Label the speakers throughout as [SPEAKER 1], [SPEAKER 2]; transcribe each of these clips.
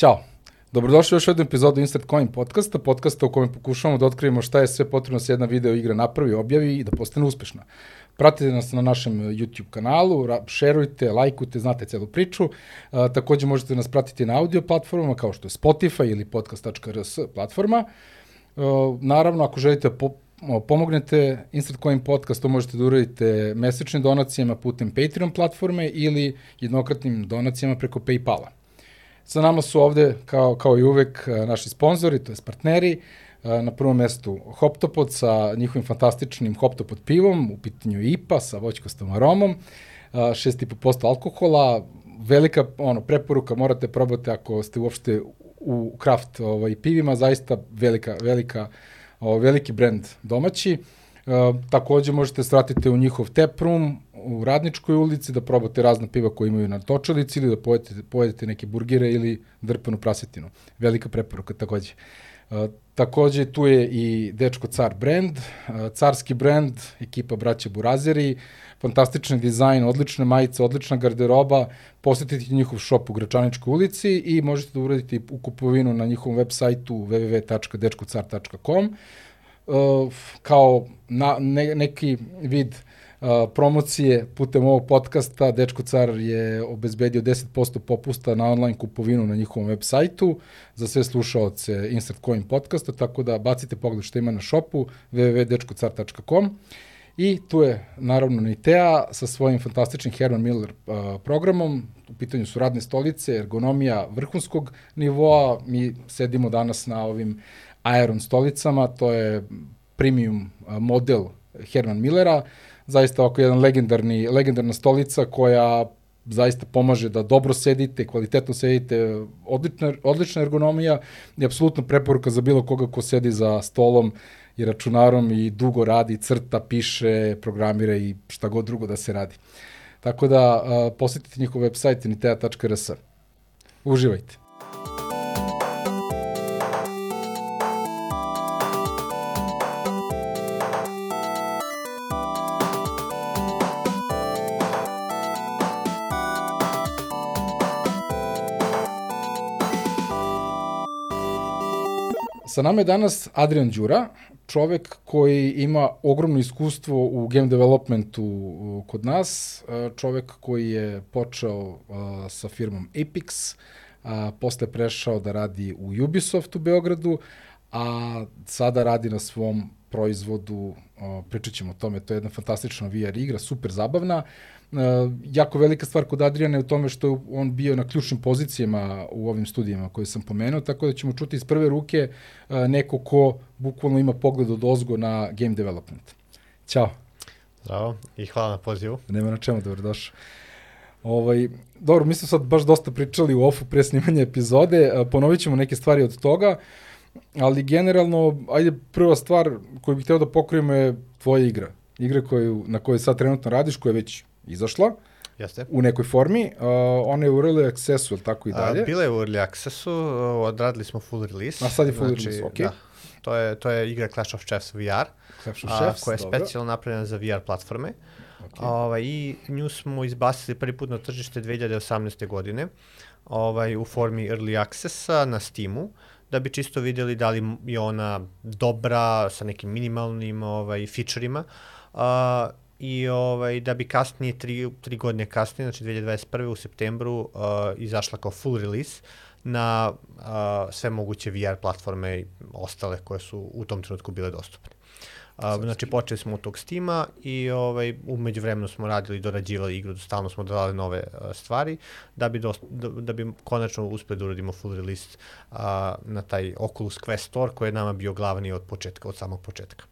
[SPEAKER 1] Ćao. Dobrodošli u još jednu epizodu Insert Coin podcasta, podcasta u kojem pokušavamo da otkrijemo šta je sve potrebno da se jedna video igra napravi, objavi i da postane uspešna. Pratite nas na našem YouTube kanalu, šerujte, lajkujte, znate celu priču. A, takođe možete nas pratiti na audio platformama kao što je Spotify ili podcast.rs platforma. A, naravno, ako želite po, pomognete Insert Coin podcast, to možete da uradite mesečnim donacijama putem Patreon platforme ili jednokratnim donacijama preko Paypala. Sa nama su ovde, kao, kao i uvek, naši sponzori, to je partneri, na prvom mestu Hoptopod sa njihovim fantastičnim Hoptopod pivom, u pitanju IPA sa voćkostom aromom, 6,5% alkohola, velika ono, preporuka, morate probati ako ste uopšte u kraft ovaj, pivima, zaista velika, velika, ovaj, veliki brend domaći. Uh, takođe možete stratiti u njihov tap room, u Radničkoj ulici, da probate razna piva koje imaju na točalici ili da pojedete, pojedete neke burgere ili drpanu prasetinu. Velika preporuka takođe. Uh, takođe tu je i Dečko Car brand, uh, carski brand, ekipa braća Burazeri, fantastični dizajn, odlične majice, odlična garderoba, posetite njihov shop u Gračaničkoj ulici i možete da uradite u kupovinu na njihovom web sajtu www.dečkocar.com uh, kao na, ne, neki vid uh, promocije putem ovog podcasta, Dečko Car je obezbedio 10% popusta na online kupovinu na njihovom web sajtu za sve slušaoce Insert Coin podcasta, tako da bacite pogled što ima na šopu www.dečkocar.com i tu je naravno Nitea sa svojim fantastičnim Herman Miller uh, programom, u pitanju su radne stolice, ergonomija vrhunskog nivoa, mi sedimo danas na ovim Aeron stolicama, to je premium model Herman Millera, zaista oko jedan legendarni, legendarna stolica koja zaista pomaže da dobro sedite, kvalitetno sedite, odlična, odlična ergonomija i apsolutno preporuka za bilo koga ko sedi za stolom i računarom i dugo radi, crta, piše, programira i šta god drugo da se radi. Tako da posetite njihov website nitea.rs. Uživajte. Sa nama je danas Adrian Đura, čovek koji ima ogromno iskustvo u game developmentu kod nas, čovek koji je počeo sa firmom Apex, a, posle prešao da radi u Ubisoft u Beogradu, a sada radi na svom proizvodu, pričat ćemo o tome, to je jedna fantastična VR igra, super zabavna, Uh, jako velika stvar kod Adriana je u tome što je on bio na ključnim pozicijama u ovim studijama koje sam pomenuo, tako da ćemo čuti iz prve ruke uh, neko ko bukvalno ima pogled od ozgo na game development. Ćao.
[SPEAKER 2] Zdravo i hvala na pozivu.
[SPEAKER 1] Nema na čemu, dobrodošao. Ovaj, dobro, mi smo sad baš dosta pričali u ofu pre snimanja epizode, uh, ponovit ćemo neke stvari od toga, ali generalno, ajde, prva stvar koju bih hteo da pokrijemo je tvoja igra. Igra koju, na kojoj sad trenutno radiš, koja je već izašla.
[SPEAKER 2] Jeste.
[SPEAKER 1] U nekoj formi. Uh, ona je u early accessu, ili tako i dalje?
[SPEAKER 2] A, bila je u early accessu, odradili smo full release.
[SPEAKER 1] A sad je full znači, release, ok. Da.
[SPEAKER 2] To je, to je igra Clash of Chefs VR,
[SPEAKER 1] Clash of Chefs,
[SPEAKER 2] a, koja je specijalno napravljena za VR platforme. Okay. Ovaj, I nju smo izbasili prvi put na tržište 2018. godine ovaj, u formi early accessa na Steamu da bi čisto videli da li je ona dobra sa nekim minimalnim ovaj, featureima. Uh, i ovaj, da bi kasnije, tri, tri godine kasnije, znači 2021. u septembru, uh, izašla kao full release na uh, sve moguće VR platforme i ostale koje su u tom trenutku bile dostupne. Uh, znači, počeli smo od tog Steama i ovaj, umeđu vremenu smo radili i dorađivali igru, stalno smo dodali nove uh, stvari, da bi, dost, da, da bi konačno uspeli da uradimo full release uh, na taj Oculus Quest Store, koji je nama bio glavni od početka, od samog početka.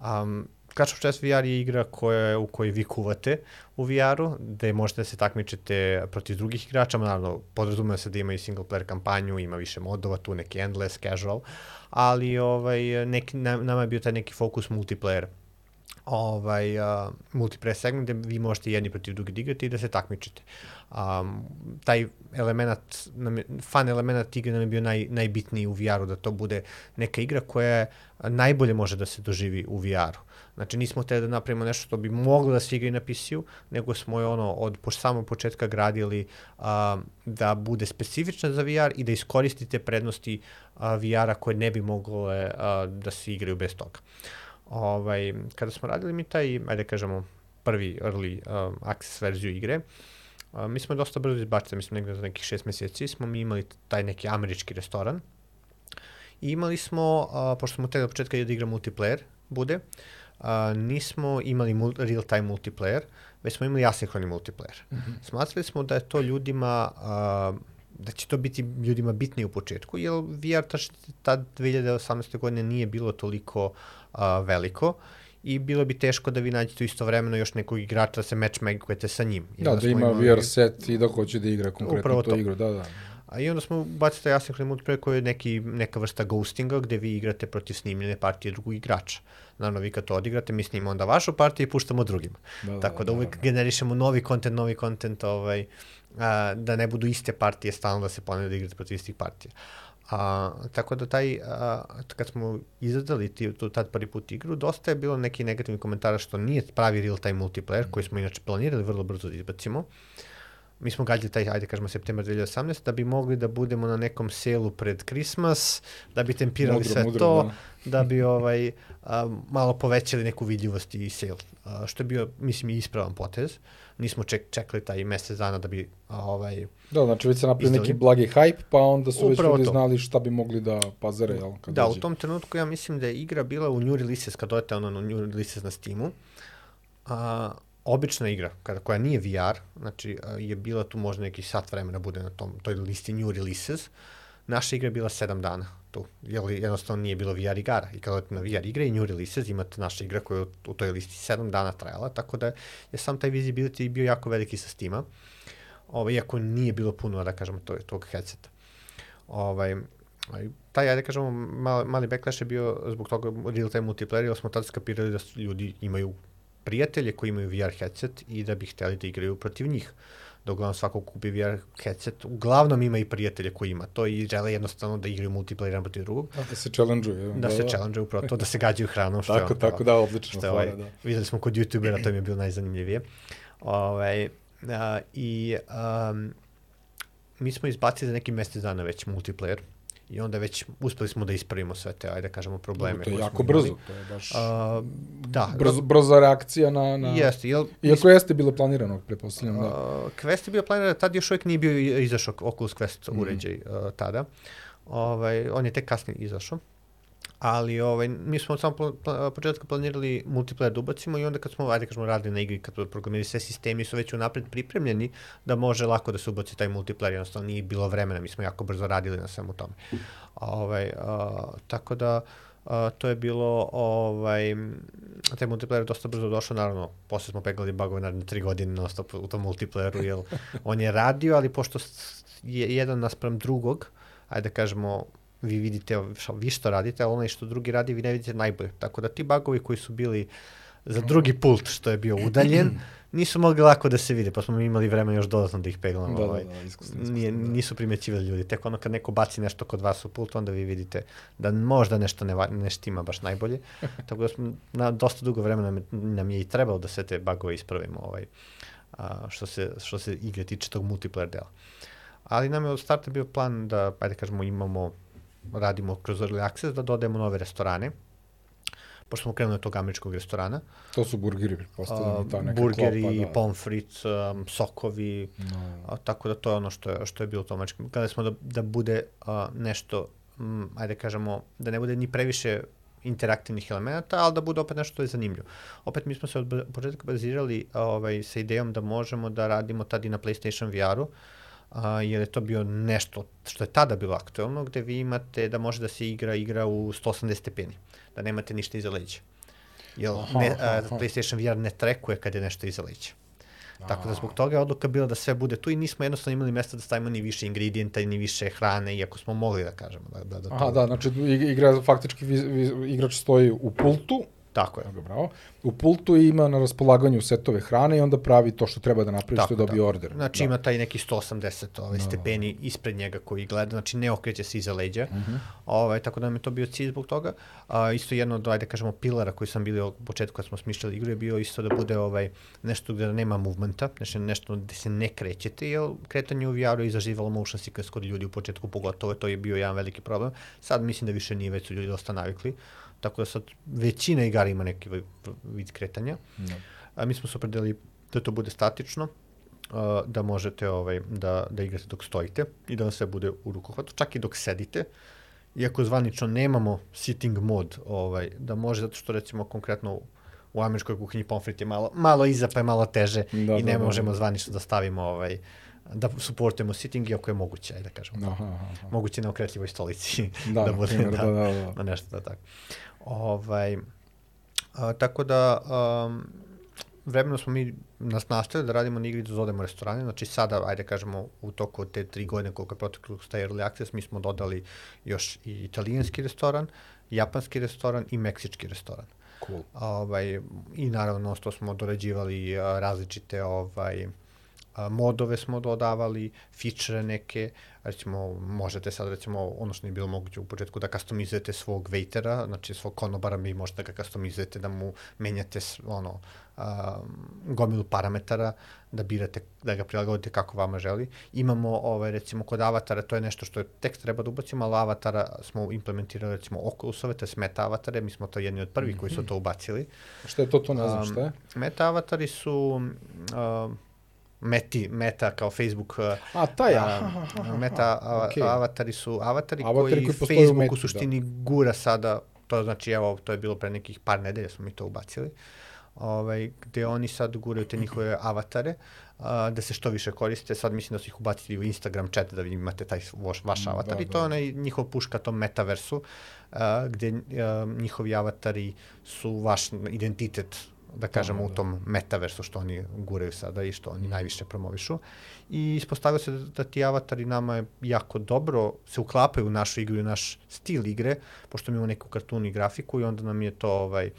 [SPEAKER 2] Um, Clash of Chess VR je igra koja, u kojoj vi kuvate u VR-u, gde možete da se takmičite protiv drugih igrača, naravno podrazumeva se da ima i single player kampanju, ima više modova, tu neki endless, casual, ali ovaj, neki, nama je bio taj neki fokus multiplayer ovaj, uh, multiplayer segment gde vi možete jedni protiv drugi da i da se takmičite. Um, taj element, nam je, fan element igre nam je bio naj, najbitniji u VR-u, da to bude neka igra koja najbolje može da se doživi u VR-u. Znači nismo hteli da napravimo nešto što bi moglo da se igra i na PC-u, nego smo je ono od po samog početka gradili a, da bude specifična za VR i da iskoristite prednosti VR-a koje ne bi mogle a, da se igraju bez toga. Ovaj, kada smo radili mi taj, ajde kažemo, prvi early um, access verziju igre, uh, mi smo dosta brzo izbacili, mislim negde za nekih šest meseci, smo mi imali taj neki američki restoran i imali smo, uh, pošto smo tek od početka da igra multiplayer, bude, uh, nismo imali mul real time multiplayer, već smo imali asinhroni multiplayer. Mm -hmm. Smatrali smo da je to ljudima uh, da će to biti ljudima bitnije u početku, jer VR ta, ta 2018. godine nije bilo toliko uh, veliko i bilo bi teško da vi nađete istovremeno još nekog igrača da se matchmakujete sa njim.
[SPEAKER 1] I da, da ima imali... VR set i da hoće da igra konkretno tu igru, da, da.
[SPEAKER 2] A i onda smo bacili taj asynchrony multiplayer koji je neki, neka vrsta ghostinga gde vi igrate protiv snimljene partije drugog igrača. Naravno, vi kad to odigrate, mi snimamo onda vašu partiju i puštamo drugima. Da, da, Tako da, da uvek da, da. generišemo novi kontent, novi kontent, ovaj, a, da ne budu iste partije stalno da se ponavlja da igrate protiv istih partija. A, tako da taj, a, kad smo izradali ti, tu, tad prvi put igru, dosta je bilo neki negativni komentara što nije pravi real-time multiplayer, koji smo inače planirali vrlo brzo da izbacimo. Mi smo gađali taj, ajde kažemo, septembar 2018, da bi mogli da budemo na nekom selu pred Christmas, da bi tempirali mudro, sve mudro, to, da. da bi ovaj, a, malo povećali neku vidljivost i sale, a, što je bio, mislim, i ispravan potez. Nismo ček, čekali taj mesec dana da bi ovaj
[SPEAKER 1] Da, znači već se napravio neki blagi hype, pa onda su Upravo već ljudi to. znali šta bi mogli da pazare, jel?
[SPEAKER 2] Kad da, dođe. u tom trenutku ja mislim da je igra bila u new releases, kad dojete ono na new releases na Steamu. A, obična igra, kada, koja nije VR, znači je bila tu možda neki sat vremena bude na tom, toj listi new releases, naša igra je bila 7 dana tu, jer jednostavno nije bilo VR igara. I kada odete na VR igre i new releases, imate naša igra koja je u toj listi 7 dana trajala, tako da je sam taj visibility bio jako veliki sa Steama, ovaj, iako nije bilo puno, da kažemo, to, tog headseta. Ovaj, taj, ajde kažemo, mali, mali backlash je bio zbog toga real-time multiplayer, jer smo tada skapirali da ljudi imaju prijatelje koji imaju VR headset i da bi hteli da igraju protiv njih da uglavnom svako kupi VR headset, uglavnom ima i prijatelje koji ima to i žele jednostavno da igraju multiplayer jedan protiv drugog.
[SPEAKER 1] Da, se challenge-uju.
[SPEAKER 2] Da, da, se da. challenge-uju upravo to, da se gađaju hranom.
[SPEAKER 1] Što tako, je, tako, da, odlično. Što je, ovaj, da.
[SPEAKER 2] Videli smo kod youtubera, to mi je bilo najzanimljivije. Ovaj, a, I um, mi smo izbacili za neki mesec dana već multiplayer i onda već uspeli smo da ispravimo sve te, ajde da kažemo, probleme. No,
[SPEAKER 1] to je jako brzo, to je baš
[SPEAKER 2] uh, da,
[SPEAKER 1] brzo, brza reakcija na... na...
[SPEAKER 2] Jeste. Jel,
[SPEAKER 1] Iako jeste bilo planirano, pretpostavljam, da.
[SPEAKER 2] Quest je bio planiran, tad još uvijek nije bio izašao Oculus Quest mm. uređaj uh, tada. Ovaj, on je tek kasnije izašao ali ovaj, mi smo od samog početka planirali multiplayer da ubacimo i onda kad smo, ajde kažemo, radili na igri, kad programirali sve sistemi su već unapred pripremljeni da može lako da se ubaci taj multiplayer, jednostavno nije bilo vremena, mi smo jako brzo radili na svemu tome. Ovaj, a, tako da, a, to je bilo, ovaj, taj multiplayer dosta brzo došao, naravno, posle smo peglali bugove naravno tri godine non stop u tom multiplayeru, jer on je radio, ali pošto je jedan naspram drugog, ajde da kažemo, vi vidite vi što radite, a onaj što drugi radi vi ne vidite najbolje. Tako da ti bagovi koji su bili za drugi pult što je bio udaljen, nisu mogli lako da se vide, pa smo imali vremena još dodatno da ih peglamo. Da, ovaj. da, da, iskusno, iskusno, Nije, da. Nisu primećivali ljudi. Tek ono kad neko baci nešto kod vas u pult, onda vi vidite da možda nešto ne, ne štima baš najbolje. Tako da smo na dosta dugo vremena nam je i trebalo da sve te bagove ispravimo ovaj, a, što, se, što se igre tiče tog multiplayer dela. Ali nam je od starta bio plan da, ajde kažemo, imamo radimo kroz Early Access da dodajemo nove restorane, pošto smo krenuli od tog američkog restorana.
[SPEAKER 1] To su burgeri, pretpostavljam, ta neka
[SPEAKER 2] burgeri,
[SPEAKER 1] klopa,
[SPEAKER 2] da. pomfrit, um, sokovi, no. a, tako da to je ono što je, što je bilo to američko. Kada smo da, da bude a, nešto, m, ajde kažemo, da ne bude ni previše interaktivnih elemenata, ali da bude opet nešto što je zanimljivo. Opet mi smo se od početka bazirali ovaj, sa idejom da možemo da radimo tad i na PlayStation VR-u, a, jer je to bio nešto što je tada bilo aktuelno, gde vi imate da može da se igra igra u 180 stepeni, da nemate ništa iza leđa. Jer aha, ne, a, aha. PlayStation VR ne trekuje kad je nešto iza leđa. Tako da zbog toga je odluka bila da sve bude tu i nismo jednostavno imali mesta da stavimo ni više ingredijenta ni više hrane, iako smo mogli da kažemo. Da, da, da
[SPEAKER 1] Aha, da, znači igra, faktički vi, vi, igrač stoji u pultu,
[SPEAKER 2] Tako je.
[SPEAKER 1] Evo ga, bravo. U pultu ima na raspolaganju setove hrane i onda pravi to što treba da napravi, što
[SPEAKER 2] Tako,
[SPEAKER 1] dobije
[SPEAKER 2] da.
[SPEAKER 1] order.
[SPEAKER 2] Znači
[SPEAKER 1] da.
[SPEAKER 2] ima taj neki 180 ovaj, stepeni ispred njega koji gleda, znači ne okreće se iza leđa.
[SPEAKER 1] Mhm.
[SPEAKER 2] -huh. ovaj, tako da nam je to bio cilj zbog toga. A, isto jedno od, ajde kažemo, pilara koji sam bili u početku kad smo smišljali igru je bio isto da bude ovaj, nešto gde nema movementa, znači nešto gde se ne krećete, jer kretanje u VR-u je izaživalo motion sickness kod ljudi u početku pogotovo, to je bio jedan veliki problem. Sad mislim da više nije, već su ljudi dosta navikli. Tako da sad većina igara ima neki vi- vid kretanja.
[SPEAKER 1] Da.
[SPEAKER 2] A mi smo se opredelili da to bude statično, a, da možete ovaj, da, da igrate dok stojite i da vam sve bude u rukohvatu, čak i dok sedite. Iako zvanično nemamo sitting mod, ovaj, da može, zato što recimo konkretno u, u američkoj kuhinji pomfrit je malo, malo iza pa je malo teže
[SPEAKER 1] Da,
[SPEAKER 2] i
[SPEAKER 1] da,
[SPEAKER 2] ne
[SPEAKER 1] da,
[SPEAKER 2] možemo
[SPEAKER 1] da.
[SPEAKER 2] zvanično da stavimo ovaj, da suportujemo sitting, iako je moguće, ajde da kažemo.
[SPEAKER 1] Aha, aha, aha.
[SPEAKER 2] Moguće na okretljivoj stolici
[SPEAKER 1] Da,
[SPEAKER 2] da, bude,
[SPEAKER 1] primjer,
[SPEAKER 2] da,
[SPEAKER 1] da, da, da.
[SPEAKER 2] na nešto da tako. Ovaj, a, tako da, um, vremeno smo mi nas nastavili da radimo na igri da odemo u restorane, znači sada, ajde kažemo, u toku te tri godine koliko je proteklo s taj early access, mi smo dodali još i italijanski restoran, japanski restoran i meksički restoran.
[SPEAKER 1] Cool.
[SPEAKER 2] Ovaj, I naravno, što smo dorađivali a, različite ovaj, modove smo dodavali, fičere neke, recimo možete sad recimo ono što nije bilo moguće u početku da kastomizujete svog waitera, znači svog konobara vi možete da ga kastomizujete, da mu menjate ono a, gomilu parametara, da birate, da ga prilagodite kako vama želi. Imamo ovaj, recimo kod avatara, to je nešto što je tek treba da ubacimo, ali avatara smo implementirali recimo Oculusove, to je meta avatare, mi smo to jedni od prvih koji su to ubacili.
[SPEAKER 1] Šta je to, to ne znam
[SPEAKER 2] Um,
[SPEAKER 1] šta je.
[SPEAKER 2] Meta avatari su um, meti, meta kao Facebook
[SPEAKER 1] A, taj, aha,
[SPEAKER 2] a,
[SPEAKER 1] aha, aha,
[SPEAKER 2] meta a,
[SPEAKER 1] okej.
[SPEAKER 2] avatari su avatari,
[SPEAKER 1] Avatari
[SPEAKER 2] koji,
[SPEAKER 1] koji postoje u
[SPEAKER 2] Facebook
[SPEAKER 1] Meti,
[SPEAKER 2] u suštini gura sada, to znači evo, to je bilo pre nekih par nedelja smo mi to ubacili, ovaj, gde oni sad guraju te njihove avatare, a, da se što više koriste, sad mislim da su ih ubacili u Instagram chat da vi imate taj vaš, vaš
[SPEAKER 1] Da,
[SPEAKER 2] avatar i to
[SPEAKER 1] da.
[SPEAKER 2] je onaj njihov puška tom metaversu, a, gde a, njihovi avatari su vaš identitet da kažemo, u tom metaversu što oni guraju sada i što oni najviše promovišu. I ispostavilo se da, da ti avatari nama jako dobro se uklapaju u našu igru i u naš stil igre, pošto mi imamo neku kartun i grafiku i onda nam je to ovaj,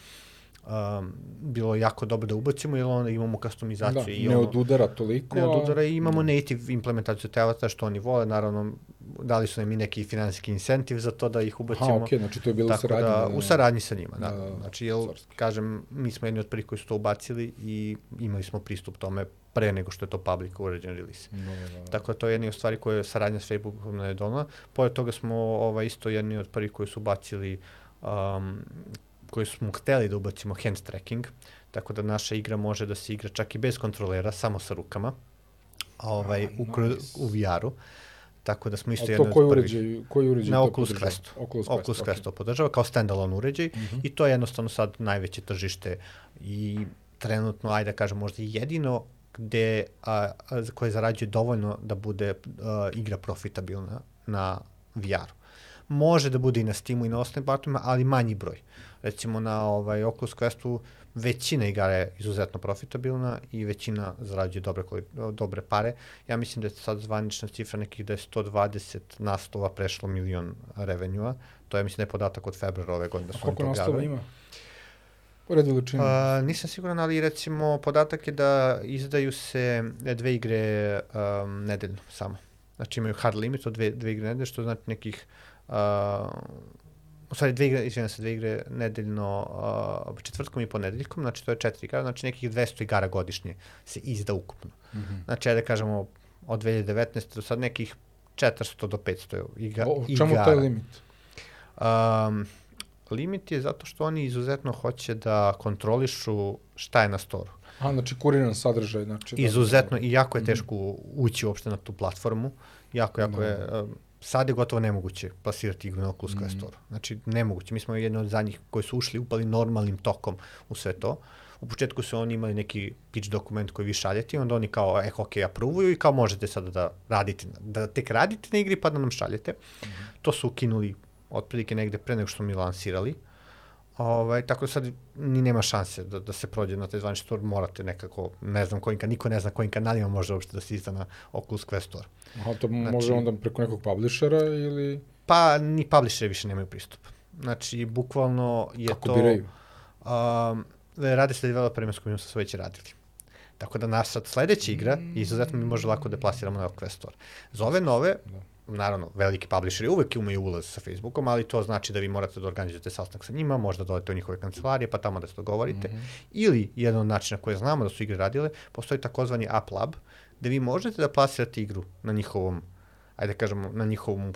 [SPEAKER 2] um, bilo jako dobro da ubacimo, jer onda imamo customizaciju
[SPEAKER 1] Da,
[SPEAKER 2] i
[SPEAKER 1] ne
[SPEAKER 2] ono,
[SPEAKER 1] odudara toliko.
[SPEAKER 2] ne od udara
[SPEAKER 1] a-
[SPEAKER 2] i imamo native implementaciju te avatara što oni vole, naravno dali su nam i neki finansijski incentiv za to da ih ubacimo.
[SPEAKER 1] Aha, okej, znači to je bilo u
[SPEAKER 2] Tako
[SPEAKER 1] saradnji.
[SPEAKER 2] Da,
[SPEAKER 1] da,
[SPEAKER 2] u saradnji sa njima, da.
[SPEAKER 1] Da, da, da.
[SPEAKER 2] Znači, jel,
[SPEAKER 1] Carski.
[SPEAKER 2] kažem, mi smo jedni od prvih koji su to ubacili i imali smo pristup tome pre nego što je to public uređen release.
[SPEAKER 1] Da, da, da.
[SPEAKER 2] Tako da to je jedna od stvari koje je saradnja s Facebookom ne donala. Pored toga smo ovaj, isto jedni od prvih koji su ubacili um, koji smo hteli da ubacimo hand tracking, tako da naša igra može da se igra čak i bez kontrolera, samo sa rukama, ovaj, u, u VR-u. Tako da smo isto
[SPEAKER 1] A
[SPEAKER 2] jedni
[SPEAKER 1] to
[SPEAKER 2] od
[SPEAKER 1] koji uređaj, koji uređaj
[SPEAKER 2] Na
[SPEAKER 1] to
[SPEAKER 2] Oculus
[SPEAKER 1] podržava?
[SPEAKER 2] Questu.
[SPEAKER 1] Oculus,
[SPEAKER 2] Oculus
[SPEAKER 1] Quest,
[SPEAKER 2] Quest to podržava kao standalone uređaj
[SPEAKER 1] Mhm.
[SPEAKER 2] i to je jednostavno sad najveće tržište i trenutno, ajde da kažem, možda i jedino gde, a, a, koje zarađuje dovoljno da bude a, igra profitabilna na VR-u. Može da bude i na Steamu i na ostalim platformama, ali manji broj. Recimo na ovaj, Oculus Questu većina igara je izuzetno profitabilna i većina zarađuje dobre, dobre pare. Ja mislim da je sad zvanična cifra nekih da je 120 naslova prešlo milion revenua. To je mislim da je podatak od februara ove godine da
[SPEAKER 1] A koliko naslova ima? Pored veličine.
[SPEAKER 2] A, nisam siguran, ali recimo podatak je da izdaju se dve igre um, nedeljno samo. Znači imaju hard limit od dve, dve igre nedeljno, što znači nekih u stvari dve igre, izvijem se, dve igre nedeljno uh, četvrtkom i ponedeljkom, znači to je četiri igara, znači nekih 200 igara godišnje se izda ukupno.
[SPEAKER 1] Mhm.
[SPEAKER 2] Znači, ajde da kažemo, od 2019. do sad nekih 400 do 500 iga,
[SPEAKER 1] O,
[SPEAKER 2] igara.
[SPEAKER 1] čemu taj limit?
[SPEAKER 2] Um, limit je zato što oni izuzetno hoće da kontrolišu šta je na storu.
[SPEAKER 1] A, znači kuriran sadržaj. Znači, da,
[SPEAKER 2] Izuzetno
[SPEAKER 1] da,
[SPEAKER 2] i jako je teško ući uopšte na tu platformu. Jako, jako
[SPEAKER 1] Da.
[SPEAKER 2] je, um, sad je gotovo nemoguće plasirati igru na Oculus Quest. Store. Znači, nemoguće. Mi smo jedni od zadnjih koji su ušli, upali normalnim tokom u sve to. U početku su oni imali neki pitch dokument koji vi šaljete i onda oni kao, eh, ok, aprovuju i kao možete sada da radite, da tek radite na igri pa da nam šaljete. To su ukinuli otprilike negde pre nego što mi lansirali. Ovaj, tako da sad ni nema šanse da, da se prođe na taj zvanični store, morate nekako, ne znam kojim, niko ne zna kojim kanalima može uopšte da se izda na Oculus Quest Store.
[SPEAKER 1] Aha, to može
[SPEAKER 2] Znači-
[SPEAKER 1] onda preko nekog publishera ili
[SPEAKER 2] Pa ni publisheri više nemaju pristup. Znači, bukvalno je
[SPEAKER 1] kako
[SPEAKER 2] to...
[SPEAKER 1] biraju?
[SPEAKER 2] Um, radi se developerima s kojima su već radili. Tako da naša sledeća igra, izuzetno mi može lako da plasiramo na Quest Store. Za ove nove, da naravno, veliki publisheri uvek imaju ulaz sa Facebookom, ali to znači da vi morate da organizujete sastanak sa njima, možda dodate u njihove kancelarije, pa tamo da se dogovorite. Mm -hmm. Ili, jedan od načina koje znamo da su igre radile, postoji takozvani App Lab, gde vi možete da plasirate igru na njihovom, ajde da kažemo, na njihovom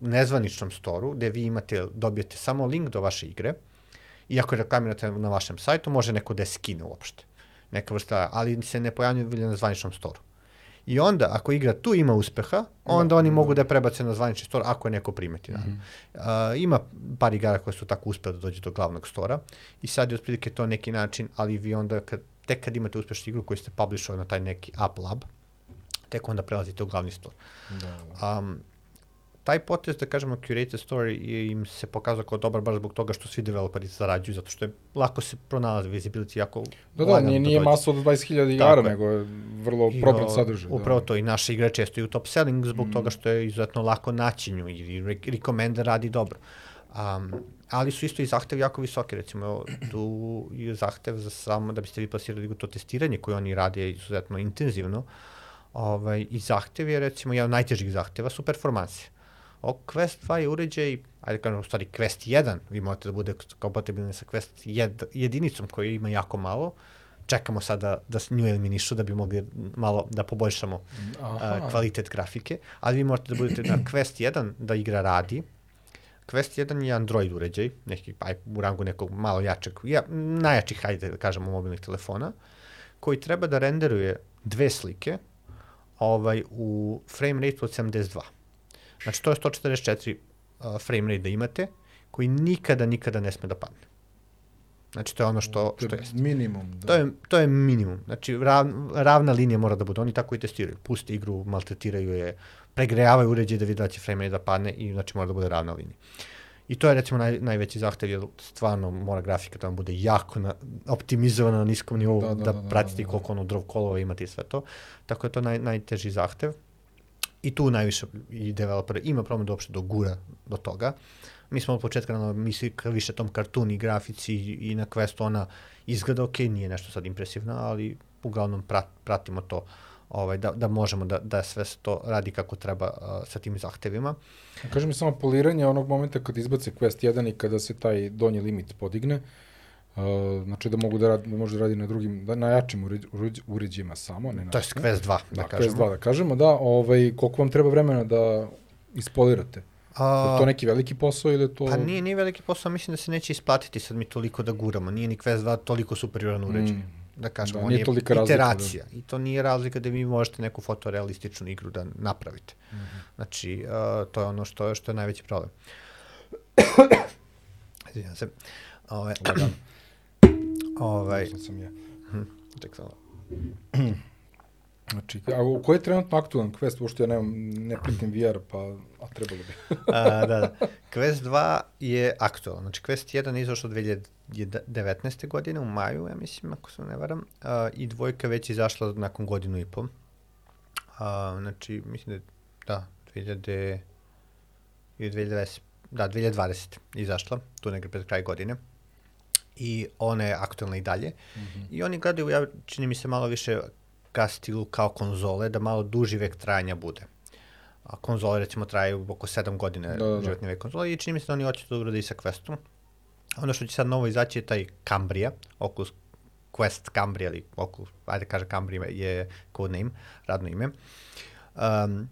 [SPEAKER 2] nezvaničnom storu, gde vi imate, dobijete samo link do vaše igre, i ako reklamirate na vašem sajtu, može neko da je skine uopšte. Neka vrsta, ali se ne pojavljuje na zvaničnom storu. I onda, ako igra tu ima uspeha, onda da, oni mogu da je prebace na zvanični stor, ako je neko primeti. Mm -hmm. uh, ima par igara koje su tako uspeli da dođe do glavnog stora i sad je otprilike to neki način, ali vi onda, kad, tek kad imate uspešnu igru koju ste publishovali na taj neki App Lab, tek onda prelazite u glavni stor. Da, da. Um, taj potez, da kažemo, Curated Story im se pokazao kao dobar baš zbog toga što svi developeri zarađuju, zato što je lako se pronalazi visibility jako
[SPEAKER 1] Da, da, nije, nije masa od 20.000 igara, nego je vrlo proprijet sadržaj.
[SPEAKER 2] Upravo da. to, i naša igra često i u top selling zbog mm. toga što je izuzetno lako naći nju i recommender radi dobro. Um, ali su isto i zahtevi jako visoki, recimo tu je zahtev za samo da biste vi plasirali to testiranje koje oni rade izuzetno intenzivno, ovaj, i zahtev je recimo jedan najtežih zahteva su performanse O Quest 2 je uređaj, ajde kažem u stvari Quest 1, vi možete da bude kompatibilni sa Quest jed, jedinicom koji ima jako malo, čekamo sada da nju eliminišu da bi mogli malo da poboljšamo uh, kvalitet grafike, ali vi možete da budete na Quest 1 da igra radi. Quest 1 je Android uređaj, neki, aj, u rangu nekog malo jačeg, ja, najjačih, hajde da kažemo, mobilnih telefona, koji treba da renderuje dve slike ovaj, u frame rate od 72. Znači, to je 144 uh, frame rate da imate, koji nikada, nikada ne sme da padne. Znači, to je ono što, što je.
[SPEAKER 1] Minimum. Da.
[SPEAKER 2] To, je, to je minimum. Znači, rav, ravna linija mora da bude. Oni tako i testiraju. Puste igru, maltretiraju je, pregrejavaju uređaj da vidi da će frame rate da padne i znači mora da bude ravna linija. I to je recimo naj, najveći zahtev, jer stvarno mora grafika da vam bude jako na, optimizovana na niskom nivou, da, da, da, da pratiti da, da, da. koliko ono drov kolova imate i sve to. Tako je to naj, najteži zahtev i tu najviše i developer ima problem da uopšte dogura do toga. Mi smo od početka na misli više tom kartuni, grafici i na Questu ona izgleda ok, nije nešto sad impresivno, ali uglavnom prat, pratimo to ovaj, da, da možemo da, da sve to radi kako treba uh, sa tim zahtevima.
[SPEAKER 1] Kažem mi samo poliranje onog momenta kad izbace Quest 1 i kada se taj donji limit podigne, uh, Uh, znači da mogu da, radi, da može da radi na drugim, da, na jačim uređajima samo, ne na...
[SPEAKER 2] To je Quest 2,
[SPEAKER 1] da, da kažemo. Quest 2, da kažemo, da, ovaj, koliko vam treba vremena da ispolirate? A, je to neki veliki posao ili to...
[SPEAKER 2] Pa nije, nije veliki posao, mislim da se neće isplatiti sad mi toliko da guramo. Nije ni Quest 2 toliko superioran uređaj. Mm. Da kažemo, da, on je iteracija. Razlika, da. I to nije razlika da vi možete neku fotorealističnu igru da napravite. Mm -hmm. Znači, uh, to je ono što, što je najveći problem. Izvinjam se. Ove, Ovaj...
[SPEAKER 1] Sam ja.
[SPEAKER 2] Hm, ček samo.
[SPEAKER 1] Znači, a koji je trenutno aktualan Quest, uopšte ja nemam, ne pratim VR, pa a trebalo bi.
[SPEAKER 2] a, da, da. Quest 2 je aktualan. Znači, Quest 1 je izašao 2019. godine, u maju, ja mislim, ako se ne varam, a, i dvojka već izašla nakon godinu i pol. A, znači, mislim da, da, 2000, 2020, da, 2020 izašla, tu negre pred kraj godine i ona je aktualna i dalje. Mm -hmm. I oni gledaju, ja čini mi se malo više ka stilu kao konzole, da malo duži vek trajanja bude. A konzole recimo traju oko 7 godina da, da, da. životni vek konzole i čini mi se da oni hoće to urade i sa Questom. Ono što će sad novo izaći je taj Cambria, Oculus Quest Cambria, ili Oculus, ajde kaže Cambria je code name, radno ime. Um,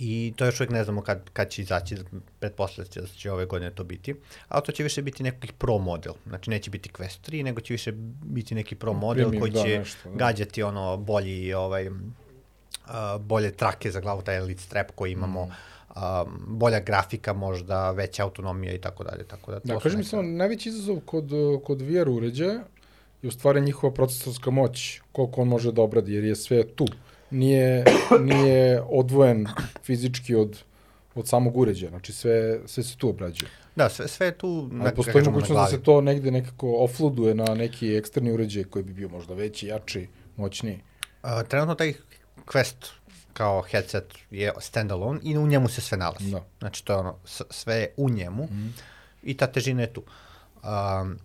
[SPEAKER 2] I to još uvijek ne znamo kad, kad će izaći, pretpostavljati da će ove godine to biti. Ali to će više biti nekih pro model. Znači neće biti Quest 3, nego će više biti neki pro model Primim, koji da, će nešto, da. gađati ono bolji, ovaj, uh, bolje trake za glavu, taj elite strap koji imamo. Mm. Um, bolja grafika možda, veća autonomija i tako dalje. Tako da,
[SPEAKER 1] da kažem neka... samo, najveći izazov kod, kod VR uređaja je u stvari njihova procesorska moć, koliko on može da obradi, jer je sve tu nije, nije odvojen fizički od, od samog uređaja. Znači sve, sve se tu obrađuje.
[SPEAKER 2] Da, sve, sve je tu...
[SPEAKER 1] Ali postoji mogućnost da se to negde nekako offloaduje na neki eksterni uređaj koji bi bio možda veći, jači, moćniji.
[SPEAKER 2] A, trenutno taj Quest kao headset je standalone i u njemu se sve nalazi. Da. Znači to je ono, sve je u njemu mm. i ta težina je tu. Um,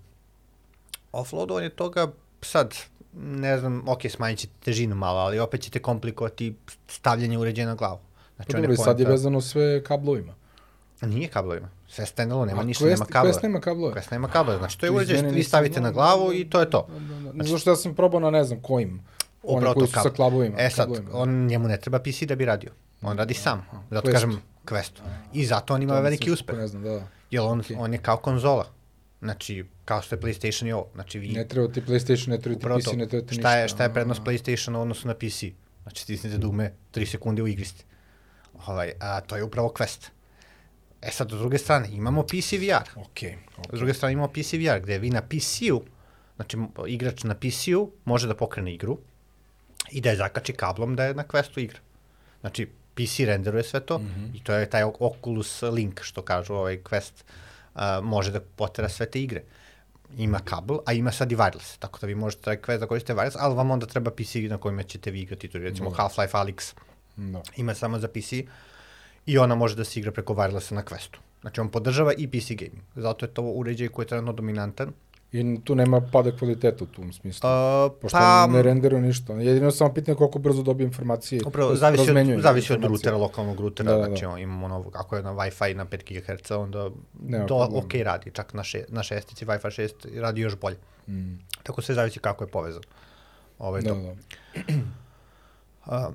[SPEAKER 2] Offloadovanje toga sad, ne znam, ok, smanjit ćete težinu malo, ali opet ćete komplikovati stavljanje uređaja na glavu.
[SPEAKER 1] Znači, pa dobro, sad je vezano sve kablovima.
[SPEAKER 2] Nije kablovima. Sve standalone, nema ništa, nema kablova.
[SPEAKER 1] Quest nema kablova.
[SPEAKER 2] Quest nema kablova. Znači, to je uređaj što vi stavite na glavu i to je to.
[SPEAKER 1] Da, da, da. Znači, Zašto ja sam probao na ne znam kojim. Oni koji su sa kablovima.
[SPEAKER 2] E sad, on, njemu ne treba PC da bi radio. On radi sam. Zato kažem, Questu. I zato on ima veliki uspeh.
[SPEAKER 1] Ne znam, da.
[SPEAKER 2] Jer on, on je kao konzola. Znači, kao što je PlayStation i ovo. Znači, vi...
[SPEAKER 1] Ne treba ti PlayStation, ne treba ti PC, ne treba ti
[SPEAKER 2] ništa. Šta je, šta je prednost PlayStation u odnosu na PC? Znači, stisnete dugme 3 sekunde u igri ste. Ovaj, a to je upravo Quest. E sad, do druge strane, imamo PC VR.
[SPEAKER 1] Okay,
[SPEAKER 2] okay. S druge strane imamo PC VR, gde vi na PC-u, znači igrač na PC-u može da pokrene igru i da je zakači kablom da je na Questu igra. Znači, PC renderuje sve to mm -hmm. i to je taj Oculus Link, što kažu ovaj Quest, uh, može da potera sve te igre. Ima kabel, a ima sad i wireless, tako da vi možete taj Quest da koristite wireless, ali vam onda treba PC na kojima ćete vi igrati, to recimo no. Da. Half-Life Alyx no. Da. ima samo za PC i ona može da se igra preko wirelessa na Questu. Znači on podržava i PC gaming, zato je to uređaj koji je trenutno dominantan
[SPEAKER 1] I tu nema pada kvaliteta u tom smislu. Uh, pošto pa, ne renderuje ništa. Jedino samo pitanje koliko brzo dobije informacije.
[SPEAKER 2] Upravo, zavisi od, zavisi od rutera, lokalnog rutera. Da, da, da. Znači, imamo ono, ako je na Wi-Fi na 5 GHz, onda nema to problem. ok radi. Čak na, še, na šestici Wi-Fi 6 radi još bolje. Mm. Tako sve zavisi kako je povezan. Ovo je da, to. Da. Uh,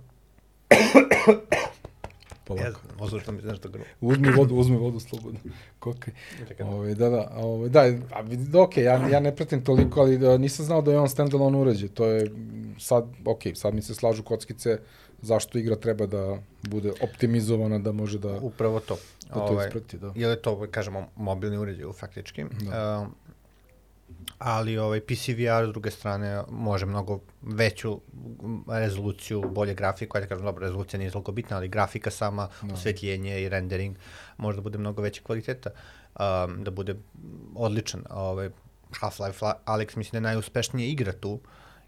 [SPEAKER 2] polako. Ja, možda mi nešto grlo.
[SPEAKER 1] Uzmi vodu, uzmi vodu slobodno. Kokaj. Ove, da, da, ove, da, a, ok, ja, ja ne pratim toliko, ali da, nisam znao da je on standalone uređaj. To je sad, ok, sad mi se slažu kockice zašto igra treba da bude optimizovana, da može da...
[SPEAKER 2] Upravo to.
[SPEAKER 1] Da to ovaj, isprati, da.
[SPEAKER 2] Je li to, kažemo, mobilni uređaj faktički. Da. Uh, ali ovaj PC VR s druge strane može mnogo veću rezoluciju, bolje grafiku, ajde da kažem, dobro, rezolucija nije toliko bitna, ali grafika sama, no. Da. osvetljenje i rendering može da bude mnogo veće kvaliteta, um, da bude odličan. Ovaj, Half-Life Alex mislim da je najuspešnija igra tu.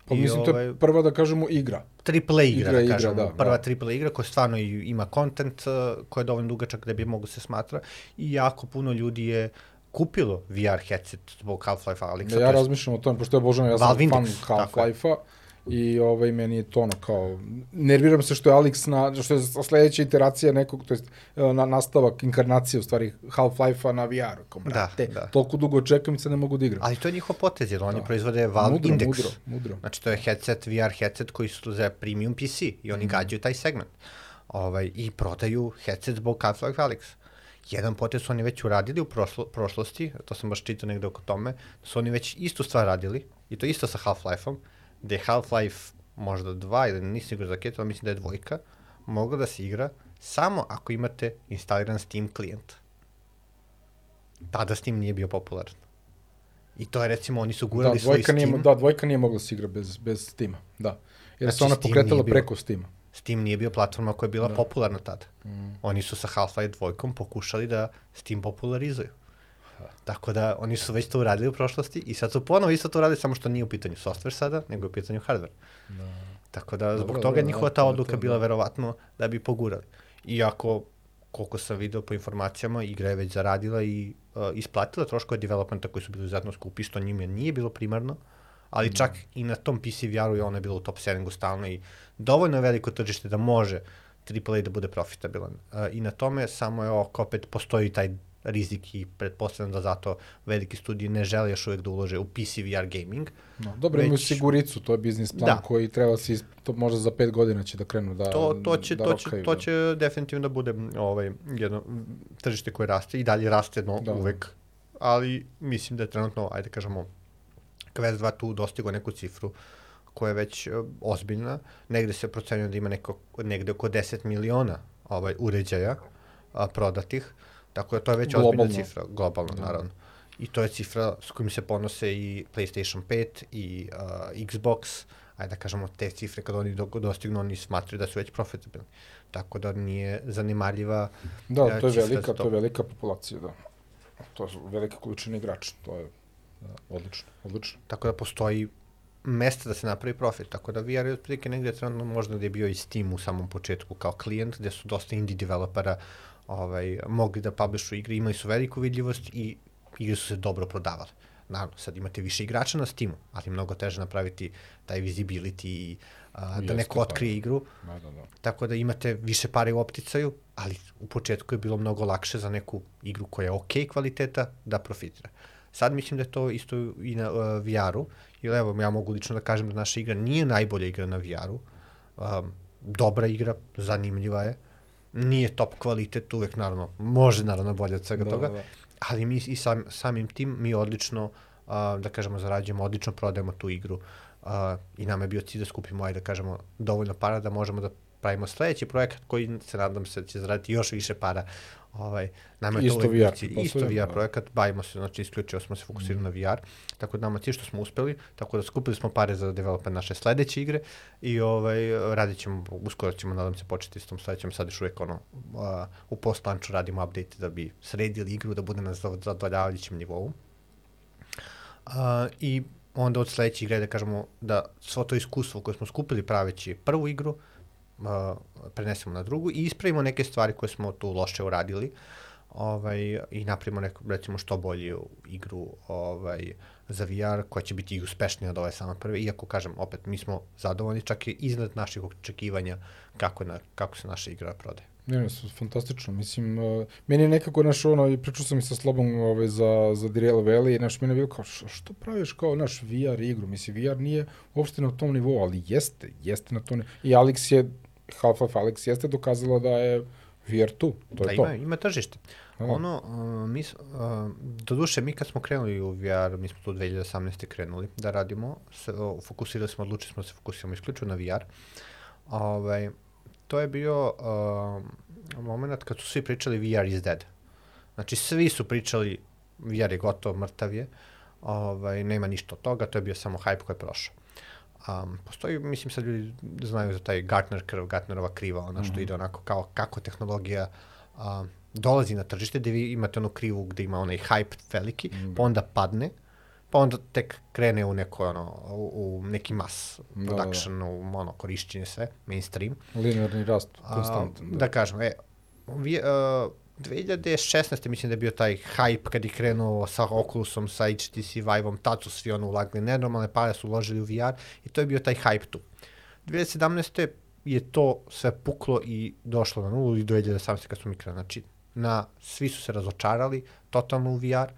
[SPEAKER 1] Pa mislim, to je ovaj, prva, da kažemo, igra.
[SPEAKER 2] Triple igra, igra da kažemo. Igra, da, prva da. triple igra koja stvarno ima kontent uh, koji je dovoljno dugačak da bi mogu se smatra i jako puno ljudi je uh, kupilo VR headset zbog Half-Life Alyxa.
[SPEAKER 1] Ja, ja razmišljam o tome, pošto je obožavam, ja sam Valve fan Half-Life-a i ovaj, meni je to ono kao, nerviram se što je Alex na, što je sledeća iteracija nekog, to jest na, nastavak inkarnacije u stvari Half-Life-a na VR-u, kao da, da. toliko dugo čekam i se ne mogu da igram.
[SPEAKER 2] Ali to je njihov potez, jer oni da. proizvode Valve mudro, Index.
[SPEAKER 1] Mudro, mudro.
[SPEAKER 2] Znači to je headset, VR headset koji su za premium PC i oni mm. gađaju taj segment. Ovaj, I prodaju headset zbog Half-Life Alyx jedan potez su oni već uradili u prošlo, prošlosti, to sam baš čitao negde oko tome, da su oni već istu stvar radili, i to isto sa Half-Life-om, gde je Half-Life možda dva, ili nisam igra za ketu, ali mislim da je dvojka, mogla da se igra samo ako imate instaliran Steam klijent. Tada Steam nije bio popularan. I to je recimo, oni su gurali da, svoj Steam.
[SPEAKER 1] Nije, da, dvojka nije mogla da se igra bez, bez Steama, da. Jer znači, se ona pokretala preko Steama.
[SPEAKER 2] Steam nije bio platforma koja je bila da. popularna tada. Mm. Oni su sa Half-Life 2 pokušali da Steam popularizuju. Ha. Tako da oni su već to uradili u prošlosti i sad su ponovo isto to radili, samo što nije u pitanju software sada, nego je u pitanju hardware. Da. Tako da zbog Dobro, toga njihova ta odluka to, bila da. verovatno da bi pogurali. Iako, koliko sam video po informacijama, igra je već zaradila i uh, isplatila troškove developmenta koji su bili izuzetno skupi, što njima nije bilo primarno, ali mm. čak i na tom PC VR-u je ona bila u top sellingu stalno i dovoljno je veliko tržište da može AAA da bude profitabilan. Uh, I na tome samo je oko opet postoji taj rizik i pretpostavljam da zato veliki studiji ne žele još uvek da ulože u PC VR gaming.
[SPEAKER 1] No, dobro, već... imaju siguricu, to je biznis plan da. koji treba se, isp... to možda za pet godina će da krenu da
[SPEAKER 2] To, to će,
[SPEAKER 1] da
[SPEAKER 2] to, će, to da. će definitivno da bude ovaj, jedno tržište koje raste i dalje raste no, da. uvek, ali mislim da je trenutno, ajde da kažemo, Quest 2 tu dostigo neku cifru koja je već uh, ozbiljna. Negde se procenjuje da ima neko, negde oko 10 miliona ovaj, uređaja a, prodatih. Tako da to je već globalno. ozbiljna cifra, globalno da. naravno. I to je cifra s kojim se ponose i PlayStation 5 i uh, Xbox, ajde da kažemo te cifre kad oni dostignu, oni smatruju da su već profitabilni. Tako da nije zanimarljiva
[SPEAKER 1] Da, to je velika, to je velika populacija, da. To su velike količine igrača, to je da, odlično, odlično.
[SPEAKER 2] Tako da postoji mesta da se napravi profit, tako da VR je otprilike negde trenutno možda da je bio i Steam u samom početku kao klijent, gde su dosta indie developera ovaj, mogli da publishu igre, imali su veliku vidljivost i igre su se dobro prodavale. naravno, sad imate više igrača na Steamu, ali mnogo teže napraviti taj visibility i a, da neko
[SPEAKER 1] pa
[SPEAKER 2] otkrije
[SPEAKER 1] da.
[SPEAKER 2] igru,
[SPEAKER 1] Da, da, da.
[SPEAKER 2] tako da imate više pare u opticaju, ali u početku je bilo mnogo lakše za neku igru koja je ok kvaliteta da profitira. Sad mislim da je to isto i na uh, VR-u, jer evo ja mogu lično da kažem da naša igra nije najbolja igra na VR-u, um, dobra igra, zanimljiva je, nije top kvalitet, uvek naravno, može naravno bolje od svega
[SPEAKER 1] Da,
[SPEAKER 2] toga,
[SPEAKER 1] da, da.
[SPEAKER 2] ali mi i sam, samim tim mi odlično, a, da kažemo, zarađujemo, odlično prodajemo tu igru. A, i nam je bio cilj da skupimo, ajde da kažemo, dovoljno para da možemo da pravimo sledeći projekat koji se nadam se da će zaraditi još više para. Ovaj, nama je
[SPEAKER 1] Isto
[SPEAKER 2] to
[SPEAKER 1] VR,
[SPEAKER 2] cilj. Isto
[SPEAKER 1] pretpostavljam,
[SPEAKER 2] VR
[SPEAKER 1] da.
[SPEAKER 2] projekat, bavimo se, znači isključivo smo se fokusirali na VR, tako da nama cilj što smo uspeli, tako da skupili smo pare za development naše sledeće igre i ovaj, radit ćemo, uskoro ćemo, nadam se, početi s tom sledećem, sad još uvek ono, a, u post-launchu radimo update da bi sredili igru, da bude na zado- zadovoljavajućem nivou. A, I onda od sledeće igre da kažemo da svo to iskustvo koje smo skupili praveći prvu igru, a, prenesemo na drugu i ispravimo neke stvari koje smo tu loše uradili ovaj, i napravimo neku, recimo, što bolju igru ovaj, za VR koja će biti i uspešnija od ove same prve, iako, kažem, opet, mi smo zadovoljni čak i iznad naših očekivanja kako, na, kako se naša igra prodaje.
[SPEAKER 1] Ne, ne, fantastično. Mislim, uh, meni je nekako, naš, ono, i pričao sam i sa Slobom ovaj, za, za Direl Valley, naš, meni je bilo kao, što, što praviš kao naš VR igru? Mislim, VR nije uopšte na tom nivou, ali jeste, jeste na tom nivou. I Alex je, Half-Life Alex jeste dokazala da je VR tu, to
[SPEAKER 2] da
[SPEAKER 1] je to.
[SPEAKER 2] ima, ima tržište.
[SPEAKER 1] Da.
[SPEAKER 2] Ono, uh, mi, uh, do duše, mi kad smo krenuli u VR, mi smo tu 2018. krenuli da radimo, se, o, fokusirali smo, odlučili smo da se fokusiramo isključivo na VR. Ovaj, to je bio uh, moment kad su svi pričali VR is dead. Znači, svi su pričali VR je gotov, mrtav je, ovaj, nema ništa od toga, to je bio samo hype koji je prošao. Um, postoji, mislim sad ljudi znaju za taj Gartner curve, Gartnerova kriva, ona što mm -hmm. ide onako kao kako tehnologija um, dolazi na tržište, gde vi imate onu krivu gde ima onaj hype veliki, mm -hmm. pa onda padne, pa onda tek krene u neko ono, u, u neki mass
[SPEAKER 1] Da, da, da.
[SPEAKER 2] production, u ono, korišćenje sve, mainstream.
[SPEAKER 1] Linearni rast, konstantan.
[SPEAKER 2] da kažem, e, vi, uh, 2016. mislim da je bio taj hype kad je krenuo sa Oculusom, sa HTC Vive-om, tad su svi ono ulagali nenormalne pare su uložili u VR i to je bio taj hype tu. 2017. je to sve puklo i došlo na nulu i do 2018. kad smo mi krenuli. Znači, na, svi su se razočarali totalno u VR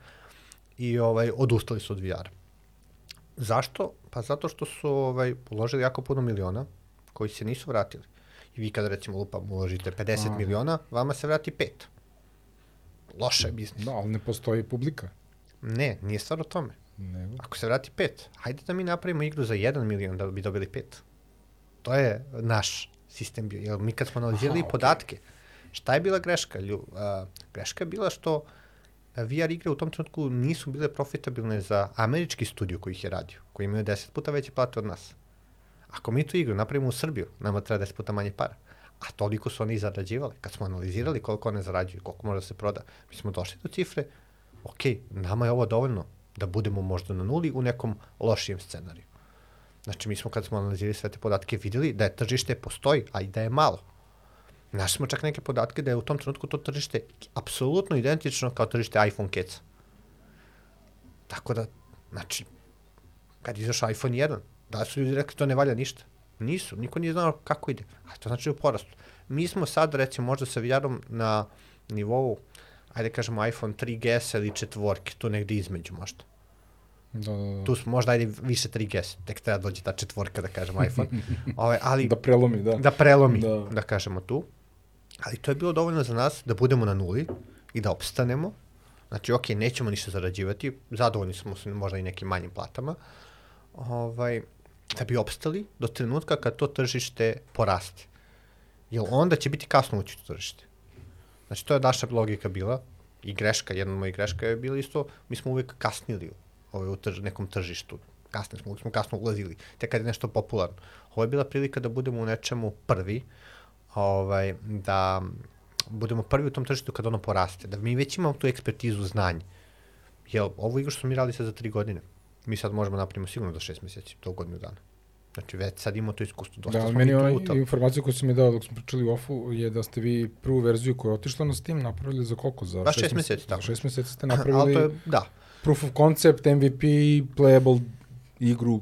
[SPEAKER 2] i ovaj, odustali su od VR. Zašto? Pa zato što su ovaj, uložili jako puno miliona koji se nisu vratili. I vi kada recimo lupam uložite 50
[SPEAKER 1] Aha.
[SPEAKER 2] miliona, vama se vrati 5. Loše je biznis.
[SPEAKER 1] Da, ali ne postoji publika.
[SPEAKER 2] Ne, nije stvar o tome.
[SPEAKER 1] Nego.
[SPEAKER 2] Ako se vrati 5, hajde da mi napravimo igru za 1 milion da bi dobili 5. To je naš sistem bio. Jer mi kad smo analizirali
[SPEAKER 1] Aha,
[SPEAKER 2] podatke, šta je bila greška? Lju, a, greška je bila što VR igre u tom trenutku nisu bile profitabilne za američki studio koji ih je radio, koji imaju 10 puta veće plate od nas. Ako mi tu igru napravimo u Srbiju, nama treba 10 puta manje para. A toliko su oni zarađivali. Kad smo analizirali koliko one zarađuju, koliko može da se proda, mi smo došli do cifre, ok, nama je ovo dovoljno da budemo možda na nuli u nekom lošijem scenariju. Znači, mi smo kad smo analizirali sve te podatke videli da je tržište postoji, a i da je malo. Našli smo čak neke podatke da je u tom trenutku to tržište apsolutno identično kao tržište iPhone keca. Tako da, znači, kad izašao iPhone 1, da su ljudi rekli to ne valja ništa? Nisu, niko nije znao kako ide. A to znači u porastu. Mi smo sad, recimo, možda sa VR-om na nivou, ajde kažemo iPhone 3GS ili četvorke, tu negde između možda.
[SPEAKER 1] Da, da, da.
[SPEAKER 2] Tu smo možda ajde više 3GS, tek treba da dođe ta četvorka da kažemo iPhone. Ove, ali
[SPEAKER 1] Da prelomi, da.
[SPEAKER 2] da prelomi,
[SPEAKER 1] Da.
[SPEAKER 2] da. da kažemo tu. Ali to je bilo dovoljno za nas da budemo na nuli i da opstanemo. Znači, ok, nećemo ništa zarađivati, zadovoljni smo možda i nekim manjim platama, ovaj, da bi opstali do trenutka kad to tržište poraste. Jer onda će biti kasno ući u tržište. Znači, to je naša logika bila i greška, jedna mojih greška je bila isto, mi smo uvek kasnili ovaj, u trž, nekom tržištu. Kasni smo, uvek smo kasno ulazili, tek kad je nešto popularno. Ovo je bila prilika da budemo u nečemu prvi, ovaj, da budemo prvi u tom tržištu kad ono poraste, da mi već imamo tu ekspertizu, znanje. Jel, ovu igru što smo mi radili sad za tri godine, mi sad možemo napravimo sigurno za šest meseci, do godinu dana. Znači već sad imamo to iskustvo.
[SPEAKER 1] Dosta da, meni ona informacija koju sam mi dao dok smo pričali u OFU je da ste vi prvu verziju koja je otišla na Steam napravili za koliko? Za
[SPEAKER 2] Baš šest meseci, tako.
[SPEAKER 1] Za šest meseci ste napravili
[SPEAKER 2] Ali to je, da.
[SPEAKER 1] proof of concept, MVP, playable igru.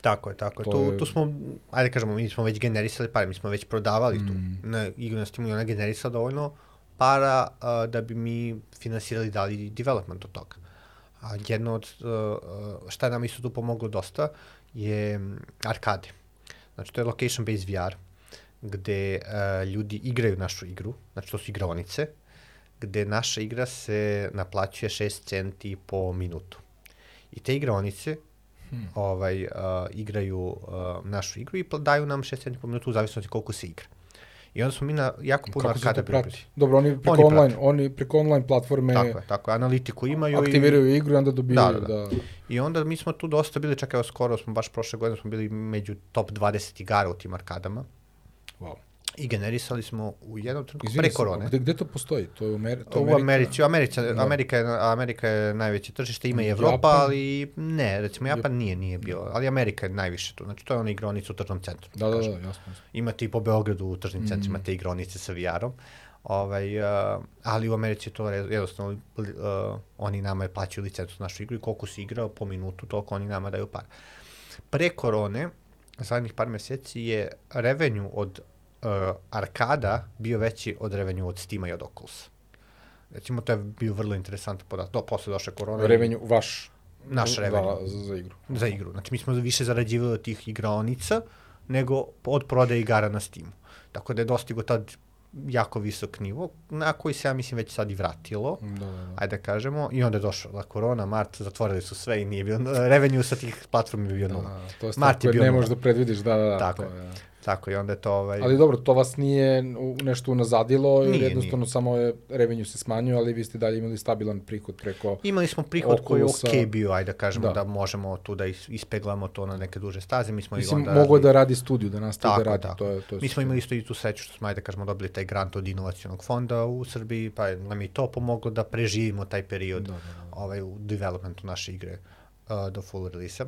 [SPEAKER 2] Tako je, tako je. Tu, je... tu smo, ajde kažemo, mi smo već generisali pare, mi smo već prodavali mm. tu na igru na Steamu i ona generisala dovoljno para uh, da bi mi finansirali dali development od toga. A jedno od, uh, šta je nam isto tu pomoglo dosta, je arkade. Znači, to je location-based VR, gde uh, ljudi igraju našu igru, znači to su igraonice, gde naša igra se naplaćuje 6 centi po minutu. I te igraonice hmm. ovaj, uh, igraju uh, našu igru i daju nam 6 centi po minutu u zavisnosti koliko se igra. I onda smo mi na jako puno
[SPEAKER 1] Kako arkada prati? Dobro, oni preko, oni online, oni preko online platforme
[SPEAKER 2] tako je, tako je, analitiku imaju
[SPEAKER 1] aktiviraju i, igru i onda dobijaju. Da, da,
[SPEAKER 2] da. I onda mi smo tu dosta bili, čak evo skoro smo baš prošle godine smo bili među top 20 igara u tim arkadama. Wow i generisali smo u jednom trenutku pre korone.
[SPEAKER 1] Gde, gde to postoji? To je u, Ameri
[SPEAKER 2] to u Americi. U Americi da. Amerika, je, Amerika je najveće tržište, ima i Evropa, Japan? ali ne, recimo Japan nije, nije bilo, ali Amerika je najviše tu. Znači to je ona igronica u tržnom centru.
[SPEAKER 1] Da, da, da, jasno. jasno.
[SPEAKER 2] Imate i po Beogradu u tržnim mm. centrima te igronice sa VR-om. Ovaj, uh, ali u Americi je to jednostavno, uh, oni nama je plaćaju licencu za našu igru i koliko si igrao po minutu, toliko oni nama daju par. Pre korone, zadnjih par meseci je revenju od arkada bio veći od revenju od Steama i od Oculus. Recimo, to je bio vrlo interesantan podatak. To posle došle korona.
[SPEAKER 1] Revenju vaš?
[SPEAKER 2] Naš revenju.
[SPEAKER 1] Da, za, za igru.
[SPEAKER 2] Za igru. Znači, mi smo više zarađivali od tih igraonica nego od prodaje igara na Steamu. Tako da je dostigo tad jako visok nivo, na koji se ja mislim već sad i vratilo, da, da, da. ajde da kažemo, i onda je došla korona, mart, zatvorili su sve i nije bio, revenue sa tih platformi bio nula. Da,
[SPEAKER 1] to je mart je bio ne možeš da predvidiš, da, da, da.
[SPEAKER 2] Tako,
[SPEAKER 1] to je.
[SPEAKER 2] Tako, i onda je to... Ovaj...
[SPEAKER 1] Ali dobro, to vas nije nešto unazadilo, nije, jednostavno nije. samo je revenju se smanjuje, ali vi ste dalje imali stabilan prihod preko
[SPEAKER 2] Imali smo prihod koji je okej okay bio, ajde da kažemo, da. da možemo tu da ispeglamo to na neke duže staze. Mi smo
[SPEAKER 1] Mislim, i onda mogo da radi studiju, da nastavi da radi. Tako. To je, to je
[SPEAKER 2] Mi smo imali isto i tu sreću što smo, ajde da kažemo, dobili taj grant od inovacijonog fonda u Srbiji, pa nam i to pomoglo da preživimo taj period da, da, da. Ovaj, u developmentu naše igre uh, do full release-a.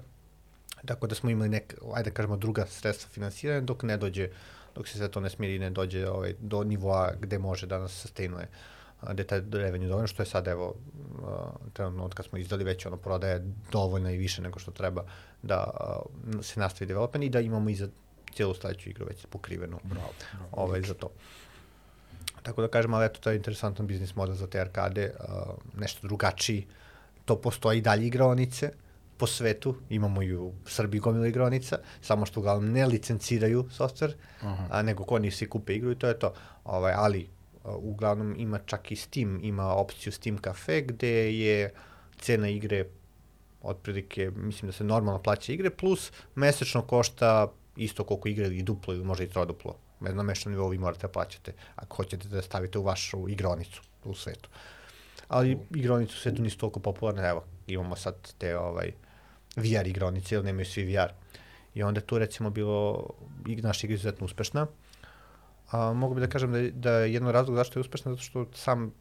[SPEAKER 2] Tako da smo imali nek, ajde da kažemo, druga sredstva finansiranja dok ne dođe, dok se sve to ne smiri i ne dođe ovaj, do nivoa gde može da nas sustainuje gde taj revenue dovoljno, što je sad, evo, trenutno od kad smo izdali već ono prodaje dovoljno i više nego što treba da se nastavi development i da imamo i za cijelu sledeću igru već pokrivenu bravo, bravo, ovaj, za to. Tako da kažem, ali eto, to je interesantan biznis model za te arkade, nešto drugačiji, to postoji i dalje igraonice, uh, po svetu, imamo i u Srbiji gomilu igronica, samo što uglavnom ne licenciraju software, Aha. a nego ko nisi kupe igru i to je to. Ovaj, ali uglavnom ima čak i Steam, ima opciju Steam Cafe gde je cena igre otprilike, mislim da se normalno plaća igre, plus mesečno košta isto koliko igre ili duplo ili možda i troduplo. Na mešnom nivou vi morate da plaćate ako hoćete da stavite u vašu igronicu u svetu. Ali igronicu u svetu nisu toliko popularne, evo, imamo sad te ovaj, VR igronice, ili nemaju svi VR. I onda tu recimo bilo, naša igra izuzetno uspešna. A, mogu bi da kažem da, da je jedno razlog zašto je uspešna, zato što sam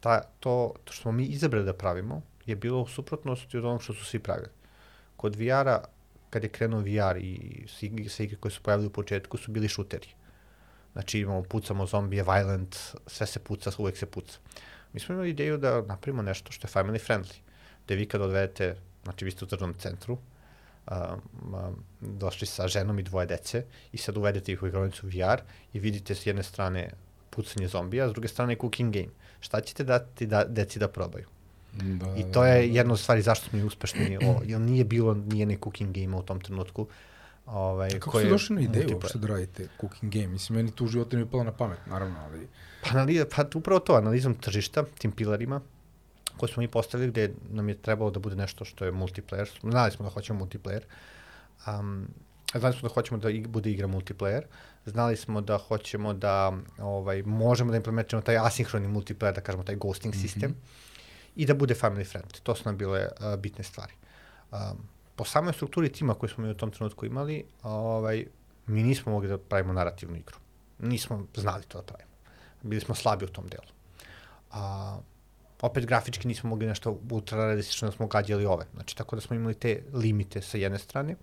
[SPEAKER 2] ta, to, to što smo mi izabrali da pravimo je bilo u suprotnosti od onog što su svi pravili. Kod VR-a, kad je krenuo VR i sve igre koje su pojavili u početku su bili šuteri. Znači imamo, pucamo zombije, violent, sve se puca, uvek se puca. Mi smo imali ideju da napravimo nešto što je family friendly. Da vi kad odvedete znači vi ste u tržnom centru, um, um, došli sa ženom i dvoje dece i sad uvedete ih u igronicu VR i vidite s jedne strane pucanje zombija, a s druge strane cooking game. Šta ćete dati da, deci da probaju? Da, I to je jedna od stvari zašto smo i uspešni, o, jer nije bilo nijedne cooking game u tom trenutku.
[SPEAKER 1] Ovaj, A kako ste došli na ideju uopšte da radite cooking game? Mislim, meni tu u životu ne je palo na pamet, naravno, ali...
[SPEAKER 2] Pa, analiza, pa upravo to, analizom tržišta, tim pilarima, koje smo mi postavili gde nam je trebalo da bude nešto što je multiplayer. Znali smo da hoćemo multiplayer. Um, znali smo da hoćemo da ig bude igra multiplayer. Znali smo da hoćemo da ovaj, možemo da implementiramo taj asinhroni multiplayer, da kažemo taj ghosting mm -hmm. sistem i da bude family friendly. To su nam bile uh, bitne stvari. Um, po samoj strukturi tima koju smo mi u tom trenutku imali, ovaj, mi nismo mogli da pravimo narativnu igru. Nismo znali to da pravimo. Bili smo slabi u tom delu. A, opet grafički nismo mogli nešto ultra realistično da smo gađali ove. Znači, tako da smo imali te limite sa jedne strane.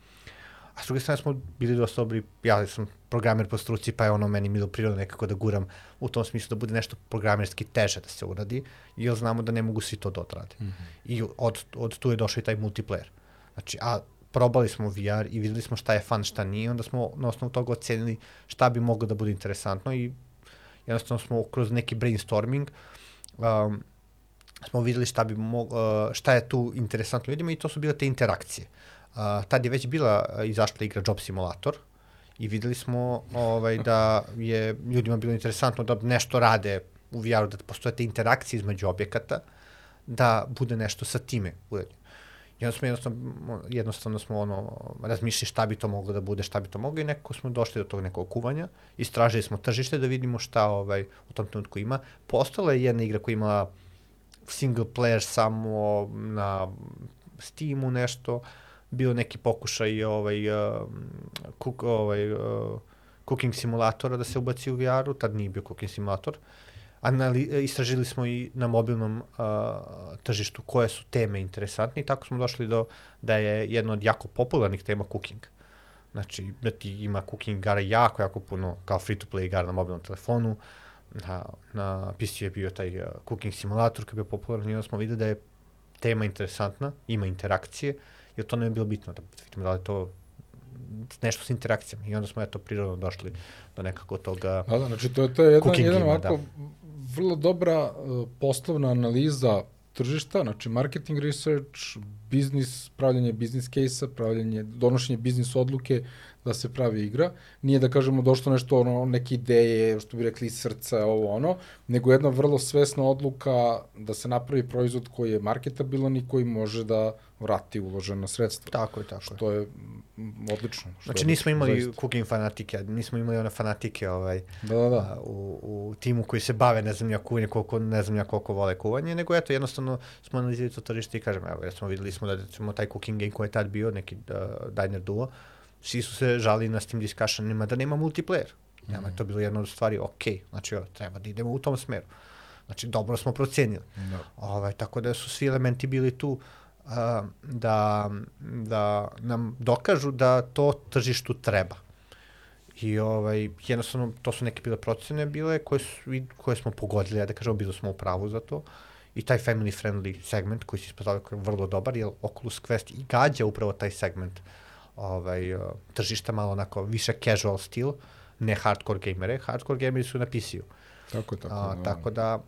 [SPEAKER 2] A s druge strane smo bili dosta dobri, ja sam programer po struci, pa je ono meni bilo prirodno nekako da guram u tom smislu da bude nešto programerski teže da se uradi, jer znamo da ne mogu svi to da odrade. Mm -hmm. I od, od tu je došao i taj multiplayer. Znači, a probali smo VR i videli smo šta je fan, šta nije, onda smo na osnovu toga ocenili šta bi moglo da bude interesantno i jednostavno smo kroz neki brainstorming um, smo videli šta, bi mo, uh, šta je tu interesantno ljudima i to su bile te interakcije. Uh, tad je već bila izašla igra Job Simulator i videli smo ovaj, da je ljudima bilo interesantno da nešto rade u VR-u, da postoje te interakcije između objekata, da bude nešto sa time urađeno. I onda smo jednostavno, jednostavno smo ono, razmišljali šta bi to moglo da bude, šta bi to moglo i nekako smo došli do tog nekog kuvanja, istražili smo tržište da vidimo šta ovaj, u tom trenutku ima. Postala je jedna igra koja ima single player samo na Steamu nešto, bio neki pokušaj ovaj, uh, cook, ovaj, uh, cooking simulatora da se ubaci u VR-u, tad nije bio cooking simulator. Anali, istražili smo i na mobilnom uh, tržištu koje su teme interesantne i tako smo došli do da je jedna od jako popularnih tema cooking. Znači, da ti ima cooking igara jako, jako puno, kao free-to-play igara na mobilnom telefonu, uh, na, na PC je bio taj uh, cooking simulator koji je bio popularan i onda smo videli da je tema interesantna, ima interakcije, jer to ne je bilo bitno da vidimo da li to nešto s interakcijama i onda smo eto prirodno došli do nekako toga
[SPEAKER 1] da, da, znači to je, to je jedna, jedan ovako da. vrlo dobra uh, poslovna analiza tržišta, znači marketing research, biznis, pravljanje biznis case-a, pravljanje, donošenje biznis odluke, da se pravi igra. Nije da kažemo došlo nešto, ono, neke ideje, što bi rekli, srca, ovo ono, nego jedna vrlo svesna odluka da se napravi proizvod koji je marketabilan i koji može da vrati uložena sredstva.
[SPEAKER 2] Tako je, tako
[SPEAKER 1] Što je odlično.
[SPEAKER 2] Što znači nismo imali zaista. cooking fanatike, nismo imali one fanatike ovaj,
[SPEAKER 1] da, da, da.
[SPEAKER 2] u, u timu koji se bave, ne znam ja kuvanje, koliko, ne znam ja koliko vole kuvanje, nego eto, jednostavno smo analizili to tržište i kažem, evo, ja smo videli smo da recimo taj cooking game koji je tad bio, neki uh, Diner Duo, svi su se žali na Steam discussionima da nema multiplayer. Nama je to bilo jedna od stvari, ok, znači o, treba da idemo u tom smeru. Znači, dobro smo procenili. No. Ovaj, tako da su svi elementi bili tu uh, da, da nam dokažu da to tržištu treba. I ovaj, jednostavno, to su neke bile procene bile koje, su, koje smo pogodili, ja da kažemo, bilo smo u pravu za to. I taj family friendly segment koji se ispostavio kao vrlo dobar, jer Oculus Quest i gađa upravo taj segment uh, ovaj, uh, tržišta malo onako više casual stil, ne hardcore gamere. Hardcore gameri su na PC-u.
[SPEAKER 1] Tako, tako.
[SPEAKER 2] A, da. Tako da,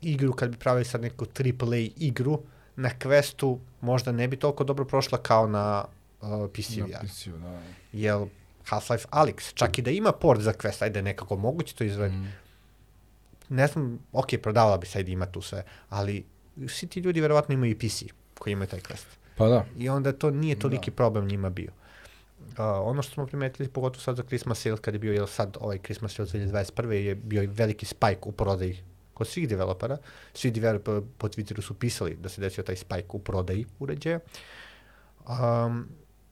[SPEAKER 2] igru, kad bi pravili sad neku AAA igru, na Questu možda ne bi toliko dobro prošla kao na uh, PC
[SPEAKER 1] na VR. PC, da.
[SPEAKER 2] Jel Half-Life Alyx, čak i da ima port za Quest, ajde nekako moguće to izvedi. Mm. Ne znam, ok, prodavala bi sad ima tu sve, ali svi ti ljudi verovatno imaju i PC koji imaju taj Quest.
[SPEAKER 1] Pa da.
[SPEAKER 2] I onda to nije toliki da. problem njima bio. Uh, ono što smo primetili, pogotovo sad za Christmas sale, kad je bio, jel sad ovaj Christmas sale 2021. je bio veliki spike u prodaji kod svih developera. Svi developeri po Twitteru su pisali da se desio taj spike u prodaji uređaja. Um,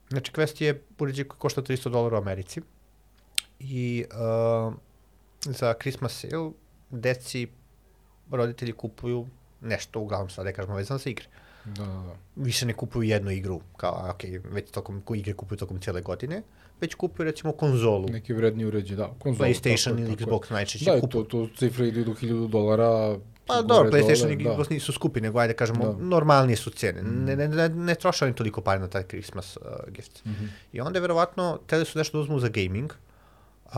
[SPEAKER 2] znači, Quest je uređaj koji košta 300 dolara u Americi. I uh, za Christmas sale deci roditelji kupuju nešto, uglavnom sad, da kažemo, vezano za igre. Uh,
[SPEAKER 1] Da, da, da.
[SPEAKER 2] Više ne kupuju jednu igru, kao, ok, već tokom, igre kupuju tokom cijele godine, već kupuju recimo konzolu.
[SPEAKER 1] Neki vredni uređaj, da.
[SPEAKER 2] Konzolu, PlayStation tako, ili tako, Xbox najčešće
[SPEAKER 1] da, kupuju. Da, to, to cifre idu do 1000 dolara,
[SPEAKER 2] Pa dobro, PlayStation i Xbox da. nisu skupi, nego ajde kažemo, da. normalnije su cene. Mm. Ne, ne, ne, ne troše oni toliko pare na taj Christmas uh, gift. Mm -hmm. I onda je verovatno, tele su nešto da uzmu za gaming, uh,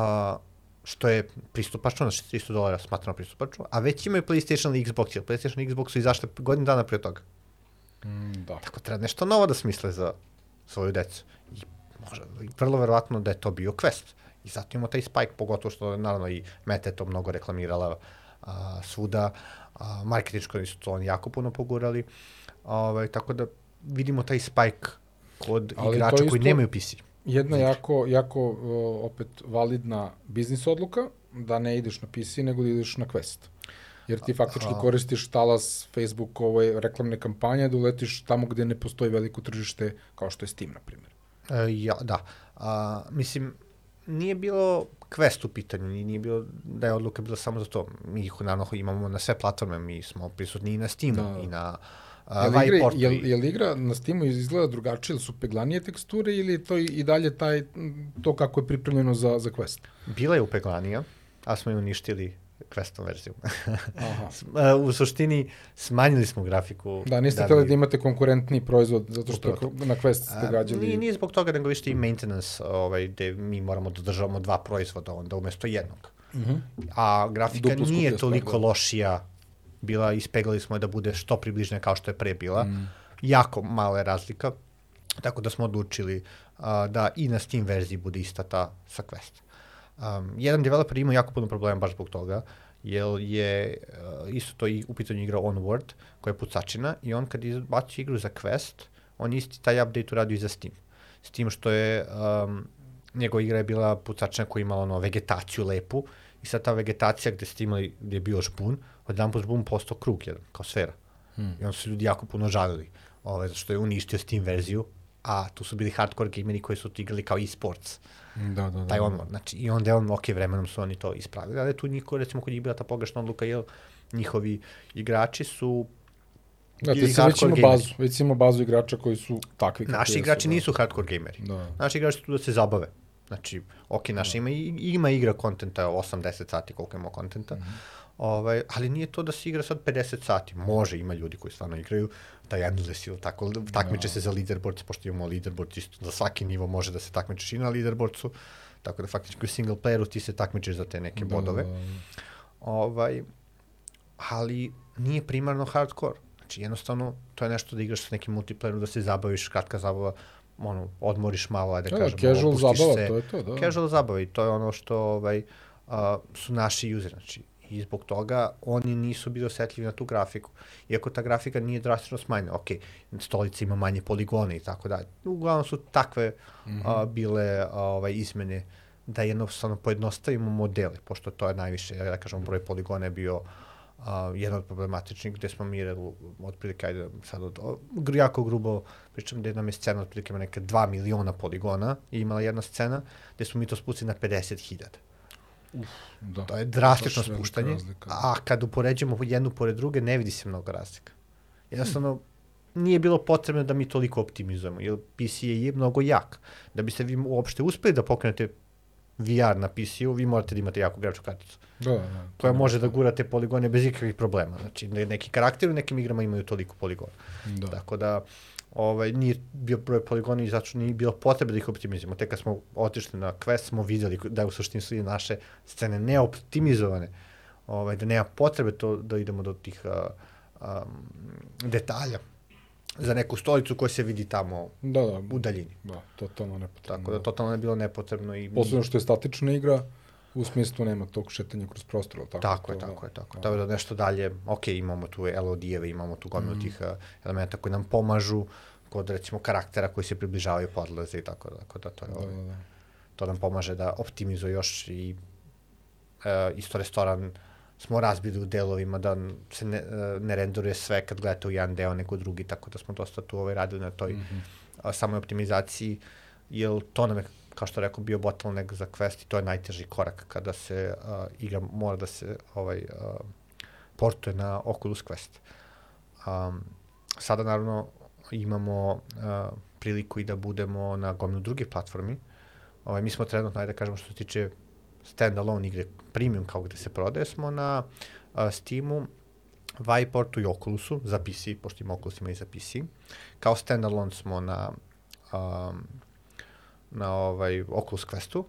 [SPEAKER 2] što je pristupačno, znači 300 dolara smatrano pristupačno, a već imaju PlayStation i Xbox, jer PlayStation i Xbox su izašle godinu dana prije toga.
[SPEAKER 1] Mm, da.
[SPEAKER 2] Tako treba nešto novo da smisle za svoju decu. I može, vrlo verovatno da je to bio quest. I zato imamo taj spike, pogotovo što naravno i Meta je to mnogo reklamirala a, svuda, a, marketičko su to oni jako puno pogurali, ovaj, tako da vidimo taj spike kod Ali igrača koji nemaju PC.
[SPEAKER 1] Jedna znači. jako, jako opet validna biznis odluka, da ne ideš na PC, nego da ideš na Quest. Jer ti faktički koristiš talas Facebook ove reklamne kampanje da uletiš tamo gde ne postoji veliko tržište kao što je Steam, na primjer.
[SPEAKER 2] E, ja, da. A, mislim, nije bilo Quest u pitanju, nije bilo da je odluka bila samo za to. Mi ih naravno imamo na sve platforme, mi smo prisutni i na Steamu, da. i na
[SPEAKER 1] Uh, jel, igra, jel, jel igra na Steamu izgleda drugačije, ili su peglanije teksture ili to i dalje taj, to kako je pripremljeno za, za Quest?
[SPEAKER 2] Bila je upeglanija, a smo je uništili Questom verziju. Aha. u suštini smanjili smo grafiku.
[SPEAKER 1] Da, niste htjeli da imate konkurentni proizvod, zato što Upravo. na Quest ste gađali...
[SPEAKER 2] Nije, nije zbog toga, nego više i maintenance, ovaj, gde mi moramo da državamo dva proizvoda onda umesto jednog. Uh mhm. -huh. A grafika Duplo nije toliko da. lošija bila, ispegali smo je da bude što približnija kao što je pre bila. Mm. Jako mala je razlika, tako da smo odlučili uh, da i na Steam verziji bude ista ta sa Quest. Um, jedan developer ima jako puno problema baš zbog toga, jer je uh, isto to i u pitanju igra Onward, koja je pucačina, i on kad izbaci igru za Quest, on isti taj update uradio i za Steam. S tim što je, um, njegova igra je bila pucačina koja imala ono, vegetaciju lepu, i sad ta vegetacija gde ste imali, gde je bio špun, jedan po žbun postao krug jedan, kao sfera. Hmm. I onda su ljudi jako puno žalili, ovaj, zato što je uništio Steam verziju, a tu su bili hardcore gameri koji su igrali kao e-sports. Da, da, da. Taj on, znači, i onda je on, ok, vremenom su oni to ispravili, ali tu niko, recimo, kod njih bila ta pogrešna odluka, jer njihovi igrači su
[SPEAKER 1] Da, ti se već ima bazu, već ima bazu igrača koji su takvi.
[SPEAKER 2] Naši igrači da. nisu hardcore gameri. Da. Naši igrači su tu da se zabave. Znači, ok, naš da. ima, ima igra kontenta, 8-10 sati koliko ima kontenta, mm -hmm Ovaj, ali nije to da se igra sad 50 sati. Može, ima ljudi koji stvarno igraju da endless ili tako, takmiče no. Da. se za leaderboard, pošto imamo leaderboard isto, za svaki nivo može da se takmičeš i na leaderboardsu, tako da faktički u single playeru ti se takmičeš za te neke da, bodove. Ovaj, ali nije primarno hardcore. Znači, jednostavno, to je nešto da igraš sa nekim multiplayerom, da se zabaviš, kratka zabava, ono, odmoriš malo, ajde da, kažemo,
[SPEAKER 1] casual zabava, se. to je to, da.
[SPEAKER 2] Casual zabava i to je ono što ovaj, uh, su naši useri, znači, i zbog toga oni nisu bili osetljivi na tu grafiku. Iako ta grafika nije drastično smanjena, ok, stolica ima manje poligone i tako dalje. Uglavnom su takve mm -hmm. a, bile a, ovaj, izmene da jednostavno pojednostavimo modele, pošto to je najviše, da kažem, broj poligona je bio a, jedan od problematičnih, gde smo mi otprilike, ajde sad od, jako grubo pričam gde nam je scena otprilike ima neke 2 miliona poligona i imala jedna scena gde smo mi to spustili na 50.000. Uf, da. To je drastično spuštanje, a kad upoređujemo jednu pored druge, ne vidi se mnogo razlika. Jednostavno, nije bilo potrebno da mi toliko optimizujemo, jer PC je mnogo jak. Da biste vi uopšte uspeli da pokrenete VR na PC-u, vi morate da imate jako grafičku karticu. Da, da. Koja može da gurate poligone bez ikakvih problema. Znači, neki karakteri u nekim igrama imaju toliko poligona. Da. Tako da, ovaj, nije bio broj poligona i zato nije bilo potrebe da ih optimizujemo. Tek kad smo otišli na quest smo videli da u suštini su i naše scene neoptimizovane, ovaj, da nema potrebe to da idemo do tih a, a, detalja za neku stolicu koja se vidi tamo da, da, u daljini.
[SPEAKER 1] Da, totalno nepotrebno.
[SPEAKER 2] Tako da totalno je bilo nepotrebno. I
[SPEAKER 1] Posledno što je statična igra, u smislu nema tog šetanja kroz prostor,
[SPEAKER 2] tako? Tako je, tako da, je, tako. Da. Tako da nešto dalje, ok, imamo tu LOD-eve, imamo tu gomilu mm. tih uh, elementa koji nam pomažu kod recimo karaktera koji se približavaju podlaze i tako, tako da to je, da, ovaj, da, da. to nam pomaže da optimizuje još i uh, isto restoran smo razbili u delovima da se ne, uh, ne rendoruje sve kad gledate u jedan deo nego drugi, tako da smo dosta tu ovaj, radili na toj mm -hmm. samoj optimizaciji, jer to nam je kao što rekao, bio bottleneck za Quest i to je najteži korak kada se uh, igra mora da se ovaj, uh, portuje na Oculus Quest. Um, sada naravno imamo uh, priliku i da budemo na gomilu drugih platformi. Ovaj, mi smo trenutno, ajde da kažemo što se tiče standalone igre premium kao gde se prodaje, smo na uh, Steamu, Viportu i Oculusu za PC, pošto ima Oculus ima i za PC. Kao standalone smo na um, na ovaj Oculus Questu.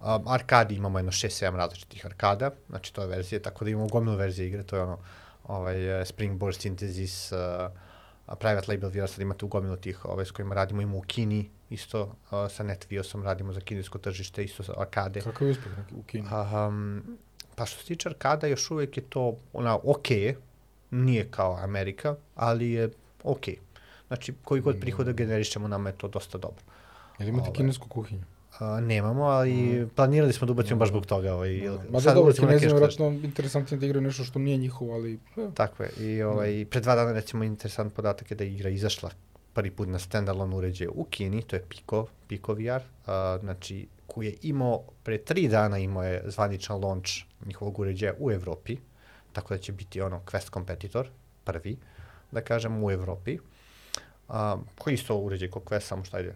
[SPEAKER 2] Um, arkadi imamo jedno 6-7 različitih arkada, znači to je verzije, tako da imamo gomilu verzije igre, to je ono ovaj, eh, Springboard Synthesis, uh, Private Label VR, sad ima tu gomilu tih ovaj, s kojima radimo, imamo u Kini, isto uh, sa NetViosom radimo za kinesko tržište, isto za arkade.
[SPEAKER 1] Kako je uspeh u Kini? Um,
[SPEAKER 2] pa što se tiče arkada, još uvek je to ona, ok, nije kao Amerika, ali je ok. Znači, koji god prihoda mm. generišemo, nama je to dosta dobro.
[SPEAKER 1] Jel imate ovaj, kinesku kuhinju?
[SPEAKER 2] A, nemamo, ali mm. planirali smo da ubacimo baš zbog toga. Ovaj,
[SPEAKER 1] mm. Ma da, dobro, kinezi je vjerojatno interesantnije da igraju nešto što nije njihovo, ali...
[SPEAKER 2] Eh. Tako je. I ovaj, mm. pre dva dana, recimo, interesant podatak je da je igra izašla prvi put na standalone uređaje u Kini, to je Pico, Pico VR, a, znači, koji je imao, pre tri dana imao je zvaničan launch njihovog uređaja u Evropi, tako da će biti ono Quest kompetitor, prvi, da kažem, u Evropi, a, koji isto uređaj kao Quest, samo šta ide.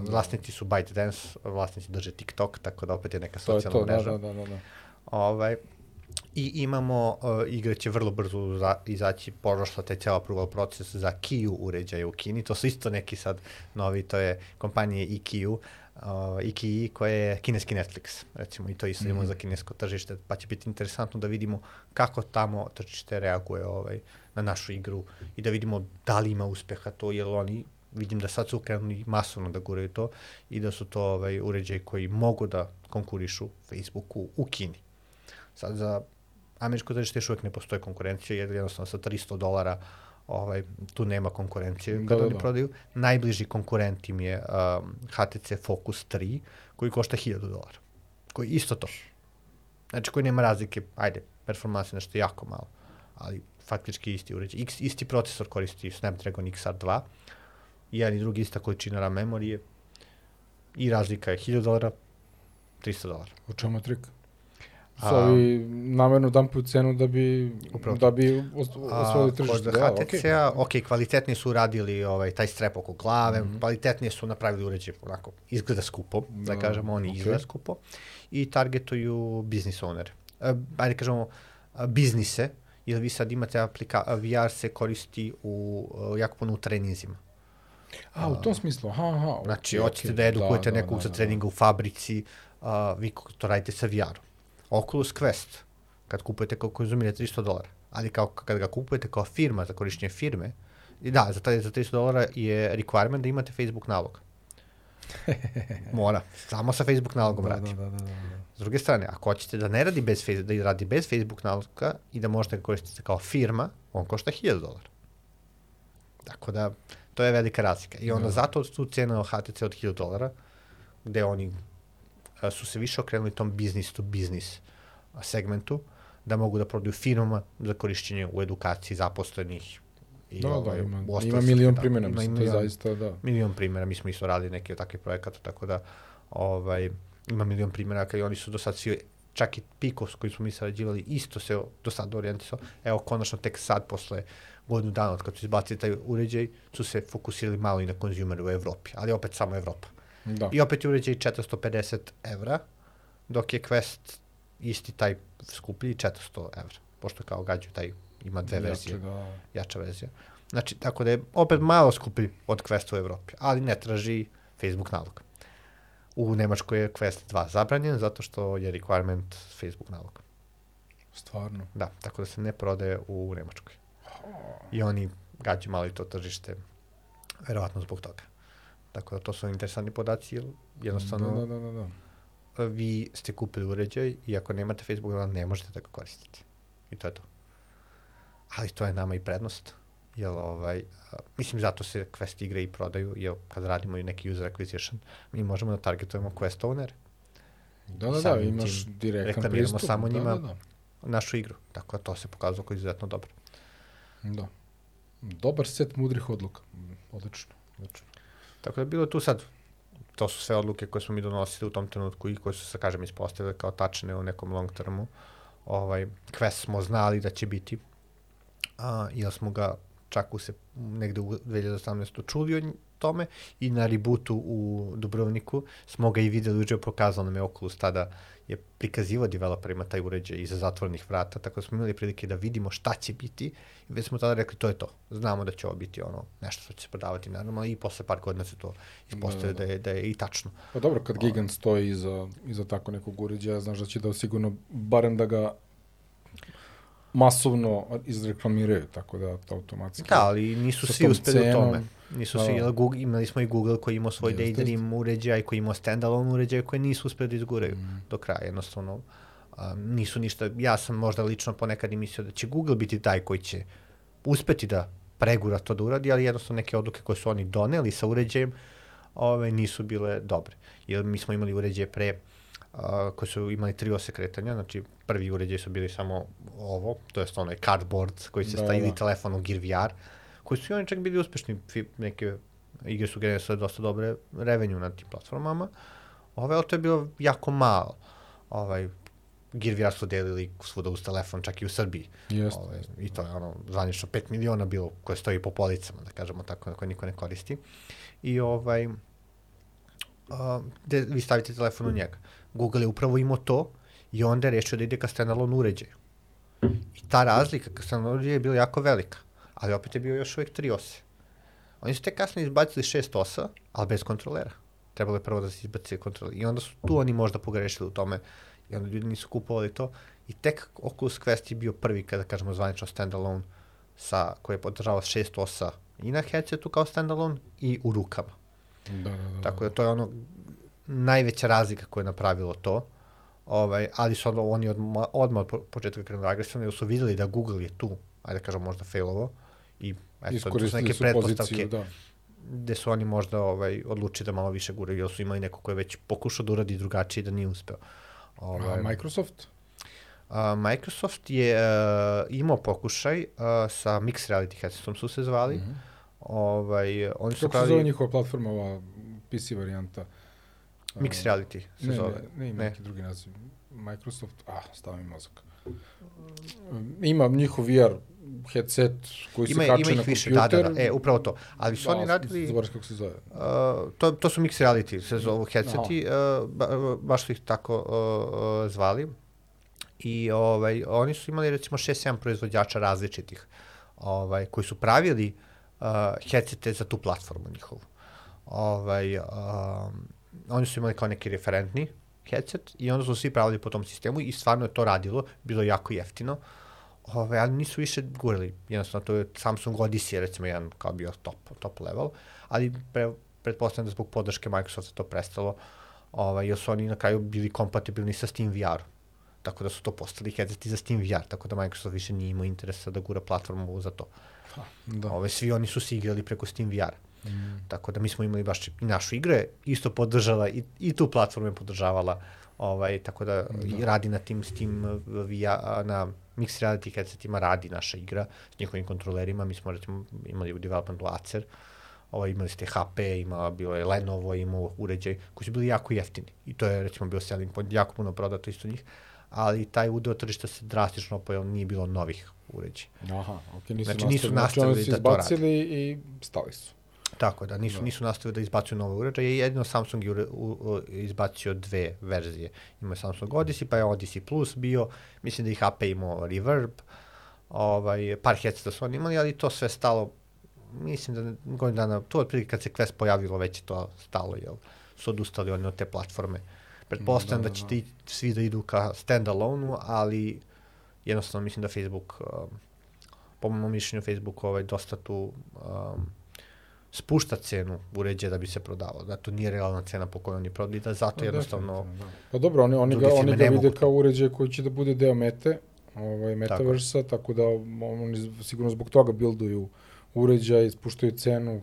[SPEAKER 2] Vlasnici su ByteDance, vlasnici drže TikTok, tako da opet je neka
[SPEAKER 1] To je
[SPEAKER 2] socijalna
[SPEAKER 1] to, da,
[SPEAKER 2] mreža.
[SPEAKER 1] da, da, da. da.
[SPEAKER 2] Ovaj, I imamo, uh, igra će vrlo brzo za, izaći, prošla taj ceo approval proces za Kiju uređaje u Kini, to su isto neki sad novi, to je kompanije EQ, uh, EQI koja je kineski Netflix, recimo, i to isto imamo
[SPEAKER 1] Mhm.
[SPEAKER 2] za kinesko tržište, pa će biti interesantno da vidimo kako tamo tržište reaguje ovaj, na našu igru i da vidimo da li ima uspeha to, jer oni vidim da sad su krenuli masovno da guraju to i da su to ovaj, uređaji koji mogu da konkurišu Facebooku u Kini. Sad za američko tržište još uvek ne postoji konkurencija, jer jednostavno sa 300 dolara ovaj, tu nema konkurencije
[SPEAKER 1] Da,
[SPEAKER 2] kada
[SPEAKER 1] da,
[SPEAKER 2] oni
[SPEAKER 1] da.
[SPEAKER 2] prodaju. Najbliži konkurent im je um, HTC Focus 3, koji košta 1000 dolara. Koji isto to. Znači, koji nema razlike, ajde, performanse nešto jako malo, ali faktički isti uređaj. X, isti procesor koristi Snapdragon XR2, jedan i drugi ista količina RAM memorije i razlika je 1000 dolara, 300 dolara.
[SPEAKER 1] U čemu je trik? Ovi namerno dampuju cenu da bi,
[SPEAKER 2] Upravo
[SPEAKER 1] da bi os- osvojili tržište.
[SPEAKER 2] Kod
[SPEAKER 1] Da,
[SPEAKER 2] HTC-a, ok, kvalitetnije su uradili ovaj, taj strep oko glave,
[SPEAKER 1] Mhm.
[SPEAKER 2] kvalitetnije su napravili uređaj, onako, izgleda skupo, da,
[SPEAKER 1] Da,
[SPEAKER 2] kažemo, oni
[SPEAKER 1] okej.
[SPEAKER 2] izgleda skupo, i targetuju business ownere. E, ajde kažemo, a, biznise, jer vi sad imate aplika, VR se koristi u, a, jako puno u treninzima.
[SPEAKER 1] A, u tom smislu, aha, aha.
[SPEAKER 2] Znači,
[SPEAKER 1] okej,
[SPEAKER 2] hoćete
[SPEAKER 1] okej.
[SPEAKER 2] da edukujete
[SPEAKER 1] Da, da,
[SPEAKER 2] nekog
[SPEAKER 1] da,
[SPEAKER 2] za
[SPEAKER 1] da.
[SPEAKER 2] treninga u fabrici, a, vi to radite sa VR-om. Oculus Quest, kad kupujete kao konzumire 300 dolara, ali kao, kad ga kupujete kao firma za korišćenje firme, i da, za, taj, za 300 dolara je requirement da imate Facebook nalog. Mora, samo sa Facebook nalogom
[SPEAKER 1] Da,
[SPEAKER 2] radi.
[SPEAKER 1] da, da, da, da.
[SPEAKER 2] S druge strane, ako hoćete da ne radi bez, da radi bez Facebook naloga i da možete ga koristiti kao firma, on košta 1000 dolara. Tako da, to je velika razlika. I onda
[SPEAKER 1] Da.
[SPEAKER 2] zato tu cena HTC od 1000 dolara, gde oni a, su se više okrenuli tom business to business segmentu, da mogu da prodaju firmama za korišćenje u edukaciji zaposlenih. I
[SPEAKER 1] Da, da,
[SPEAKER 2] ovaj,
[SPEAKER 1] ima,
[SPEAKER 2] ostalom
[SPEAKER 1] ima
[SPEAKER 2] se-
[SPEAKER 1] milion
[SPEAKER 2] da,
[SPEAKER 1] primjena,
[SPEAKER 2] ima
[SPEAKER 1] mislim, to je zaista, da.
[SPEAKER 2] milion primjera, mi smo isto radili neke od takvih projekata, tako da ovaj, ima milion primjera i oni su do sad svi, čak i Pico s kojim smo mi sarađivali, isto se do sad orijentisao. Evo, konačno tek sad, posle godinu dana od kad su izbacili taj uređaj, su se fokusirali malo i na konzumere u Evropi, ali opet samo Evropa.
[SPEAKER 1] Da.
[SPEAKER 2] I opet je uređaj 450 evra, dok je Quest isti taj skuplji 400 evra, pošto kao gađu taj ima dve verzije
[SPEAKER 1] Jače, da.
[SPEAKER 2] jača verzija. Znači, tako da je opet malo skuplji od Questa u Evropi, ali ne traži Facebook nalog. U Nemačkoj je Quest 2 zabranjen zato što je requirement Facebook nalog.
[SPEAKER 1] Stvarno.
[SPEAKER 2] Da, tako da se ne prodaje u Nemačkoj. I oni gađu malo i to tržište, verovatno zbog toga. Tako da to su interesantni podaci, jer jednostavno
[SPEAKER 1] Da, da, da, da, da.
[SPEAKER 2] vi ste kupili uređaj i ako nemate Facebook nalog ne možete da ga koristite. I to je to. Ali to je nama i prednost. Jer, ovaj, mislim, zato se Quest igre i prodaju, jer kad radimo i neki user acquisition, mi možemo da targetujemo Quest owner,
[SPEAKER 1] Da, da, da, imaš direktan
[SPEAKER 2] reklamiramo
[SPEAKER 1] pristup.
[SPEAKER 2] samo
[SPEAKER 1] da,
[SPEAKER 2] njima.
[SPEAKER 1] Da, da.
[SPEAKER 2] našu igru. Tako da to se pokazalo kao izuzetno dobro.
[SPEAKER 1] da. Dobar set mudrih odluka. Mm, Odlično, odlično.
[SPEAKER 2] Tako da bilo tu sad, to su sve odluke koje smo mi donosili u tom trenutku i koje su se, kažem, ispostavile kao tačne u nekom long termu. Ovaj, Quest smo znali da će biti, a, jer smo ga čak u se, negde u 2018. čuli o tome i na rebootu u Dubrovniku smo ga i videli uđe pokazao nam je Oculus tada je prikazivao developerima taj uređaj iza zatvorenih vrata, tako da smo imali prilike da vidimo šta će biti i već smo tada rekli to je to. Znamo da će ovo biti ono nešto što će se prodavati naravno i posle par godina se to ispostavio da,
[SPEAKER 1] Da, da,
[SPEAKER 2] da, je, da je i tačno.
[SPEAKER 1] Pa dobro, kad gigant stoji iza, iza tako nekog uređaja, znaš da će da sigurno, barem da ga masovno izreklamiraju, tako da to automatski...
[SPEAKER 2] Da, ali nisu svi uspeli u
[SPEAKER 1] cenom,
[SPEAKER 2] tome. Nisu
[SPEAKER 1] da.
[SPEAKER 2] svi, jer Google, imali smo i Google koji imao svoj
[SPEAKER 1] Jeste,
[SPEAKER 2] Daydream uređaj, koji imao standalone uređaj, koji nisu uspeli da izguraju
[SPEAKER 1] Mm.
[SPEAKER 2] do kraja. Jednostavno, a, nisu ništa, ja sam možda lično ponekad i mislio da će Google biti taj koji će uspeti da pregura to da uradi, ali jednostavno neke odluke koje su oni doneli sa uređajem ove, nisu bile dobre. Jer mi smo imali uređaje pre a, koji su imali tri ose kretanja, znači prvi uređaj su bili samo ovo, to jest onaj cardboard koji se
[SPEAKER 1] Da,
[SPEAKER 2] stavili
[SPEAKER 1] da.
[SPEAKER 2] telefon u Gear VR, koji su i oni čak bili uspešni, neke igre su generisale dosta dobre revenue na tim platformama, ove, ali to je bilo jako malo. Ovaj, Gear VR su delili svuda uz telefon, čak i u Srbiji.
[SPEAKER 1] Jeste.
[SPEAKER 2] Ovaj, I to je ono, zvanično 5 miliona bilo koje stoji po policama, da kažemo tako, koje niko ne koristi. I ovaj, uh, gde vi stavite telefon u njega. Google je upravo imao to i onda je rešio da ide ka standalone uređaju. I ta razlika ka standalone uređaju je bila jako velika, ali opet je bio još uvijek tri ose. Oni su te kasnije izbacili šest osa, ali bez kontrolera. Trebalo je prvo da se izbaci kontroler. I onda su tu oni možda pogrešili u tome i onda ljudi nisu kupovali to. I tek Oculus Quest je bio prvi, kada kažemo zvanično standalone, sa, koji je podržavao šest osa i na headsetu kao standalone i u rukama.
[SPEAKER 1] Da, da, da.
[SPEAKER 2] Tako da to je ono najveća razlika koja je napravilo to. Ovaj, ali su onda oni odmah, odmah od početka krenuli agresivno, jer su videli da Google je tu, ajde da kažem možda failovo, i eto, to su neke
[SPEAKER 1] su
[SPEAKER 2] pretpostavke
[SPEAKER 1] poziciju, da.
[SPEAKER 2] gde su oni možda ovaj, odlučili da malo više guraju, jer su imali neko ko je već pokušao da uradi drugačije da nije uspeo.
[SPEAKER 1] A Microsoft?
[SPEAKER 2] A, Microsoft je uh, imao pokušaj uh, sa Mixed Reality headsetom su se zvali. Mm -hmm. ovaj, oni su
[SPEAKER 1] Kako se zove njihova platforma, ova PC varijanta?
[SPEAKER 2] Mixed Reality se
[SPEAKER 1] ne,
[SPEAKER 2] zove.
[SPEAKER 1] Ne, ne, ima
[SPEAKER 2] Ne.
[SPEAKER 1] neki drugi naziv. Microsoft, ah, stavi mi mozak. Ima njihov VR headset koji
[SPEAKER 2] Ima,
[SPEAKER 1] se kače na
[SPEAKER 2] više, da,
[SPEAKER 1] kompjuter.
[SPEAKER 2] da, da, e, upravo to. Ali su oni radili, uh,
[SPEAKER 1] Zaboravim kako se zove.
[SPEAKER 2] to, to su Mixed Reality, se zovu headseti, uh, ba, baš su ih tako uh, uh, zvali. I ovaj, oni su imali recimo 6-7 proizvođača različitih, ovaj, koji su pravili uh, headsete za tu platformu njihovu. Ovaj, um, oni su imali kao neki referentni headset i onda su svi pravili po tom sistemu i stvarno je to radilo, bilo jako jeftino. Ove, ali nisu više gurali, jednostavno to je Samsung Odyssey recimo jedan kao bio top, top level, ali pre, pretpostavljam da zbog podrške Microsofta to prestalo, ovaj, jer su oni na kraju bili kompatibilni sa Steam VR. Tako da su to postali headseti za Steam VR, tako da Microsoft više nije imao interesa da gura platformu za to.
[SPEAKER 1] Da.
[SPEAKER 2] Ove, svi oni su se igrali preko Steam VR. Mm. Tako da mi smo imali baš i našu igre, isto podržala i, i tu platformu je podržavala, ovaj, tako da, da. radi na tim Steam VR, na Mixed Reality headsetima radi naša igra s njihovim kontrolerima, mi smo recimo imali u developmentu Acer, ovaj, imali ste HP, ima, bilo je Lenovo, imao uređaj koji su bili jako jeftini i to je recimo bio selling point, jako puno prodato isto njih, ali taj udeo tržišta se drastično opojao, nije bilo novih uređaja.
[SPEAKER 1] Aha, ok, nisu
[SPEAKER 2] Znači, nisu
[SPEAKER 1] nastavili.
[SPEAKER 2] nastavili
[SPEAKER 1] znači,
[SPEAKER 2] da to
[SPEAKER 1] oni su izbacili i stali su.
[SPEAKER 2] Tako da, nisu,
[SPEAKER 1] Da.
[SPEAKER 2] nisu nastavili da izbacuju nove uređaje, jedino Samsung je u, u, izbacio dve verzije. Ima je Samsung Odyssey, pa je Odyssey Plus bio, mislim da i HP imao Reverb, ovaj, par headseta su oni imali, ali to sve stalo, mislim da godin dana, to otprilike kad se Quest pojavilo, već je to stalo, jel, su odustali oni od te platforme. Pretpostavljam da,
[SPEAKER 1] Da,
[SPEAKER 2] da,
[SPEAKER 1] da,
[SPEAKER 2] će ti svi da idu ka standalone-u, ali jednostavno mislim da Facebook, um, po mojom mišljenju Facebook ovaj, dosta tu um, spušta cenu uređaja da bi se prodavao, da to nije realna cena po kojoj oni prodaju, da zato
[SPEAKER 1] Pa,
[SPEAKER 2] jednostavno
[SPEAKER 1] definitivno, Da. Pa dobro, oni, oni, ga, oni ga vide kao uređaj koji će da bude deo mete, ovaj, metaversa, tako. tako da oni sigurno zbog toga bilduju uređaj, spuštaju cenu,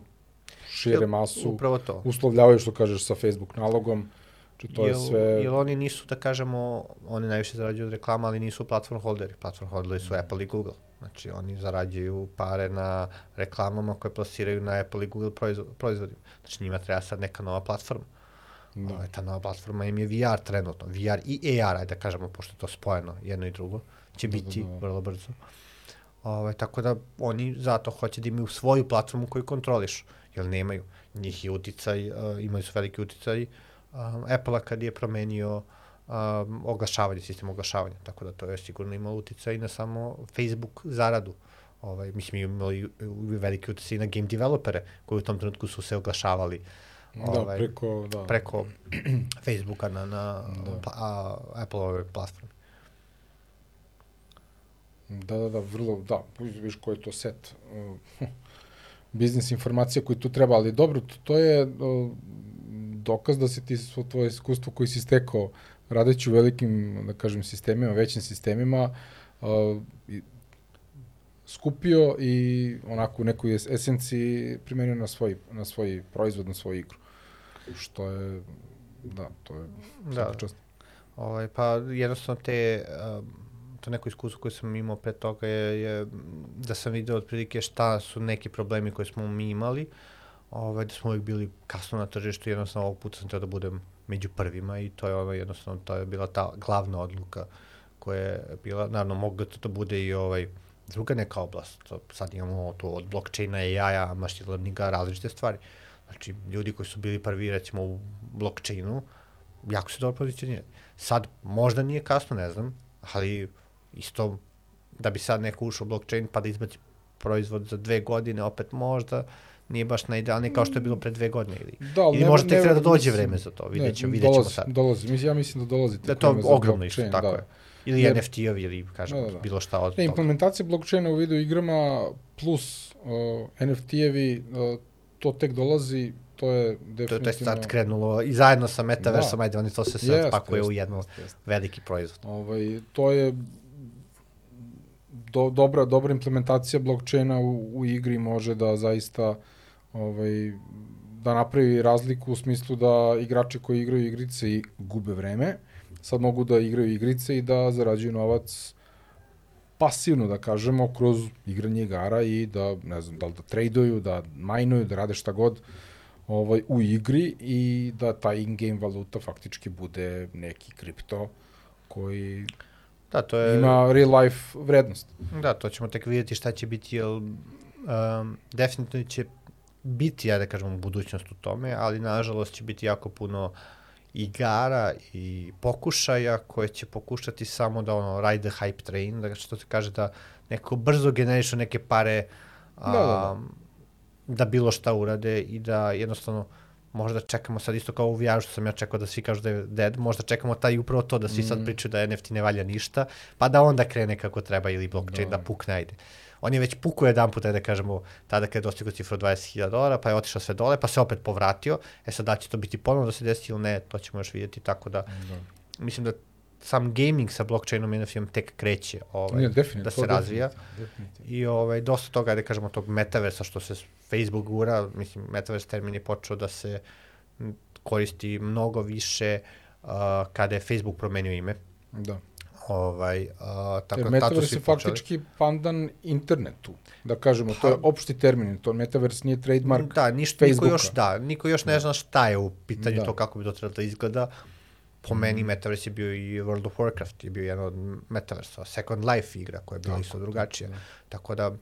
[SPEAKER 1] šire masu,
[SPEAKER 2] upravo to.
[SPEAKER 1] uslovljavaju što kažeš sa Facebook nalogom, Znači, to je
[SPEAKER 2] jel,
[SPEAKER 1] sve...
[SPEAKER 2] Jel oni nisu, da kažemo, oni najviše zarađuju od reklama, ali nisu platform holderi. Platform holderi su Apple i Google. Znači, oni zarađuju pare na reklamama koje plasiraju na Apple i Google proizvo- proizvodima. Znači, njima treba sad neka nova platforma.
[SPEAKER 1] Da.
[SPEAKER 2] Ovaj, ta nova platforma im je VR trenutno. VR i AR, ajde da kažemo, pošto je to spojeno, jedno i drugo, će
[SPEAKER 1] Da, da,
[SPEAKER 2] biti
[SPEAKER 1] da.
[SPEAKER 2] vrlo brzo. Ovaj, tako da oni zato hoće da imaju svoju platformu koju kontrolišu, jer nemaju. Njih je uticaj, uh, imaju su veliki uticaj um, Apple-a kad je promenio um, oglašavanje, sistem oglašavanja, tako da to je sigurno imalo uticaj i na samo Facebook zaradu. Ovaj, mislim, imali i veliki uticaj i na game developere, koji u tom trenutku su se oglašavali
[SPEAKER 1] Da,
[SPEAKER 2] ovaj,
[SPEAKER 1] preko, da.
[SPEAKER 2] preko Facebooka na, na
[SPEAKER 1] Da.
[SPEAKER 2] a, Apple-ove platforme.
[SPEAKER 1] Da, da, da, vrlo, da, viš koji je to set uh, biznis informacija koji tu treba, ali dobro, to, to je uh, dokaz da se ti svo tvoje iskustvo koji si stekao radeći u velikim, da kažem, sistemima, većim sistemima, uh, skupio i onako u nekoj es- esenciji primenio na svoj, na svoj proizvod, na svoju igru. Što je, da, to je
[SPEAKER 2] Da.
[SPEAKER 1] čast.
[SPEAKER 2] Ovaj, pa jednostavno te, um, to neko iskustvo koje sam imao pre toga je, je da sam video otprilike šta su neki problemi koje smo mi imali, ovaj, da smo uvijek bili kasno na tržištu, jednostavno ovog puta sam teo da budem među prvima i to je ono jednostavno, to je bila ta glavna odluka koja je bila, naravno mogu to da bude i ovaj, druga neka oblast, to, sad imamo to od blockchaina, AI-a, machine learninga, različite stvari. Znači, ljudi koji su bili prvi, recimo, u blockchainu, jako se dobro pozicionirali. Sad, možda nije kasno, ne znam, ali isto da bi sad neko ušao u blockchain pa da izbaci proizvod za dve godine, opet možda nije baš najidealnije kao što je bilo pre dve godine. Ili,
[SPEAKER 1] Da,
[SPEAKER 2] ili
[SPEAKER 1] ne-
[SPEAKER 2] možda tek treba da dođe
[SPEAKER 1] mislim-
[SPEAKER 2] vreme za to, vidjet ćemo, vidjet ćemo
[SPEAKER 1] dolazi,
[SPEAKER 2] sad.
[SPEAKER 1] Dolazi, mislim, ja mislim da dolazi.
[SPEAKER 2] Da to ogromno isto, tako
[SPEAKER 1] da.
[SPEAKER 2] je. Ili
[SPEAKER 1] Jer-
[SPEAKER 2] NFT-ovi, ili kažem,
[SPEAKER 1] Da, da, da.
[SPEAKER 2] bilo šta od
[SPEAKER 1] Ne,
[SPEAKER 2] toga.
[SPEAKER 1] implementacija blockchaina u video igrama plus uh, NFT-evi, uh, to tek dolazi, to je
[SPEAKER 2] To,
[SPEAKER 1] definitivno...
[SPEAKER 2] to je sad krenulo i zajedno sa Metaversom,
[SPEAKER 1] Da.
[SPEAKER 2] ajde, oni to se sad
[SPEAKER 1] Jeste,
[SPEAKER 2] pakuje u
[SPEAKER 1] jeste,
[SPEAKER 2] jedno
[SPEAKER 1] jeste, jeste.
[SPEAKER 2] veliki proizvod.
[SPEAKER 1] Ovaj, to je do, dobra, dobra implementacija blockchaina u, u igri može da zaista ovaj, da napravi razliku u smislu da igrači koji igraju igrice i gube vreme, sad mogu da igraju igrice i da zarađuju novac pasivno, da kažemo, kroz igranje igara i da, ne znam, da li da traduju, da majnuju, da rade šta god ovaj, u igri i da ta in-game valuta faktički bude neki kripto koji
[SPEAKER 2] Da, to je...
[SPEAKER 1] ima real life vrednost.
[SPEAKER 2] Da, to ćemo tek vidjeti šta će biti, jer um, definitivno će biti, ja da kažem, budućnost u tome, ali nažalost će biti jako puno igara i pokušaja koje će pokušati samo da ono ride the hype train, da što se kaže da neko brzo generišu neke pare a,
[SPEAKER 1] Da, da, da.
[SPEAKER 2] da bilo šta urade i da jednostavno možda čekamo sad isto kao u VR što sam ja čekao da svi kažu da je dead, možda čekamo taj upravo to da svi sad
[SPEAKER 1] Mm.
[SPEAKER 2] pričaju da NFT ne valja ništa, pa da onda krene kako treba ili blockchain da,
[SPEAKER 1] Da.
[SPEAKER 2] da pukne, ajde. On je već pukao jedan put, ajde da kažemo, tada kad je dostigao cifru 20.000 dolara, pa je otišao sve dole, pa se opet povratio. E sad da će to biti ponovno da se desi ili ne, to ćemo još vidjeti, tako da
[SPEAKER 1] Da.
[SPEAKER 2] mislim da sam gaming sa blockchainom i NFT-om tek kreće ovaj,
[SPEAKER 1] Nije, definitivno.
[SPEAKER 2] da se razvija. I ovaj, dosta toga, da kažemo, tog metaversa što se Facebook gura, mislim, metaverse termin je počeo da se koristi mnogo više uh, kada je Facebook promenio ime.
[SPEAKER 1] Da.
[SPEAKER 2] Ovaj, uh, tako
[SPEAKER 1] Jer
[SPEAKER 2] da su
[SPEAKER 1] metaverse je
[SPEAKER 2] počeli.
[SPEAKER 1] faktički pandan internetu. Da kažemo, to je
[SPEAKER 2] Pa-
[SPEAKER 1] opšti termin. To metaverse nije trademark.
[SPEAKER 2] Da, ništa, niko
[SPEAKER 1] Facebooka.
[SPEAKER 2] još, da, niko još ne zna šta je u pitanju
[SPEAKER 1] Da.
[SPEAKER 2] to kako bi to trebalo da izgleda. Po meni Metaverse je bio i World of Warcraft, je bio jedan od Metaversa, Second Life igra koja je bila isto drugačija. Tako da,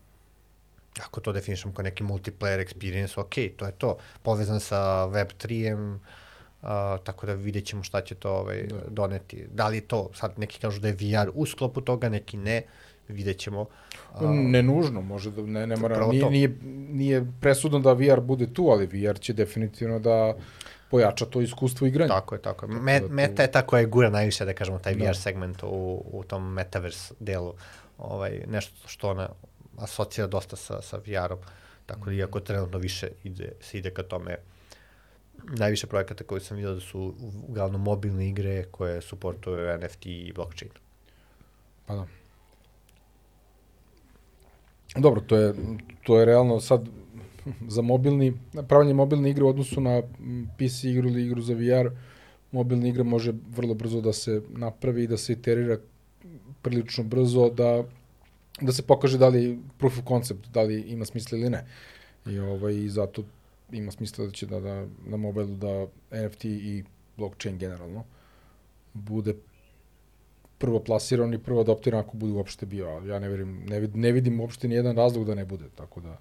[SPEAKER 2] ako to definišemo kao neki multiplayer experience, ok, to je to. Povezan sa Web3-em, Uh, tako da vidjet ćemo šta će to ovaj,
[SPEAKER 1] Da.
[SPEAKER 2] doneti. Da li je to, sad neki kažu da je VR u sklopu toga, neki ne, vidjet ćemo. A,
[SPEAKER 1] Ne nužno, može da ne, ne mora, nije, nije, nije presudno da VR bude tu, ali VR će definitivno da pojača to iskustvo igranja.
[SPEAKER 2] Tako je, tako je. Me,
[SPEAKER 1] da
[SPEAKER 2] meta je ta koja je gura najviše, da kažemo, taj
[SPEAKER 1] Da.
[SPEAKER 2] VR segment u, u tom metaverse delu. Ovaj, nešto što ona asocira dosta sa, sa VR-om. Tako da, iako trenutno više ide, se ide ka tome, najviše projekata koji sam vidio da su uglavnom mobilne igre koje suportuju NFT i blockchain.
[SPEAKER 1] Pa da. Dobro, to je, to je realno sad za mobilni, pravanje mobilne igre u odnosu na PC igru ili igru za VR, mobilna igra može vrlo brzo da se napravi i da se iterira prilično brzo, da, da se pokaže da li proof of concept, da li ima smisla ili ne. I, ovaj, i zato ima smisla da će da, da na mobilu da NFT i blockchain generalno bude prvo plasiran i prvo adoptiran ako bude uopšte bio, ali ja ne, verim, ne, vid, ne vidim uopšte ni jedan razlog da ne bude, tako da,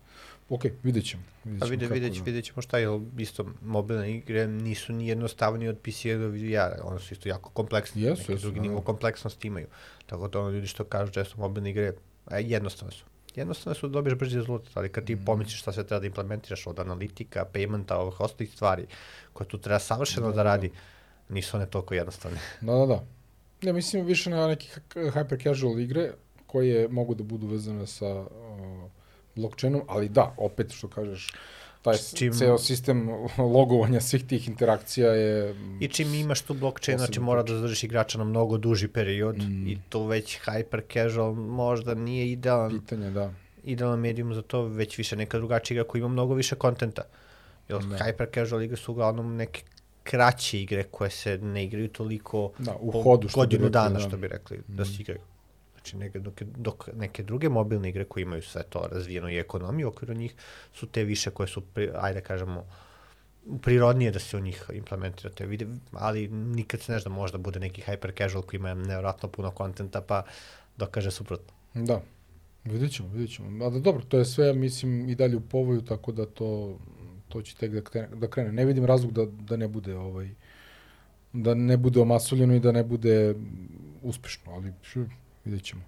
[SPEAKER 1] ok, vidjet ćemo. Vidjet ćemo
[SPEAKER 2] vide,
[SPEAKER 1] kako
[SPEAKER 2] vidjet,
[SPEAKER 1] da-
[SPEAKER 2] vidjet ćemo šta je, isto mobilne igre nisu ni jednostavnije od PC-a do VR, one su isto jako kompleksne,
[SPEAKER 1] Jesu,
[SPEAKER 2] neki
[SPEAKER 1] jesu,
[SPEAKER 2] drugi
[SPEAKER 1] da,
[SPEAKER 2] nivo
[SPEAKER 1] da.
[SPEAKER 2] kompleksnosti imaju. Tako da ono ljudi što kažu često mobilne igre, e, jednostavne su. Jednostavno su da dobiješ brži rezultat, ali kad
[SPEAKER 1] Mm.
[SPEAKER 2] ti pomisliš šta se treba da implementiraš od analitika, paymenta, ovih ostalih stvari, koje tu treba savršeno
[SPEAKER 1] Da,
[SPEAKER 2] da,
[SPEAKER 1] da.
[SPEAKER 2] radi, nisu one toliko jednostavne.
[SPEAKER 1] Da, da, da. Ne, mislim više na neki ha- hyper casual igre koje mogu da budu vezane sa uh, blockchainom, ali da, opet što kažeš, taj
[SPEAKER 2] S čim-
[SPEAKER 1] ceo sistem logovanja svih tih interakcija je...
[SPEAKER 2] I čim imaš tu blockchain, znači mora da zadržiš igrača na mnogo duži period
[SPEAKER 1] Mm.
[SPEAKER 2] i to već hyper casual možda nije idealan
[SPEAKER 1] Pitanje, da.
[SPEAKER 2] idealan medijum za to, već više neka drugačija igra koja ima mnogo više kontenta. Jer
[SPEAKER 1] Da.
[SPEAKER 2] hyper casual igre su uglavnom neke kraće igre koje se ne igraju toliko
[SPEAKER 1] Da, u hodu, što
[SPEAKER 2] godinu
[SPEAKER 1] rekli,
[SPEAKER 2] dana,
[SPEAKER 1] da.
[SPEAKER 2] što bi rekli, da se igraju. Znači, neke, dok, dok neke druge mobilne igre koje imaju sve to razvijeno i ekonomiju okviru njih, su te više koje su, ajde da kažemo, prirodnije da se u njih implementira te vide, ali nikad se ne zna, možda bude neki hyper casual koji ima nevjerojatno puno kontenta, pa dokaže suprotno.
[SPEAKER 1] Da, vidjet ćemo, vidjet ćemo. A da dobro, to je sve, mislim, i dalje u povoju, tako da to, to će tek da da krene. Ne vidim razlog da, da ne bude ovaj, da ne bude omasuljeno i da ne bude uspešno, ali vidjet ćemo.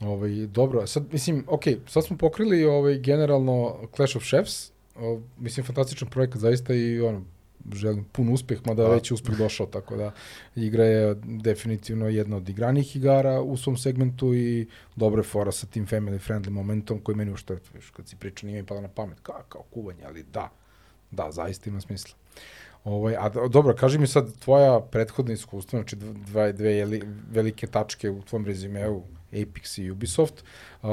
[SPEAKER 1] Ovaj, dobro, sad, mislim, ok, sad smo pokrili ovaj, generalno Clash of Chefs, o, mislim, fantastičan projekat zaista i ono, želim pun uspeh, mada da. već je uspeh došao, tako da igra je definitivno jedna od igranih igara u svom segmentu i dobra je fora sa tim family friendly momentom koji meni ušte, kad si pričao, nije mi pala na pamet, kao, kao kuvanje, ali da, da, zaista ima smisla. Ovaj, a dobro, kaži mi sad tvoja prethodna iskustva, znači dva, dve jeli, velike tačke u tvom rezimeu, Apex i Ubisoft. Uh,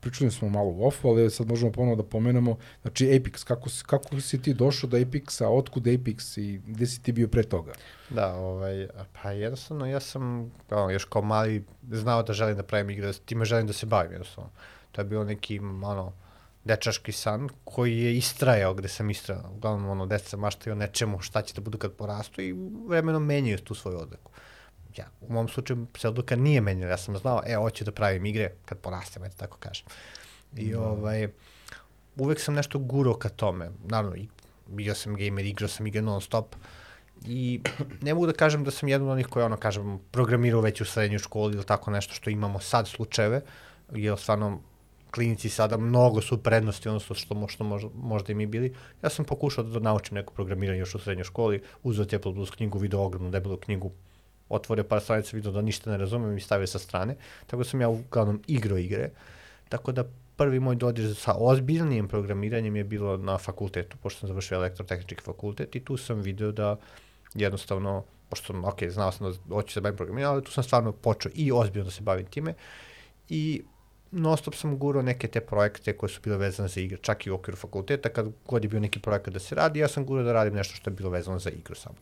[SPEAKER 1] pričali smo malo u offu, ali sad možemo ponovno da pomenemo, znači Apex, kako, kako si ti došao do Apexa, otkud Apex i gde si ti bio pre toga?
[SPEAKER 2] Da, ovaj, pa jednostavno ja sam kao, još kao mali znao da želim da pravim igre, da time želim da se bavim jednostavno. To je bilo neki, ono, dečaški san koji je istrajao gde sam istrajao. Uglavnom, ono, deca maštaju o nečemu šta će da budu kad porastu i vremenom menjaju tu svoju odliku. Ja, u mom slučaju se odluka nije menjala, ja sam znao, e, hoću da pravim igre kad porastem, eto tako kažem. I da. ovaj, uvek sam nešto guro ka tome. Naravno, i, bio sam gamer, igrao sam igre non stop, i ne mogu da kažem da sam jedan od onih koji, ono, kažem, programirao već u srednjoj školi ili tako nešto što imamo sad slučajeve, jer stvarno klinici sada mnogo su prednosti, odnosno što, što možda, možda i mi bili. Ja sam pokušao da naučim neko programiranje još u srednjoj školi, uzeo T++ knjigu, video ogromnu debelu knjigu, otvorio par stranica, video da ništa ne razumem i stavio sa strane. Tako sam ja uglavnom igrao igre. Tako da prvi moj dodir sa ozbiljnijim programiranjem je bilo na fakultetu, pošto sam završio elektrotehnički fakultet i tu sam video da jednostavno, pošto sam, ok, znao sam da hoću se bavim programiranjem, ali tu sam stvarno počeo i ozbiljno da se bavim time i non stop sam gurao neke te projekte koje su bile vezane za igre, čak i u okviru fakulteta, kad god je bio neki projekat da se radi, ja sam gurao da radim nešto što je bilo vezano za igru samo.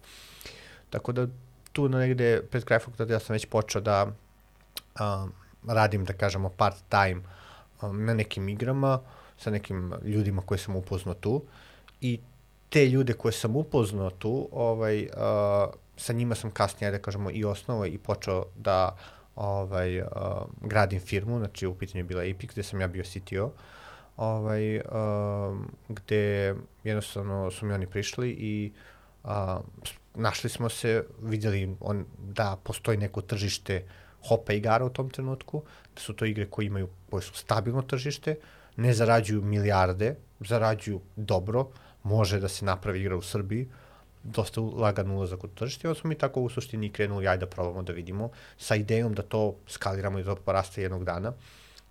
[SPEAKER 2] Tako da tu na negde pred kraj fakulteta ja sam već počeo da um, radim, da kažemo, part time um, na nekim igrama sa nekim ljudima koje sam upoznao tu i te ljude koje sam upoznao tu, ovaj, uh, sa njima sam kasnije, da kažemo, i osnovo i počeo da ovaj, uh, gradim firmu, znači u pitanju je bila Epic, gde sam ja bio CTO, ovaj, uh, gde jednostavno su mi oni prišli i uh, našli smo se, videli on, da postoji neko tržište hopa igara u tom trenutku, da su to igre koje imaju, koje su stabilno tržište, ne zarađuju milijarde, zarađuju dobro, može da se napravi igra u Srbiji, dosta lagan ulazak u tržište, onda smo mi tako u suštini krenuli, ajde da probamo da vidimo, sa idejom da to skaliramo i da poraste jednog dana.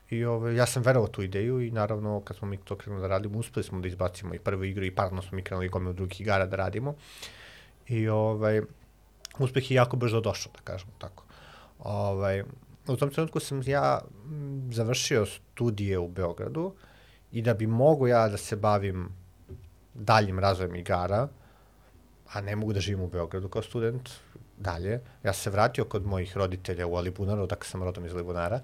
[SPEAKER 2] I ove, ovaj, ja sam verovao tu ideju i naravno kad smo mi to krenuli da radimo, uspeli smo da izbacimo i prvu igru i parno smo mi krenuli gome u drugih igara da radimo. I ovaj, uspeh je jako brzo došao, da kažemo tako. Ovaj, u tom trenutku sam ja završio studije u Beogradu i da bi mogo ja da se bavim daljim razvojem igara, a ne mogu da živim u Beogradu kao student dalje. Ja sam se vratio kod mojih roditelja u Alibunaru, dakle sam rodom iz Alibunara,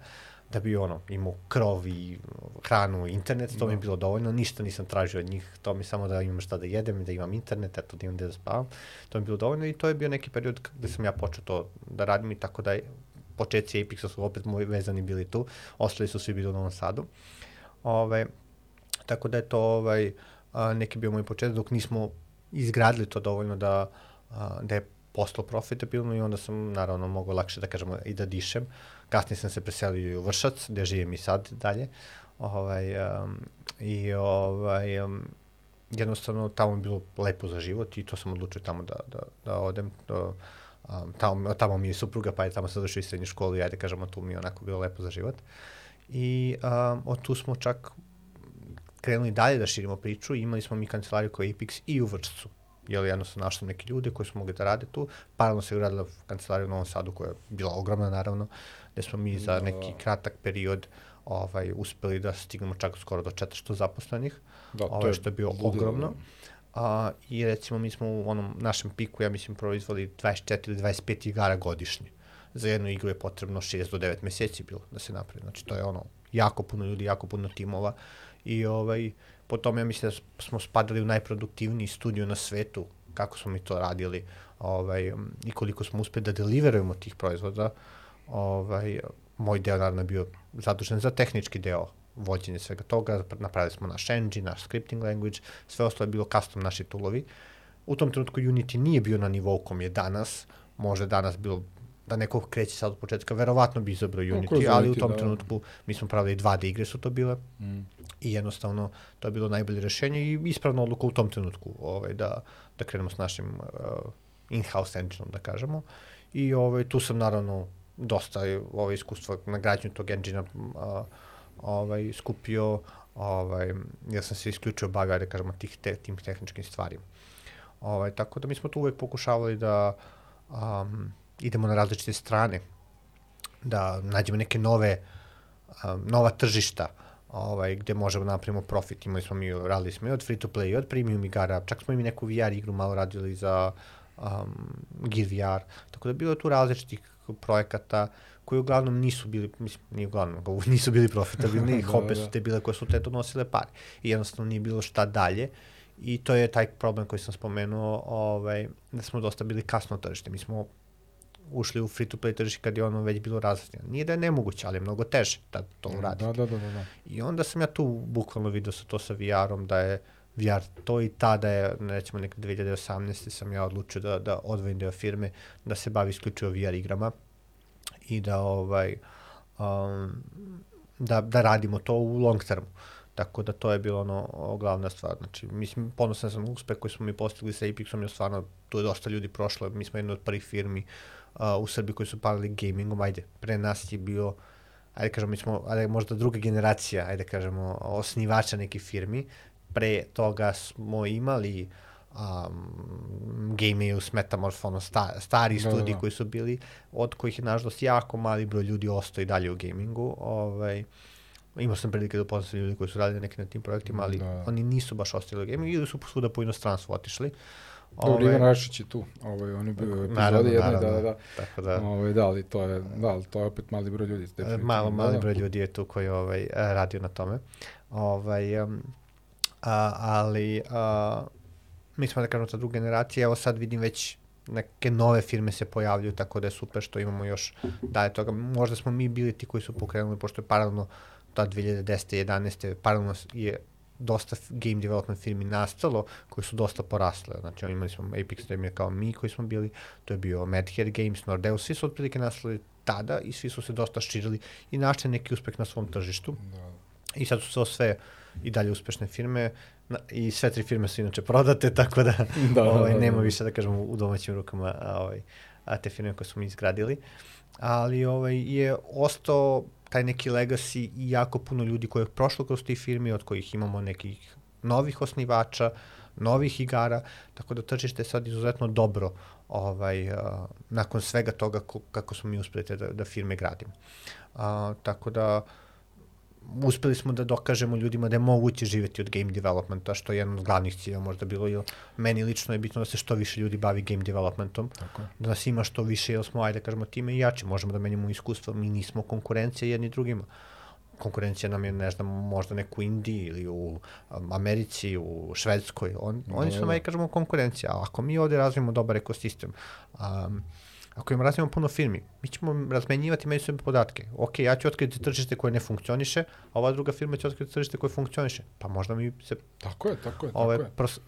[SPEAKER 2] da bi ono, imao krov i hranu i internet, to no. mi je da. bilo dovoljno, ništa nisam tražio od njih, to mi samo da imam šta da jedem, da imam internet, eto da imam gde da spavam, to mi je bilo dovoljno i to je bio neki period gde sam ja počeo to da radim i tako da je, početci Apexa su opet moji vezani bili tu, ostali su svi bili u Novom Sadu. Ove, tako da je to ovaj, a, neki bio moj početak, dok nismo izgradili to dovoljno da, da je postalo profitabilno i onda sam naravno mogo lakše da kažemo i da dišem. Kasnije sam se preselio u Vršac, gde živim i sad dalje. Ovaj, um, I ovaj, um, jednostavno tamo je bilo lepo za život i to sam odlučio tamo da, da, da odem. Do, um, tamo, tamo mi je supruga, pa je tamo sad došao i srednju školu i ajde kažemo tu mi je onako bilo lepo za život. I um, od tu smo čak krenuli dalje da širimo priču, imali smo mi kancelariju koja je Apex i u Vršcu. Jel, jednostavno našli neke ljude koji su mogli da rade tu. Paralelno se ugradila kancelarija u Novom Sadu koja je bila ogromna naravno, gde smo mi za da. neki kratak period ovaj, uspeli da stignemo čak skoro do 400 zaposlenih, da, ovaj, što je bio ogromno. A, I recimo mi smo u onom našem piku, ja mislim, proizvali 24 ili 25 igara godišnje. Za jednu igru je potrebno 6 do 9 meseci bilo da se napravi. Znači to je ono, jako puno ljudi, jako puno timova i ovaj, po tome ja mislim da smo spadali u najproduktivniji studio na svetu, kako smo mi to radili ovaj, i koliko smo uspeli da deliverujemo tih proizvoda. Ovaj, moj deo naravno bio zadužen za tehnički deo vođenje svega toga, napravili smo naš engine, naš scripting language, sve ostalo je bilo custom naši toolovi. U tom trenutku Unity nije bio na nivou kom je danas, može danas bilo da neko kreće sad od početka, verovatno bi izabrao Unity, ali u tom da. trenutku mi smo pravili 2D igre su to bile mm. i jednostavno to je bilo najbolje rešenje i ispravna odluka u tom trenutku ovaj, da, da krenemo s našim uh, in-house engine da kažemo. I ovaj, tu sam naravno dosta ovaj, iskustva na građanju tog engine uh, ovaj, skupio, ovaj, ja sam se isključio baga, da kažemo, tih, te, tim tehničkim stvarima. Ovaj, tako da mi smo tu uvek pokušavali da um, idemo na različite strane, da nađemo neke nove, um, nova tržišta, ovaj, gde možemo da napravimo profit. Imali smo mi, radili smo i od free to play, i od premium igara, čak smo i neku VR igru malo radili za um, Gear VR, tako da bilo tu različitih projekata koji uglavnom nisu bili, mislim, nije uglavnom, nisu bili profitabilni, da, hope da, su te bile koje su te donosile pare. I jednostavno nije bilo šta dalje. I to je taj problem koji sam spomenuo, ovaj, da smo dosta bili kasno tržište. Mi smo ušli u free-to-play tržište kad je ono već bilo različeno. Nije da je nemoguće, ali je mnogo teže da to da, uradite.
[SPEAKER 1] Da, da, da, da.
[SPEAKER 2] I onda sam ja tu bukvalno vidio sa to sa VR-om da je VR to i tada je, recimo nekad 2018. sam ja odlučio da, da odvojim deo firme, da se bavi isključivo VR igrama i da ovaj um, da, da radimo to u long termu. Tako da to je bilo ono glavna stvar. Znači, mislim, ponosan sam uspeh koji smo mi postigli sa Apexom, jer stvarno tu je dosta ljudi prošlo. Mi smo jedna od prvih firmi uh, u Srbiji koji su bavili gamingom. Ajde, pre nas je bio ajde kažemo, mi smo, ajde, možda druga generacija, ajde kažemo, osnivača nekih firmi. Pre toga smo imali uh, um, Gameus, Metamorph, ono, sta, stari da, studiji da, da. koji su bili, od kojih je nažalost jako mali broj ljudi ostao i dalje u gamingu. Ovaj, imao sam prilike da upoznam ljudi koji su radili neki na tim projektima, ali da. oni nisu baš ostali u gamingu ili su svuda po inostranstvu otišli.
[SPEAKER 1] Dobro, ovaj, Ivan Rašić je tu, ovaj, oni bi epizodi jedne, da, da, da. Tako da. Ovaj, da, ali to je, da, ali to je opet mali broj ljudi.
[SPEAKER 2] Malo, mali da, broj ljudi je tu koji ovaj, radio na tome. Ovaj, um, a, ali a, mi smo da kažemo ta druga generacija, evo sad vidim već neke nove firme se pojavljuju, tako da je super što imamo još dalje toga. Možda smo mi bili ti koji su pokrenuli, pošto je paralelno ta 2010. 11. paralelno je dosta game development firmi nastalo koji su dosta porasle. Znači imali smo Apex Premier kao mi koji smo bili, to je bio Madhead Games, Nordeus, svi su otprilike nastali tada i svi su se dosta širili i našli neki uspeh na svom tržištu. Da. I sad su to sve i dalje uspešne firme i sve tri firme su inače prodate, tako da, da, ovaj, da, da, nema da. više, da kažemo, u domaćim rukama ovaj, a te firme koje smo mi izgradili. Ali ovaj, je ostao taj neki legacy i jako puno ljudi koji je prošlo kroz te firme, od kojih imamo nekih novih osnivača, novih igara, tako da tržište je sad izuzetno dobro ovaj, a, nakon svega toga kako smo mi uspeli da, da firme gradimo. A, tako da, uspeli smo da dokažemo ljudima da je moguće živeti od game developmenta, što je jedan od glavnih cilja možda bilo, jer meni lično je bitno da se što više ljudi bavi game developmentom, Tako da nas ima što više, jer smo, ajde kažemo, time i jači, možemo da menjamo iskustva, mi nismo konkurencija jedni drugima. Konkurencija nam je, ne znam, možda neku Indiji ili u um, Americi, u Švedskoj, On, no, oni su nam, ajde kažemo, konkurencija, a ako mi ovde razvijemo dobar ekosistem, um, Ako im razvijemo puno firmi, mi ćemo razmenjivati međusobne podatke. Ok, ja ću otkriti tržište koje ne funkcioniše, a ova druga firma će otkriti tržište koje funkcioniše. Pa možda mi se...
[SPEAKER 1] Tako je, tako je,
[SPEAKER 2] tako ovaj,
[SPEAKER 1] je.
[SPEAKER 2] Pros,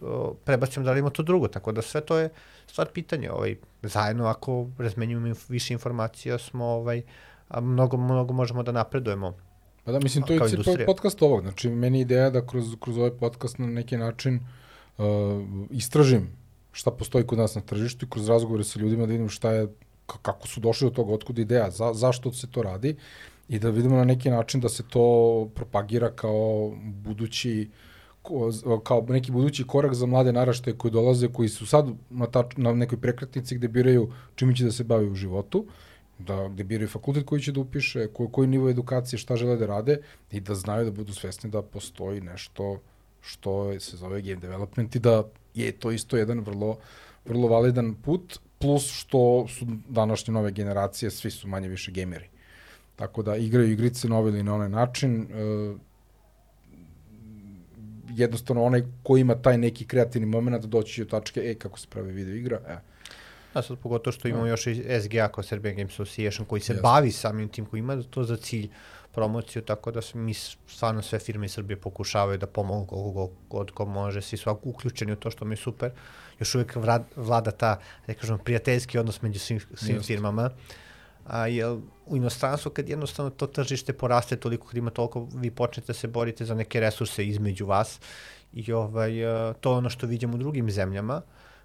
[SPEAKER 2] prebacimo da radimo to drugo, tako da sve to je stvar pitanja. Ovaj, zajedno ako razmenjujemo više informacija smo ovaj, a mnogo, mnogo možemo da napredujemo.
[SPEAKER 1] Pa da, mislim, to je cilj podcast ovog. Znači, meni ideja da kroz, kroz ovaj podcast na neki način uh, istražim šta postoji kod nas na tržištu i kroz razgovore sa ljudima da vidim šta je, kako su došli do toga, otkud ideja, za, zašto se to radi i da vidimo na neki način da se to propagira kao budući kao neki budući korak za mlade naraštaje koji dolaze, koji su sad na, ta, na nekoj prekretnici gde biraju čime će da se bave u životu, da, gde biraju fakultet koji će da upiše, koji, koji nivo edukacije, šta žele da rade i da znaju da budu svesni da postoji nešto što se zove game development i da je to isto jedan vrlo, vrlo validan put, plus što su današnje nove generacije, svi su manje više gameri. Tako da igraju igrice na ovaj ili na onaj način, e, jednostavno onaj ko ima taj neki kreativni moment da doći do tačke, e, kako se pravi video igra, e.
[SPEAKER 2] A sad pogotovo što imamo još i SGA kao Serbian Games Association koji se
[SPEAKER 1] Jasne.
[SPEAKER 2] bavi samim tim, koji ima to za cilj promociju, tako da mi stvarno sve firme iz Srbije pokušavaju da pomogu koliko god ko može, svi su uključeni u to što mi je super. Još uvijek vlada, vlada ta, da kažem, prijateljski odnos među svim, svim firmama. A, jel, u inostranstvu kad jednostavno to tržište poraste toliko, kad ima toliko, vi počnete da se borite za neke resurse između vas i ovaj, to je ono što vidimo u drugim zemljama.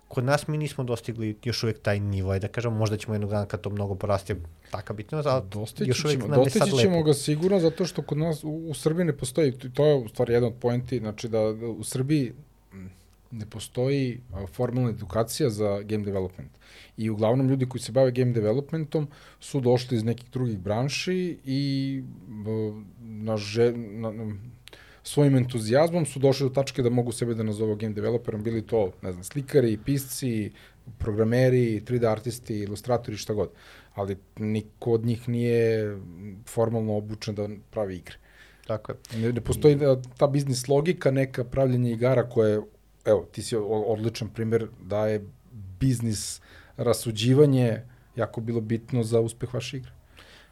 [SPEAKER 2] Kod nas mi nismo dostigli još uvijek taj nivo, da kažemo, možda ćemo jednog dana kad to mnogo poraste, taka bitno, ali
[SPEAKER 1] Dostići
[SPEAKER 2] još uvijek
[SPEAKER 1] ćemo,
[SPEAKER 2] nam je sad
[SPEAKER 1] dostići ćemo
[SPEAKER 2] lepo.
[SPEAKER 1] ga sigurno zato što kod nas u, u Srbiji ne postoji, to je u stvari jedan od poenti, znači da, u Srbiji ne postoji formalna edukacija za game development. I uglavnom ljudi koji se bave game developmentom su došli iz nekih drugih branši i na, že, na, na svojim entuzijazmom su došli do tačke da mogu sebe da nazovu game developerom, bili to, ne znam, slikari, pisci, programeri, 3D artisti, ilustratori, šta god. Ali niko od njih nije formalno obučen da pravi igre.
[SPEAKER 2] Tako je.
[SPEAKER 1] Ne, ne postoji da, ta biznis logika, neka pravljenje igara koje, evo, ti si odličan primer da je biznis rasuđivanje jako bilo bitno za uspeh vaše igre.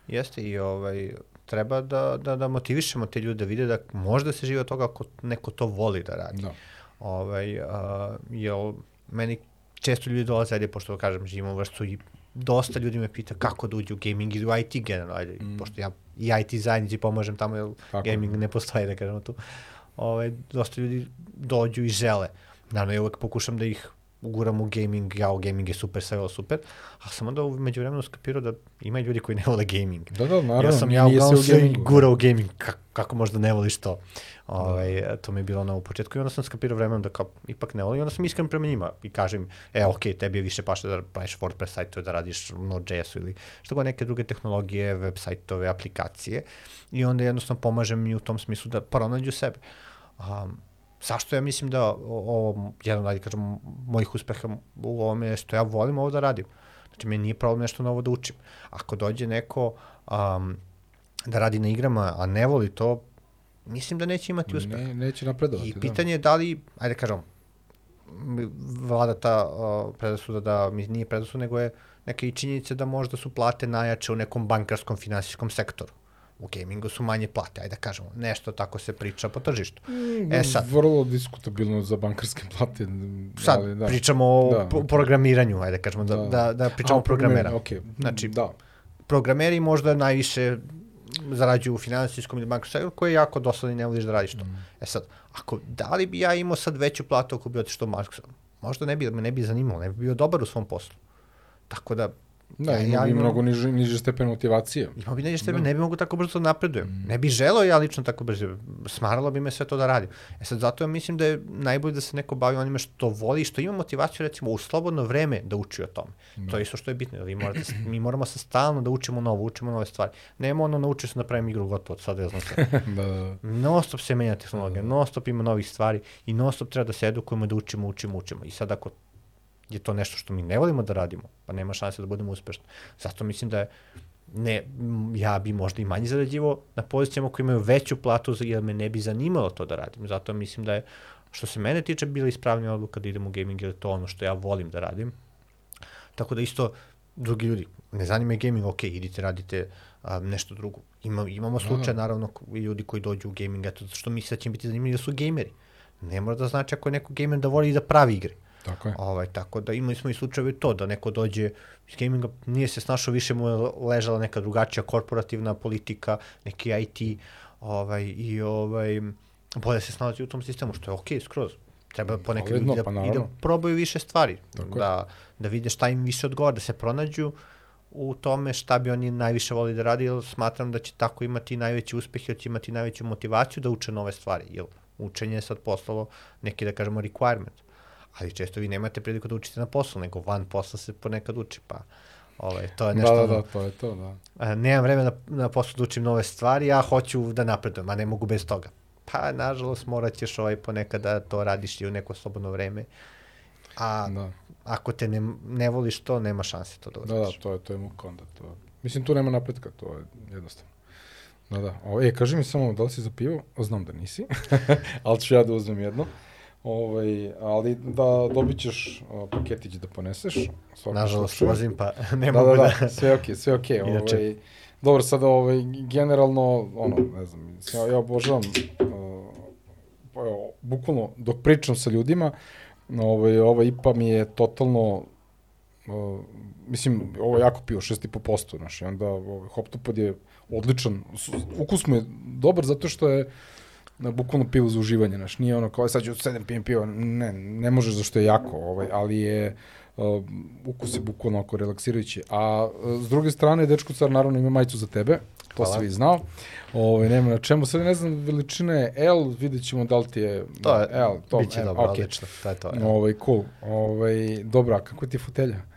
[SPEAKER 2] Jeste i ovaj, treba da, da, da motivišemo te ljude da vide da možda se žive od toga ako neko to voli da radi.
[SPEAKER 1] Da.
[SPEAKER 2] Ovaj, a, jel, meni često ljudi dolaze, ajde, pošto kažem, živimo u vrstu i dosta ljudi me pita kako da uđe u gaming ili u IT generalno, ajde, mm. pošto ja i IT zajednici pomažem tamo, jer
[SPEAKER 1] Tako
[SPEAKER 2] gaming ne postoji, da kažemo tu. Ovaj, dosta ljudi dođu i žele. Naravno, ja uvek pokušam da ih uguram u gaming, ja, gaming je super, sve je super, a sam onda umeđu vremenu skapirao da ima ljudi koji ne vole gaming.
[SPEAKER 1] Da, da, naravno.
[SPEAKER 2] ja sam ja
[SPEAKER 1] nije
[SPEAKER 2] uglavnom
[SPEAKER 1] sve u da.
[SPEAKER 2] gurao u gaming, kako, kako možda ne voliš to. Ovaj, to mi je bilo ono u početku i onda sam skapirao vremenom da kao ipak ne volim i onda sam iskren prema njima i kažem, e, ok, tebi je više paše da praviš WordPress sajtove, da radiš Node.js-u ili što god neke druge tehnologije, web sajtove, aplikacije i onda jednostavno pomažem i u tom smislu da pronađu sebe. Um, zašto ja mislim da ovo, jedan od, kažem, mojih uspeha u ovome je što ja volim ovo da radim. Znači, meni nije problem nešto novo da učim. Ako dođe neko um, da radi na igrama, a ne voli to, mislim da neće imati uspeh.
[SPEAKER 1] Ne, neće napredovati.
[SPEAKER 2] I pitanje je da li, ajde kažem, vlada ta uh, predrasuda da mi nije predrasuda, nego je neke i činjenice da možda su plate najjače u nekom bankarskom finansijskom sektoru. U gamingu su manje plate, ajde da kažemo. Nešto tako se priča po tržištu.
[SPEAKER 1] Da.
[SPEAKER 2] E sad,
[SPEAKER 1] Vrlo diskutabilno za bankarske plate.
[SPEAKER 2] sad
[SPEAKER 1] ali,
[SPEAKER 2] da. pričamo o
[SPEAKER 1] Da.
[SPEAKER 2] da. programiranju, ajde da kažemo, da, da, da, da pričamo o programera.
[SPEAKER 1] Ok,
[SPEAKER 2] Znači,
[SPEAKER 1] da.
[SPEAKER 2] Programeri možda najviše zarađuju u finansijskom ili bankarskom sektoru, koji je jako dosadan i ne voliš da radiš to. Mm. E sad, ako, da li bi ja imao sad veću platu ako bi otišao u Microsoft? Možda ne bi, me ne bi zanimalo, ne bi bio dobar u svom poslu. Tako da,
[SPEAKER 1] Da,
[SPEAKER 2] Ja- ja
[SPEAKER 1] bi mnogo niži, niži stepen motivacije.
[SPEAKER 2] imao bi nešto, da. ne bi mogu tako brzo da napredujem. Mm. Ne bi želeo ja lično tako brzo. Smaralo bi me sve to da radim. E sad, zato ja mislim da je najbolje da se neko bavi onime što voli što ima motivaciju, recimo, u slobodno vreme da uči o tome. Da. To je isto što je bitno. jer Vi morate, mi moramo se stalno da učimo novo, učimo nove stvari. Nema ono, naučio sam da pravim igru gotovo, sad ja znam sve.
[SPEAKER 1] da, da.
[SPEAKER 2] non stop se menja tehnologija, non stop ima novih stvari i non stop treba da se edukujemo, da učimo, učimo, učimo. I sad ako je to nešto što mi ne volimo da radimo, pa nema šanse da budemo uspešni. Zato mislim da je ne, ja bi možda i manje zarađivo na pozicijama koji imaju veću platu, jer me ne bi zanimalo to da radim. Zato mislim da je, što se mene tiče, bila ispravnija odluka da idem u gaming, jer je to ono što ja volim da radim. Tako da isto, drugi ljudi, ne zanima je gaming, ok, idite, radite a, nešto drugo. Ima, imamo slučaj, naravno, ko- i ljudi koji dođu u gaming, eto, što misle da će im biti zanimljivi da su gameri. Ne mora da znači ako je neko gamer da voli i da pravi igre.
[SPEAKER 1] Tako je.
[SPEAKER 2] Ovaj, tako da imali smo i slučajeve to, da neko dođe iz gaminga, nije se snašao, više mu je ležala neka drugačija korporativna politika, neki IT, ovaj, i ovaj, bolje se snalazi u tom sistemu, što je okej, skroz. Treba ponekad
[SPEAKER 1] Validno,
[SPEAKER 2] ljudi da,
[SPEAKER 1] pa
[SPEAKER 2] i da probaju više stvari,
[SPEAKER 1] Tako
[SPEAKER 2] da, da vide šta im više odgovara, da se pronađu u tome šta bi oni najviše voli da radi, jer smatram da će tako imati najveći uspeh, jer će imati najveću motivaciju da uče nove stvari, jer učenje je sad postalo neki, da kažemo, requirement. Ali često vi nemate priliku da učite na poslu, nego van posla se ponekad uči, pa ovaj, to je nešto,
[SPEAKER 1] Da, da, da, to je to, da.
[SPEAKER 2] a, nemam vremena na, na poslu da učim nove stvari, ja hoću da napredujem, a ne mogu bez toga. Pa, nažalost, morat ćeš ovaj ponekad da to radiš i u neko slobodno vreme. A
[SPEAKER 1] Da,
[SPEAKER 2] ako te ne, ne voliš to, nema šanse to da
[SPEAKER 1] da, da,
[SPEAKER 2] uradiš.
[SPEAKER 1] to je, to je muka onda. To. Mislim, tu nema napretka, to je jednostavno. Da, da. O, e, kaži mi samo, da li si za pivo? O, znam da nisi, ali ću ja da uzmem jedno. Ovaj, ali da dobit ćeš uh, paketić da poneseš.
[SPEAKER 2] Nažalost, slučaju. vozim pa ne
[SPEAKER 1] da,
[SPEAKER 2] mogu
[SPEAKER 1] da.
[SPEAKER 2] da...
[SPEAKER 1] Da, sve okej, okay, sve okej. Okay.
[SPEAKER 2] Inače.
[SPEAKER 1] Ovaj, dobro, sada ovaj, generalno, ono, ne znam, ja, ja obožavam, uh, evo, bukvalno, dok pričam sa ljudima, ovaj, ova IPA mi je totalno, uh, mislim, ovo je jako pivo, 6,5%, znaš, i onda ovaj, Hoptopad je odličan, ukus mu je dobar zato što je na bukvalno pivo za uživanje, znaš, nije ono kao sad ću sedem pijem pivo, ne, ne možeš zašto je jako, ovaj, ali je uh, ukus je bukvalno oko relaksirajući. A uh, s druge strane, Dečko car naravno ima majicu za tebe, to
[SPEAKER 2] Hvala.
[SPEAKER 1] svi znao. Ovaj nema na čemu, sad ne znam veličina je L, vidjet ćemo da li ti je
[SPEAKER 2] To je,
[SPEAKER 1] L, to
[SPEAKER 2] biće
[SPEAKER 1] M,
[SPEAKER 2] dobro,
[SPEAKER 1] okay.
[SPEAKER 2] odlično, to je to. Ja.
[SPEAKER 1] Ovaj cool. Ovaj dobro, a kako ti je fotelja?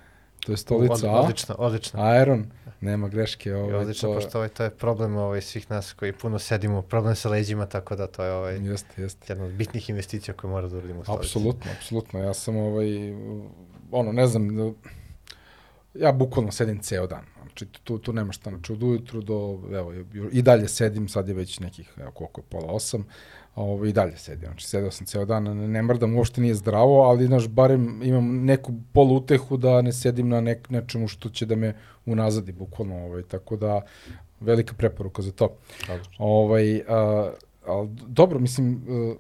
[SPEAKER 1] To je stolica,
[SPEAKER 2] Od, odlično, odlično.
[SPEAKER 1] Aeron, nema greške, ovaj
[SPEAKER 2] odlično,
[SPEAKER 1] to.
[SPEAKER 2] pošto ovaj, to je problem ovaj, svih nas koji puno sedimo, problem sa leđima, tako da to je ovaj,
[SPEAKER 1] Jeste, jeste.
[SPEAKER 2] jedna od bitnih investicija koje mora da uradimo u stolici.
[SPEAKER 1] Apsolutno, apsolutno. Ja sam ovaj, ono, ne znam, ja bukvalno sedim ceo dan. Znači, tu, tu nema šta, znači, od ujutru do, evo, i dalje sedim, sad je već nekih, evo, koliko je, pola osam, ovo, i dalje sedim, znači, sedeo sam ceo dan, ne, ne mrdam, uopšte nije zdravo, ali, znaš, barem imam neku polutehu da ne sedim na nek, nečemu što će da me unazadi, bukvalno, ovaj, tako da, velika preporuka za to.
[SPEAKER 2] Odlično.
[SPEAKER 1] Ovaj, a, ali dobro, mislim, uh,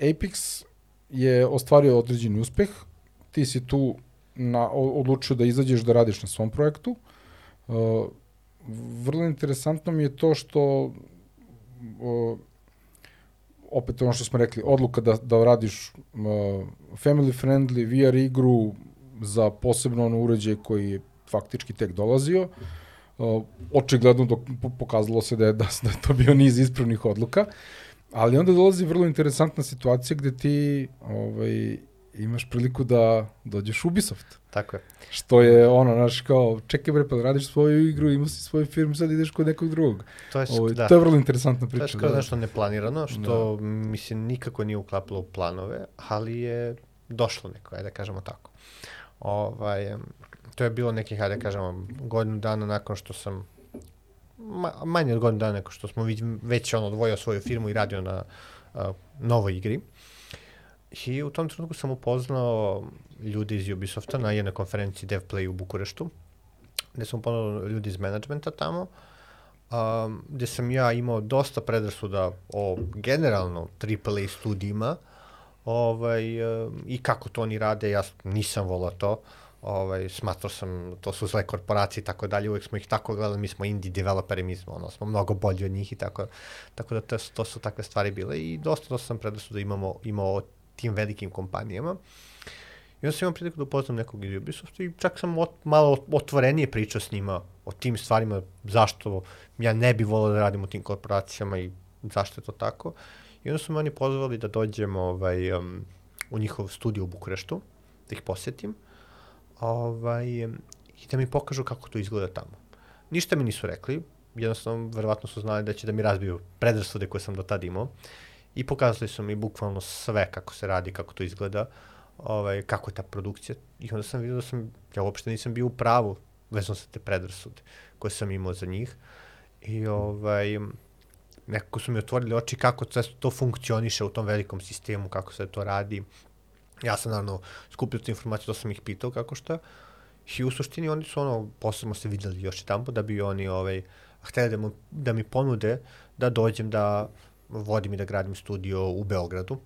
[SPEAKER 1] Apex je ostvario određeni uspeh, ti si tu na, odlučio da izađeš da radiš na svom projektu. Uh, vrlo interesantno mi je to što uh, opet ono što smo rekli, odluka da, da radiš uh, family friendly VR igru za posebno ono uređaj koji je faktički tek dolazio. Uh, očigledno dok po- pokazalo se da je, da, da je to bio niz ispravnih odluka. Ali onda dolazi vrlo interesantna situacija gde ti ovaj, imaš priliku da dođeš u Ubisoft.
[SPEAKER 2] Tako je.
[SPEAKER 1] Što je ono, znaš, kao, čekaj bre, pa da radiš svoju igru, imaš si svoju firmu, sad ideš kod nekog drugog.
[SPEAKER 2] To je,
[SPEAKER 1] Ovo,
[SPEAKER 2] da.
[SPEAKER 1] To je vrlo interesantna
[SPEAKER 2] To
[SPEAKER 1] priča.
[SPEAKER 2] je skoro
[SPEAKER 1] da.
[SPEAKER 2] nešto neplanirano, što da. mislim nikako nije uklapalo u planove, ali je došlo neko, ajde da kažemo tako. Ovaj, to je bilo nekih, ajde da kažemo, godinu dana nakon što sam, ma, manje od godinu dana nakon što smo već, već ono odvojio svoju firmu i radio na uh, novoj igri. I u tom trenutku sam upoznao ljude iz Ubisofta na jednoj konferenciji DevPlay u Bukureštu, gde sam upoznao ljudi iz menadžmenta tamo, um, gde sam ja imao dosta predrasuda o generalno AAA studijima ovaj, um, i kako to oni rade, ja nisam volao to. Ovaj, smatrao sam, to su zle korporacije i tako dalje, uvek smo ih tako gledali, mi smo indie developeri, mi smo, ono, smo mnogo bolji od njih i tako, tako da to, to su takve stvari bile i dosta, dosta sam predrasuda imamo, imao tim velikim kompanijama. I onda sam imao priliku da upoznam nekog iz Ubisofta i čak sam ot, malo otvorenije pričao s njima o tim stvarima, zašto ja ne bi volao da radim u tim korporacijama i zašto je to tako. I onda su me oni pozvali da dođem ovaj, um, u njihov studio u Bukureštu, da ih posetim ovaj, i da mi pokažu kako to izgleda tamo. Ništa mi nisu rekli, jednostavno verovatno su znali da će da mi razbiju predrasude koje sam do tada imao i pokazali su mi bukvalno sve kako se radi, kako to izgleda, ovaj, kako je ta produkcija i onda sam vidio da sam, ja uopšte nisam bio u pravu vezano sa te predrasude koje sam imao za njih i ovaj, nekako su mi otvorili oči kako to, to funkcioniše u tom velikom sistemu, kako se to radi. Ja sam naravno skupio te informacije, to sam ih pitao kako šta. I u suštini oni su ono, posle smo se videli još jedan da bi oni ovaj, hteli da, mu, da mi ponude da dođem da vodim i da gradim studio u Beogradu.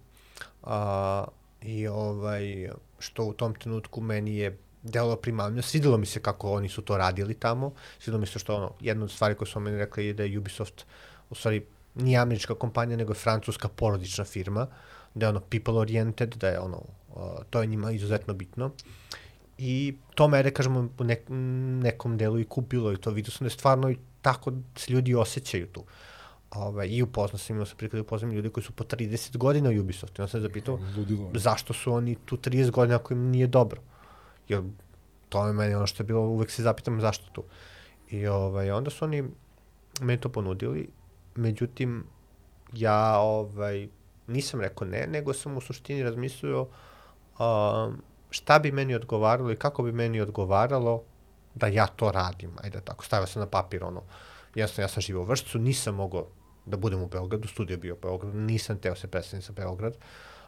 [SPEAKER 2] A, I ovaj, što u tom trenutku meni je delo primamlja. Svidelo mi se kako oni su to radili tamo. Svidelo mi se što ono, jedna od stvari koje su meni rekli je da je Ubisoft u stvari nije američka kompanija, nego je francuska porodična firma, da je ono people oriented, da je ono, uh, to je njima izuzetno bitno. I to me, da kažemo, u nek, nekom delu i kupilo i to vidio sam da je stvarno i tako se ljudi osjećaju tu. Ove, I upoznao sam, imao sam prikada upoznam ljudi koji su po 30 godina u Ubisoftu. I onda sam zapitao
[SPEAKER 1] Ludilo.
[SPEAKER 2] zašto su oni tu 30 godina ako im nije dobro. Jer to je meni ono što je bilo, uvek se zapitam zašto tu. I ovaj, onda su oni meni to ponudili, međutim, ja ovaj, nisam rekao ne, nego sam u suštini razmislio um, šta bi meni odgovaralo i kako bi meni odgovaralo da ja to radim. Ajde tako, stavio sam na papir ono, Jasno, ja sam živao u Vršcu, nisam mogao da budem u Beogradu, studio bio u Beogradu, nisam teo se predstaviti za Beograd.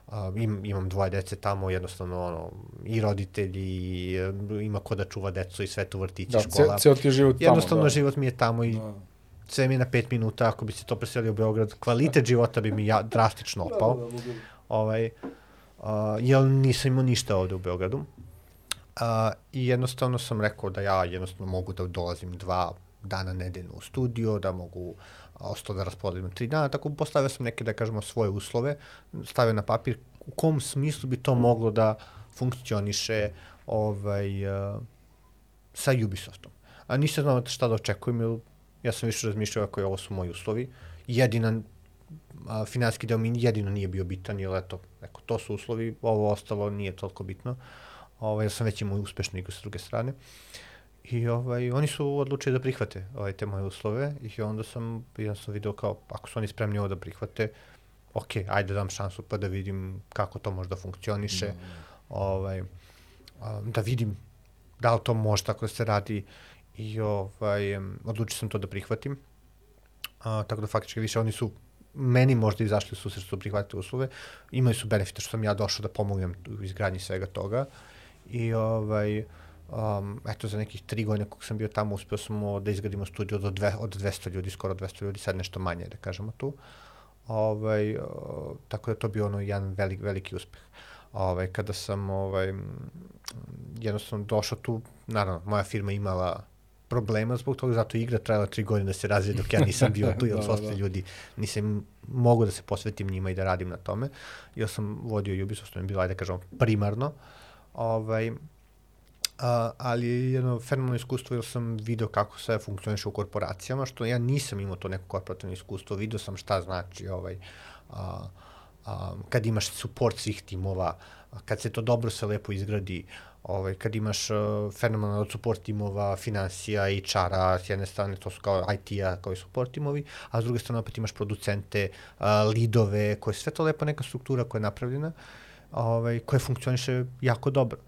[SPEAKER 2] Uh, im, imam dvoje dece tamo, jednostavno ono, i roditelji, i, ima ko da čuva decu i sve tu vrtići,
[SPEAKER 1] Da,
[SPEAKER 2] škola.
[SPEAKER 1] ce, ceo ti je život tamo.
[SPEAKER 2] Jednostavno
[SPEAKER 1] da.
[SPEAKER 2] život mi je tamo i
[SPEAKER 1] Da.
[SPEAKER 2] sve mi je na pet minuta, ako bi se to preselio u Beograd, kvalitet života bi mi ja, drastično opao.
[SPEAKER 1] Da, da, da, da.
[SPEAKER 2] ovaj, uh, jer nisam imao ništa ovde u Beogradu. Uh, I jednostavno sam rekao da ja jednostavno mogu da dolazim dva dana nedeljno u studio, da mogu ostalo da raspodelim tri dana, tako postavio sam neke, da kažemo, svoje uslove, stavio na papir u kom smislu bi to moglo da funkcioniše ovaj, uh, sa Ubisoftom. A nisam znao šta da očekujem, jer ja sam više razmišljao ako je ovo su moji uslovi. Jedina a, finanski deo mi jedino nije bio bitan, jer eto, neko, to su uslovi, ovo ostalo nije toliko bitno. Ovaj, ja sam već imao uspešnu igru sa druge strane. I ovaj, oni su odlučili da prihvate ovaj, te moje uslove i onda sam jednostavno video kao, ako su oni spremni ovo da prihvate, ok, ajde da dam šansu pa da vidim kako to može da funkcioniše, mm. ovaj, a, da vidim da li to može tako da se radi i ovaj, em, odlučio sam to da prihvatim. A, tako da faktički više oni su meni možda izašli u susret su prihvatili uslove. Imali su benefite što sam ja došao da pomognem u izgradnji svega toga. I ovaj, um, eto za nekih tri godine kog sam bio tamo uspeo smo da izgradimo studio od, dve, od 200 ljudi, skoro 200 ljudi, sad nešto manje da kažemo tu. Ovaj, o, tako da to bio ono jedan velik, veliki uspeh. Ovaj, kada sam ovaj, jednostavno došao tu, naravno, moja firma imala problema zbog toga, zato je igra trajala tri godine da se razvije dok ja nisam bio tu, jer
[SPEAKER 1] Da,
[SPEAKER 2] ostali
[SPEAKER 1] da.
[SPEAKER 2] ljudi, nisam mogu da se posvetim njima i da radim na tome, jer sam vodio Ubisoft, to je bilo, ajde da kažemo, primarno, ovaj, a, ali je jedno fenomenalno iskustvo jer sam video kako sve funkcioniše u korporacijama, što ja nisam imao to neko korporativno iskustvo, video sam šta znači ovaj, a, a, kad imaš support svih timova, kad se to dobro se lepo izgradi, ovaj, kad imaš uh, fenomenalno support timova, financija, HR-a, s jedne strane to su kao IT-a, kao i support timovi, a s druge strane opet imaš producente, uh, lidove, koje sve to lepo neka struktura koja je napravljena, ovaj, koja funkcioniše jako dobro.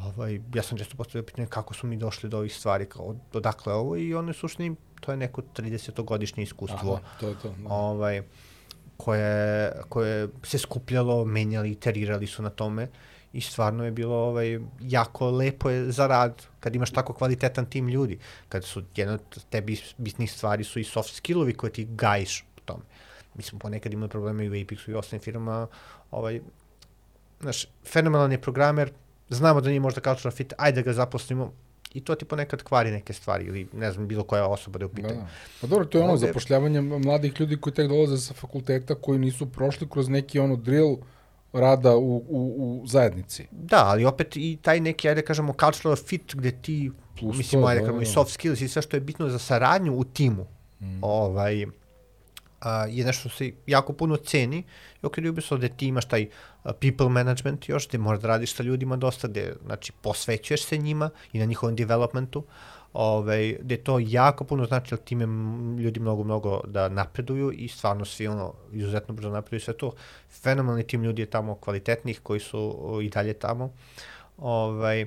[SPEAKER 2] Ovaj, ja sam često postavio pitanje kako su mi došli do ovih stvari, kao odakle ovo i ono je suštini, to je neko 30-godišnje iskustvo
[SPEAKER 1] Aha, to je to. Da.
[SPEAKER 2] ovaj, koje, koje se skupljalo, menjali, iterirali su na tome i stvarno je bilo ovaj, jako lepo je za rad kad imaš tako kvalitetan tim ljudi, kad su jedna od te bitnih stvari su i soft skillovi koje ti gajiš u tome. Mi smo ponekad imali probleme i u Apexu i ostalim firmama, ovaj, znaš, fenomenalan je programer, znamo da nije možda cultural fit, ajde da ga zaposlimo, i to ti ponekad kvari neke stvari ili ne znam bilo koja osoba da je u
[SPEAKER 1] Da,
[SPEAKER 2] pitanju.
[SPEAKER 1] da. Pa dobro, to je ono
[SPEAKER 2] Ovde-
[SPEAKER 1] zapošljavanje mladih ljudi koji tek dolaze sa fakulteta, koji nisu prošli kroz neki ono drill rada u, u, u zajednici.
[SPEAKER 2] Da, ali opet i taj neki, ajde da kažemo, cultural fit gde ti,
[SPEAKER 1] Plus
[SPEAKER 2] mislim,
[SPEAKER 1] to,
[SPEAKER 2] ajde
[SPEAKER 1] da,
[SPEAKER 2] da kažemo, i
[SPEAKER 1] da.
[SPEAKER 2] soft skills i sve što je bitno za saradnju u timu, mm. ovaj, a, je nešto što se jako puno ceni i okred Ubisoft gde ti imaš taj people management još, gde možeš da radiš sa ljudima dosta, gde, znači, posvećuješ se njima i na njihovom developmentu, ovaj, gde to jako puno znači, jer time ljudi mnogo, mnogo da napreduju i stvarno svi ono, izuzetno brzo napreduju sve to. Fenomenalni tim ljudi je tamo kvalitetnih koji su i dalje tamo. Ovaj,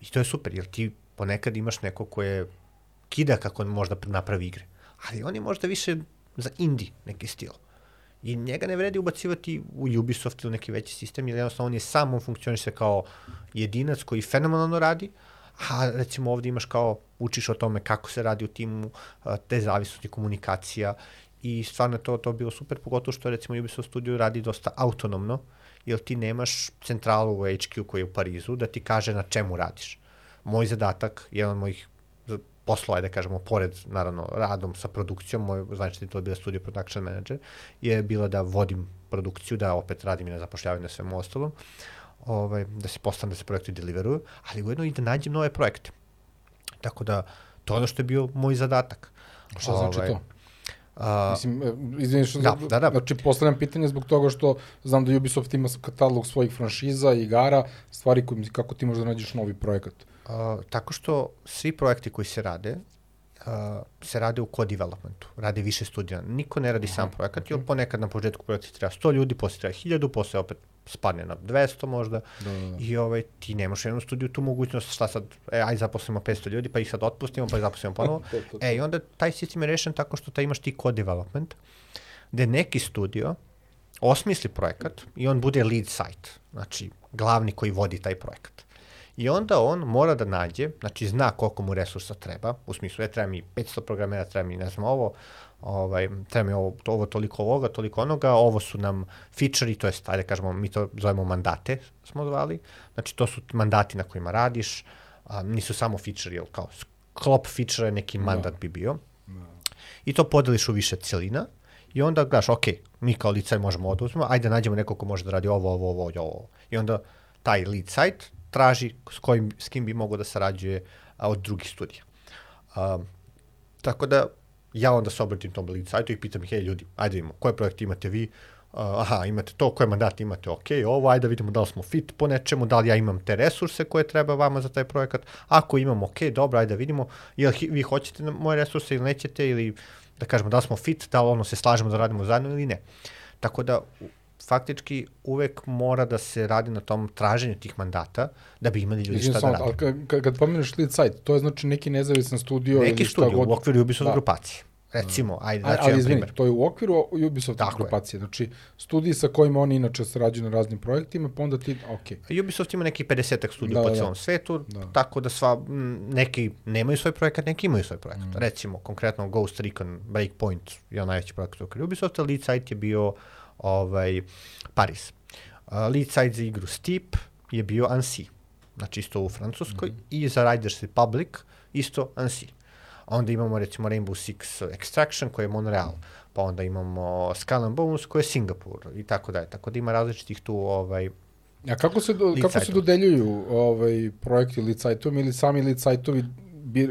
[SPEAKER 2] I to je super, jer ti ponekad imaš neko ko je kida kako on možda napravi igre, ali on je možda više za indie neki stil. I njega ne vredi ubacivati u Ubisoft ili neki veći sistem, jer jednostavno on je sam, on funkcioniše kao jedinac koji fenomenalno radi, a recimo ovde imaš kao, učiš o tome kako se radi u timu, te zavisnosti komunikacija i stvarno to, to bilo super, pogotovo što recimo Ubisoft Studio radi dosta autonomno, jer ti nemaš centralu u HQ koji je u Parizu da ti kaže na čemu radiš. Moj zadatak, jedan od mojih poslova, da kažemo, pored, naravno, radom sa produkcijom, moj znači titul je bila Studio Production Manager, je bila da vodim produkciju, da opet radim i na zapošljavanju na svemu ostalom, ovaj, da se postavim da se projekti deliveruju, ali ujedno i da nađem nove projekte. Tako da, to je ono što je bio moj zadatak.
[SPEAKER 1] Šta znači
[SPEAKER 2] Ovaj,
[SPEAKER 1] to?
[SPEAKER 2] A,
[SPEAKER 1] Mislim, e, izvini što...
[SPEAKER 2] Da, da, da.
[SPEAKER 1] Znači, postavljam pitanje zbog toga što znam da Ubisoft ima katalog svojih franšiza, igara, stvari koji, kako ti možda nađeš novi projekat.
[SPEAKER 2] A, tako što svi projekti koji se rade, a, se rade u co-developmentu, rade više studija. Niko ne radi sam projekat, jer ponekad na početku projekta treba 100 ljudi, posle treba 1000, posle opet spadne na 200 možda
[SPEAKER 1] Da, da, da.
[SPEAKER 2] i ovaj, ti nemaš u jednom studiju tu mogućnost šta sad, e, aj zaposlimo 500 ljudi, pa ih sad otpustimo, pa ih zaposlimo ponovo.
[SPEAKER 1] To, to, to.
[SPEAKER 2] E, i onda taj sistem je rešen tako što ta imaš ti code development, gde neki studio osmisli projekat i on bude lead site, znači glavni koji vodi taj projekat. I onda on mora da nađe, znači zna koliko mu resursa treba, u smislu, je treba mi 500 programera, treba mi ne znam ovo, ovaj, treba mi ovo, to, ovo toliko ovoga, toliko onoga, ovo su nam feature to jest, ajde kažemo, mi to zovemo mandate, smo zvali, znači to su mandati na kojima radiš, a, nisu samo feature, jel kao sklop feature neki mandat bi bio, i to podeliš u više celina i onda gledaš, ok, mi kao lead site možemo ovo da uzmemo, ajde nađemo nekog ko može da radi ovo, ovo, ovo, ovo. I onda taj lead site traži s, kojim, s kim bi mogao da sarađuje a, od drugih studija. Um, tako da ja onda se obratim tom lead sajtu i pitam ih, hej ljudi, ajde vidimo, koje projekte imate vi, Uh, aha, imate to, koje mandate imate, ok, ovo, ajde da vidimo da li smo fit po nečemu, da li ja imam te resurse koje treba vama za taj projekat, ako imam, ok, dobro, ajde da vidimo, jel vi hoćete moje resurse ili nećete, ili da kažemo da li smo fit, da li ono se slažemo da radimo zajedno ili ne. Tako da, faktički uvek mora da se radi na tom traženju tih mandata da bi imali ljudi
[SPEAKER 1] Izvim
[SPEAKER 2] šta da rade.
[SPEAKER 1] ali ka- ka- kad pomeneš lead site, to je znači neki nezavisan studio
[SPEAKER 2] Neki
[SPEAKER 1] ili šta
[SPEAKER 2] studio
[SPEAKER 1] god.
[SPEAKER 2] u okviru Ubisoft
[SPEAKER 1] Da.
[SPEAKER 2] grupacije. Recimo, ajde,
[SPEAKER 1] A,
[SPEAKER 2] znači
[SPEAKER 1] ali izvini,
[SPEAKER 2] primer.
[SPEAKER 1] to je u okviru Ubisoft
[SPEAKER 2] Tako je.
[SPEAKER 1] grupacije, znači studiji sa kojima oni inače sarađuju na raznim projektima, pa onda ti, ok,
[SPEAKER 2] Ubisoft ima neki 50 studija
[SPEAKER 1] Da,
[SPEAKER 2] po
[SPEAKER 1] da, da.
[SPEAKER 2] celom svetu,
[SPEAKER 1] Da.
[SPEAKER 2] tako da sva, m, neki nemaju svoj projekat, neki imaju svoj projekat.
[SPEAKER 1] Mm.
[SPEAKER 2] Recimo, konkretno Ghost Recon Breakpoint je najveći projekat u okviru Ubisofta, lead site je bio ovaj, Paris. Uh, lead site za igru Steep je bio Annecy, znači isto u Francuskoj,
[SPEAKER 1] Mhm.
[SPEAKER 2] i za Riders Republic isto Annecy. Onda imamo recimo Rainbow Six Extraction koji je Montreal, pa onda imamo Skull and Bones koji je Singapur i tako dalje. Tako da ima različitih tu ovaj,
[SPEAKER 1] A kako se, do, kako se dodeljuju ovaj, projekti lead site-om ili sami lead site-ovi bi,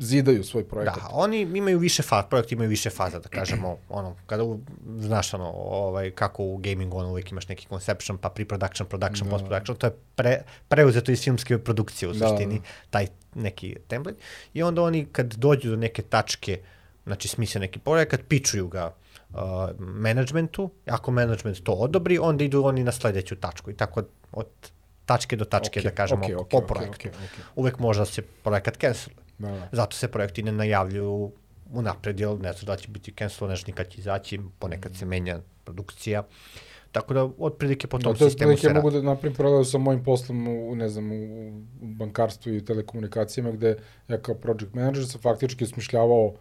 [SPEAKER 1] zidaju svoj projekat?
[SPEAKER 2] Da, oni imaju više faza, projekti imaju više faza, da kažemo, ono, kada u, znaš ono, ovaj, kako u gamingu ono uvijek imaš neki conception, pa pre-production, production,
[SPEAKER 1] Da.
[SPEAKER 2] post-production, to je pre, preuzeto iz filmske produkcije u
[SPEAKER 1] Da,
[SPEAKER 2] suštini, taj neki template. I onda oni kad dođu do neke tačke, znači smisle neki projekat, pičuju ga uh, managementu, ako management to odobri, onda idu oni na sledeću tačku i tako od tačke do tačke,
[SPEAKER 1] Ok,
[SPEAKER 2] da kažemo,
[SPEAKER 1] ok, ok,
[SPEAKER 2] po projektu.
[SPEAKER 1] ok, ok.
[SPEAKER 2] Uvek može da se projekat canceluje.
[SPEAKER 1] Da, da.
[SPEAKER 2] Zato se projekti ne najavljuju unapred, jer ne znaš da će biti cancel, nešto nikad će izaći, ponekad se menja produkcija. Tako da, otprilike po tom
[SPEAKER 1] Da, to je
[SPEAKER 2] sistemu se radi.
[SPEAKER 1] mogu da napravim paralelu sa mojim poslom u, ne znam, u, bankarstvu i telekomunikacijama, gde ja kao project manager sam faktički osmišljavao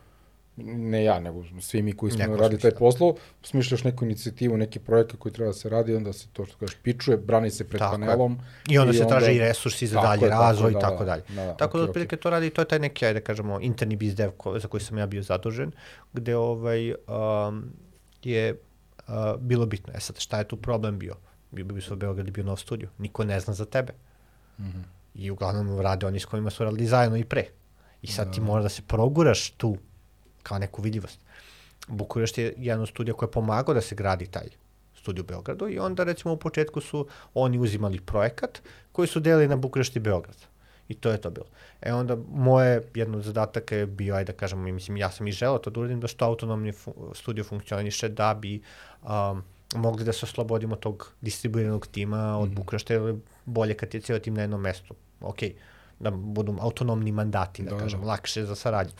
[SPEAKER 1] ne ja, nego svi mi koji smo
[SPEAKER 2] Neko
[SPEAKER 1] radili taj posao, smišljaš neku inicijativu, neki projekat koji treba da se radi, onda se to što kažeš pičuje, brani se pred
[SPEAKER 2] Tako je.
[SPEAKER 1] panelom.
[SPEAKER 2] I onda se traže i resursi za dalji
[SPEAKER 1] je, tako
[SPEAKER 2] razvoj
[SPEAKER 1] je,
[SPEAKER 2] i
[SPEAKER 1] da,
[SPEAKER 2] tako
[SPEAKER 1] da,
[SPEAKER 2] dalje.
[SPEAKER 1] da, da,
[SPEAKER 2] Tako da,
[SPEAKER 1] okej,
[SPEAKER 2] otprilike to radi, to je taj neki, ajde da kažemo, interni biz dev ko, za koji sam ja bio zadužen, gde ovaj, um, je uh, bilo bitno. E sad, šta je tu problem bio? Bio bi u Beograd je bio nov studio. Niko ne zna za tebe.
[SPEAKER 1] Mhm.
[SPEAKER 2] I uglavnom rade oni s kojima su radili zajedno i pre. I sad
[SPEAKER 1] Da.
[SPEAKER 2] ti moraš da se proguraš tu kao neku vidljivost. Bukurešt je jedan od studija koji je pomagao da se gradi taj studij u Beogradu i onda recimo u početku su oni uzimali projekat koji su delili na Bukurešt i Beograd. I to je to bilo. E onda moje jedno od zadataka je bio, ajde da kažemo, mislim, ja sam i želeo to da uradim da što autonomni fu studio funkcioniše da bi um, mogli da se oslobodimo tog distribuiranog tima od Bukurešta, jer je bolje kad je cijel tim na jednom mestu. Ok, da budu autonomni mandati, da,
[SPEAKER 1] Da, da.
[SPEAKER 2] kažem, lakše za saradnju.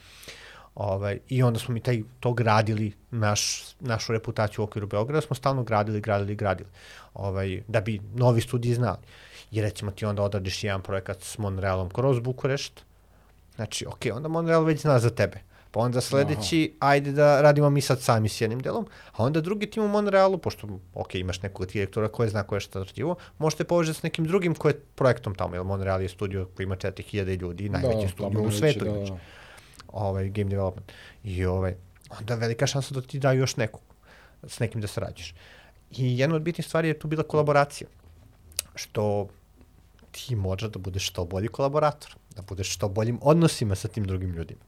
[SPEAKER 2] Ovaj, I onda smo mi taj, to gradili, naš, našu reputaciju u okviru Beograda, smo stalno gradili, gradili, gradili, ovaj, da bi novi studiji znali. I recimo ti onda odradiš jedan projekat s Monrealom kroz Bukurešt, znači, ok, onda Monreal već zna za tebe. Pa onda sledeći, ajde da radimo mi sad sami s jednim delom, a onda drugi tim u Monrealu, pošto, ok, imaš nekog direktora koji zna ko je šta radivo, možete povežati s nekim drugim koji je projektom tamo, jer Monreal je studio koji ima 4000 ljudi, najveći
[SPEAKER 1] Da,
[SPEAKER 2] studio u svetu.
[SPEAKER 1] da, da.
[SPEAKER 2] Ovaj, game development. I ovaj, onda velika šansa da ti daju još nekog, s nekim da sarađuješ. I jedna od bitnih stvari je tu bila kolaboracija, što ti možeš da budeš što bolji kolaborator, da budeš što boljim odnosima sa tim drugim ljudima.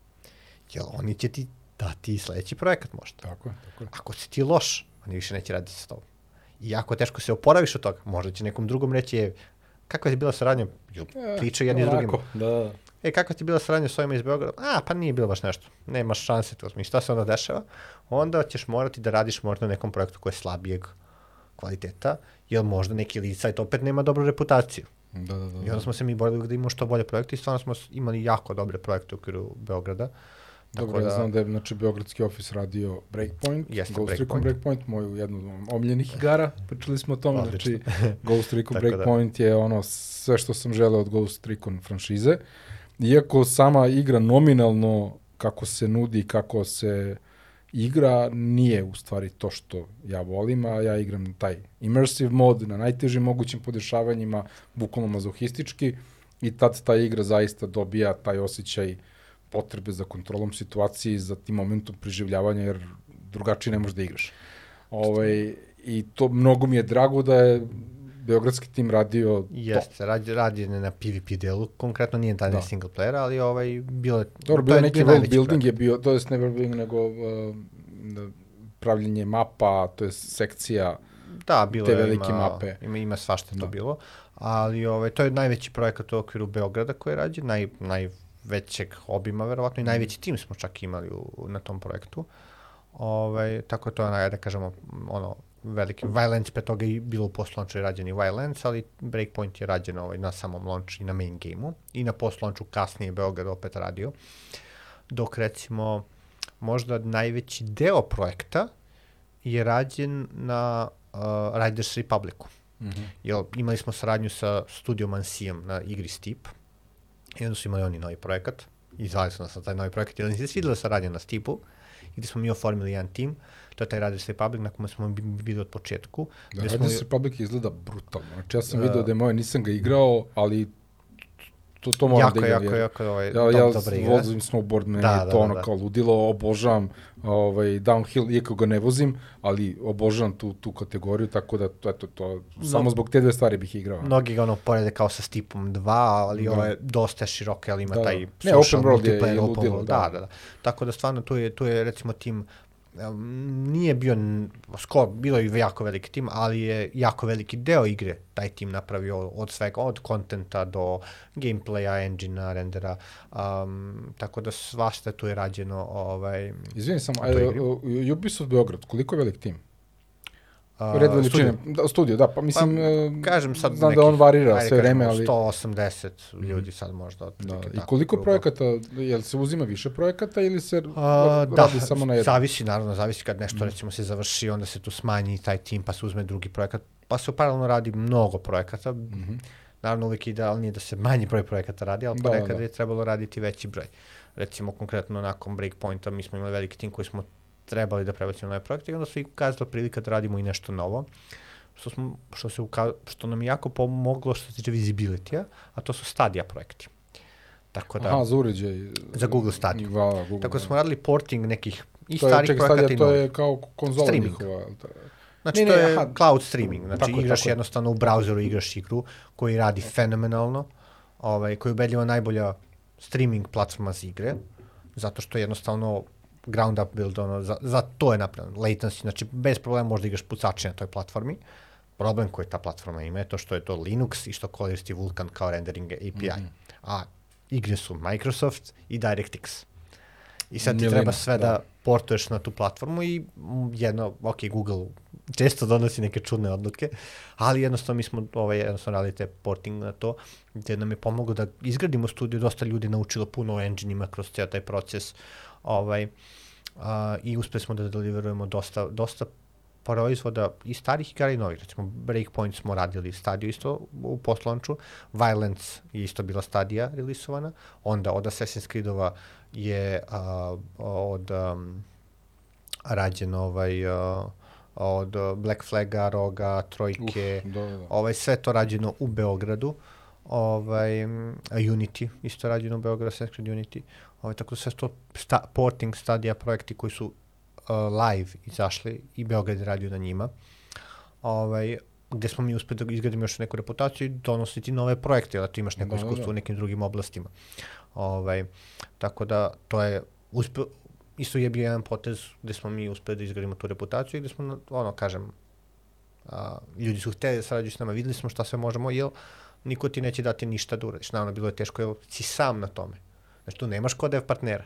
[SPEAKER 2] Jer oni će ti dati sledeći projekat možda.
[SPEAKER 1] Tako je, tako je.
[SPEAKER 2] Ako si ti loš, oni više neće raditi sa tobom. I ako teško se oporaviš od toga, možda će nekom drugom reći, je, kakva je bila saradnja? Ju, Pričaju jedni s drugima.
[SPEAKER 1] Ovako, Da, da.
[SPEAKER 2] E, kakva ti je bila saradnja s ovima iz Beograda? A, pa nije bilo baš nešto. Nemaš šanse to. I šta se onda dešava? Onda ćeš morati da radiš možda na nekom projektu koji je slabijeg kvaliteta, jer možda neki lead site opet nema dobru reputaciju.
[SPEAKER 1] Da, da, da.
[SPEAKER 2] I onda smo se mi borili da imamo što bolje projekte i stvarno smo imali jako dobre projekte u okviru Beograda.
[SPEAKER 1] Dobro, ja znam da je znači, Beogradski ofis radio Breakpoint,
[SPEAKER 2] Jeste,
[SPEAKER 1] Ghost Recon
[SPEAKER 2] Breakpoint.
[SPEAKER 1] Breakpoint, moju jednu od omiljenih igara, pričali smo o tome,
[SPEAKER 2] Odlično.
[SPEAKER 1] znači Ghost Recon
[SPEAKER 2] da.
[SPEAKER 1] Breakpoint je ono sve što sam želeo od Ghost Recon franšize. Iako sama igra nominalno kako se nudi, kako se igra, nije u stvari to što ja volim, a ja igram taj immersive mod na najtežim mogućim podešavanjima, bukvalno mazohistički, i tad ta igra zaista dobija taj osjećaj potrebe za kontrolom situacije i za tim momentom preživljavanja, jer drugačije ne možeš da igraš. Ovaj, I to mnogo mi je drago da je Beogradski tim radio to.
[SPEAKER 2] Jeste, radi, radi na PvP delu, konkretno nije taj
[SPEAKER 1] Da.
[SPEAKER 2] single player, ali ovaj, bilo je...
[SPEAKER 1] Dobro,
[SPEAKER 2] to
[SPEAKER 1] bio
[SPEAKER 2] je
[SPEAKER 1] neki world building je bio, to je ne world building, nego uh, da, pravljenje mapa, to je sekcija,
[SPEAKER 2] Da, bilo
[SPEAKER 1] te velike
[SPEAKER 2] ima,
[SPEAKER 1] mape.
[SPEAKER 2] Ima, ima svašta
[SPEAKER 1] Da.
[SPEAKER 2] to bilo, ali ovaj, to je najveći projekat u okviru Beograda koji je rađen, naj, najvećeg obima verovatno i najveći tim smo čak imali u, na tom projektu. Ovaj, tako je to, onaj, da kažemo, ono, veliki Violence, pre toga i bilo u post-launchu je rađen i Violence, ali Breakpoint je rađen ovaj, na samom launchu i na main gameu i na post-launchu kasnije Beograd opet radio. Dok recimo možda najveći deo projekta je rađen na uh, Riders Republicu.
[SPEAKER 1] mm -hmm.
[SPEAKER 2] Jel, imali smo saradnju sa studijom Ansijem na igri Steep i onda su imali oni novi projekat i zvali su nas na taj novi projekat jer im se svidela saradnja na Steepu i gde smo mi oformili jedan tim, to je taj Riders Republic na kome smo bi- bili od početku.
[SPEAKER 1] Da,
[SPEAKER 2] gde smo-
[SPEAKER 1] Republic izgleda brutalno. Znači ja sam
[SPEAKER 2] Da.
[SPEAKER 1] video da je moje, nisam ga igrao, ali to, to moram
[SPEAKER 2] jako,
[SPEAKER 1] da igram.
[SPEAKER 2] jako,
[SPEAKER 1] jer-
[SPEAKER 2] jako, ovaj,
[SPEAKER 1] Ja, ja vozim snowboard, meni
[SPEAKER 2] Da,
[SPEAKER 1] je
[SPEAKER 2] da,
[SPEAKER 1] to
[SPEAKER 2] da,
[SPEAKER 1] ono
[SPEAKER 2] da.
[SPEAKER 1] kao ludilo, obožavam ovaj, downhill, iako ga ne vozim, ali obožavam tu, tu kategoriju, tako da to, eto, to, samo zbog te dve stvari bih igrao.
[SPEAKER 2] Mnogi ga ono porede kao sa Steepom 2, ali
[SPEAKER 1] Da.
[SPEAKER 2] ovo je dosta širok, ali ima
[SPEAKER 1] Da, da.
[SPEAKER 2] taj
[SPEAKER 1] Ne, open
[SPEAKER 2] social
[SPEAKER 1] world je-
[SPEAKER 2] multiplayer,
[SPEAKER 1] je
[SPEAKER 2] open
[SPEAKER 1] ludilo, da.
[SPEAKER 2] da, da, da. Tako da stvarno tu je, tu je recimo tim nije bio skoro, bilo je jako veliki tim, ali je jako veliki deo igre taj tim napravio od svega, od kontenta do gameplaya, engina, rendera, um, tako da svašta tu je rađeno ovaj,
[SPEAKER 1] Izvini samo, uh, Ubisoft Beograd, koliko je velik tim? Red veličine, da, studio, da, pa mislim,
[SPEAKER 2] Pa,
[SPEAKER 1] e,
[SPEAKER 2] kažem sad
[SPEAKER 1] znam
[SPEAKER 2] nekih,
[SPEAKER 1] da on varira
[SPEAKER 2] ajde
[SPEAKER 1] sve vreme, ali...
[SPEAKER 2] 180 ljudi sad možda.
[SPEAKER 1] Da,
[SPEAKER 2] otprilike
[SPEAKER 1] I
[SPEAKER 2] tako,
[SPEAKER 1] koliko
[SPEAKER 2] grubo.
[SPEAKER 1] projekata, jel se uzima više projekata ili se
[SPEAKER 2] A,
[SPEAKER 1] radi samo na jednom?
[SPEAKER 2] zavisi, naravno, zavisi kad nešto recimo se završi, onda se tu smanji taj tim, pa se uzme drugi projekat, pa se paralelno radi mnogo projekata.
[SPEAKER 1] Mhm.
[SPEAKER 2] Naravno, uvijek idealnije da se manji broj projekata radi, ali
[SPEAKER 1] Da, da,
[SPEAKER 2] ponekad
[SPEAKER 1] da.
[SPEAKER 2] je trebalo raditi veći broj. Recimo, konkretno nakon Breakpointa mi smo imali veliki tim koji smo trebali da prebacimo na ovaj projekt i onda su i ukazala prilika da radimo i nešto novo što, smo, što, se uka, što nam je jako pomoglo što se tiče visibility-a, a to su Stadia projekti. Tako da,
[SPEAKER 1] Aha, za uređaj.
[SPEAKER 2] Za Google Stadia.
[SPEAKER 1] Hvala, Google.
[SPEAKER 2] tako da smo radili porting nekih i
[SPEAKER 1] to je,
[SPEAKER 2] starih
[SPEAKER 1] čekaj,
[SPEAKER 2] projekata i
[SPEAKER 1] to
[SPEAKER 2] novih.
[SPEAKER 1] je kao konzola
[SPEAKER 2] Streaming.
[SPEAKER 1] njihova.
[SPEAKER 2] Znači,
[SPEAKER 1] Ne,
[SPEAKER 2] to
[SPEAKER 1] ne,
[SPEAKER 2] je
[SPEAKER 1] aha.
[SPEAKER 2] cloud streaming, znači
[SPEAKER 1] Tako
[SPEAKER 2] igraš
[SPEAKER 1] tako je.
[SPEAKER 2] jednostavno u brauzeru igraš igru koji radi fenomenalno, ovaj, koji je ubedljivo najbolja streaming platforma za igre, zato što je jednostavno ground up build, ono, za, za to je napravljeno, latency, znači bez problema možda igraš pucače na toj platformi, problem koji ta platforma ima je to što je to Linux i što koristi Vulkan kao rendering API,
[SPEAKER 1] Mhm.
[SPEAKER 2] a igre su Microsoft i DirectX. I sad ti treba sve
[SPEAKER 1] da.
[SPEAKER 2] da, portuješ na tu platformu i mm, jedno, ok, Google često donosi neke čudne odluke, ali jednostavno mi smo ovaj, jednostavno radili te porting na to, gde nam je pomoglo da izgradimo studiju, dosta ljudi naučilo puno o engine-ima kroz cijel taj proces, ovaj, a, i uspeli smo da deliverujemo dosta, dosta proizvoda i starih igara i novih. Recimo, Breakpoint smo radili stadiju isto u post-launchu, Violence je isto bila stadija relisovana, onda od Assassin's Creed-ova je a, od um, rađen ovaj a, od Black Flaga, Roga, Trojke,
[SPEAKER 1] Uf, da, da, da.
[SPEAKER 2] ovaj, sve to rađeno u Beogradu, ovaj, Unity, isto rađeno u Beogradu, Assassin's Creed Unity, ovaj, tako da sve to sta, porting stadija projekti koji su uh, live izašli i Beograd radio na njima, ovaj, gde smo mi uspeli da izgradimo još neku reputaciju i donositi nove projekte, da tu imaš neko
[SPEAKER 1] Da, da,
[SPEAKER 2] iskustvo
[SPEAKER 1] da.
[SPEAKER 2] u nekim drugim oblastima. Ovaj, tako da to je uspe, isto je bio jedan potez gde smo mi uspeli da izgradimo tu reputaciju i gde smo, ono, kažem, a, ljudi su hteli da sarađuju s nama, videli smo šta sve možemo, jer niko ti neće dati ništa da uradiš. Naravno, bilo je teško, jer si sam na tome. Znači, tu nemaš ko dev partnera.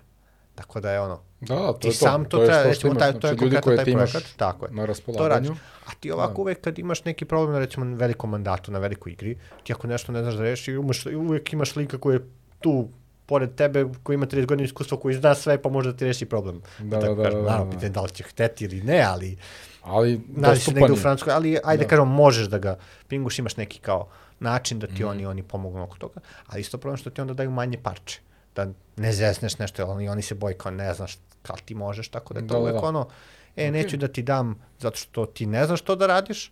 [SPEAKER 2] Tako da je ono,
[SPEAKER 1] Da, da, to je to.
[SPEAKER 2] sam to,
[SPEAKER 1] je
[SPEAKER 2] treba,
[SPEAKER 1] što
[SPEAKER 2] recimo, taj, to je
[SPEAKER 1] znači, ljudi
[SPEAKER 2] konkretno taj projekat, tako je.
[SPEAKER 1] na
[SPEAKER 2] To
[SPEAKER 1] raspolaganju.
[SPEAKER 2] A ti ovako
[SPEAKER 1] Da.
[SPEAKER 2] uvek kad imaš neki problem recimo na velikom mandatu, na velikoj igri, ti ako nešto ne znaš da reši, imaš, uvek imaš lika koji je tu pored tebe, koji ima 30 godina iskustva, koji zna sve, pa može da ti reši problem.
[SPEAKER 1] Da,
[SPEAKER 2] tako
[SPEAKER 1] da, da,
[SPEAKER 2] kažem,
[SPEAKER 1] da,
[SPEAKER 2] Naravno,
[SPEAKER 1] da.
[SPEAKER 2] pitanje da li će hteti ili ne, ali
[SPEAKER 1] Ali
[SPEAKER 2] nalazi se negde u
[SPEAKER 1] je.
[SPEAKER 2] Francuskoj, ali ajde
[SPEAKER 1] Da.
[SPEAKER 2] da. kažemo, možeš da ga pinguš, imaš neki kao način da ti
[SPEAKER 1] Mhm.
[SPEAKER 2] oni oni pomognu oko toga, ali isto problem što ti onda daju manje parče, da ne zezneš nešto, jer oni, oni se boje kao ne znaš kao ti možeš, tako da je to
[SPEAKER 1] Da, da,
[SPEAKER 2] uvek
[SPEAKER 1] da.
[SPEAKER 2] ono, e,
[SPEAKER 1] Okej.
[SPEAKER 2] neću da ti dam zato što ti ne znaš to da radiš,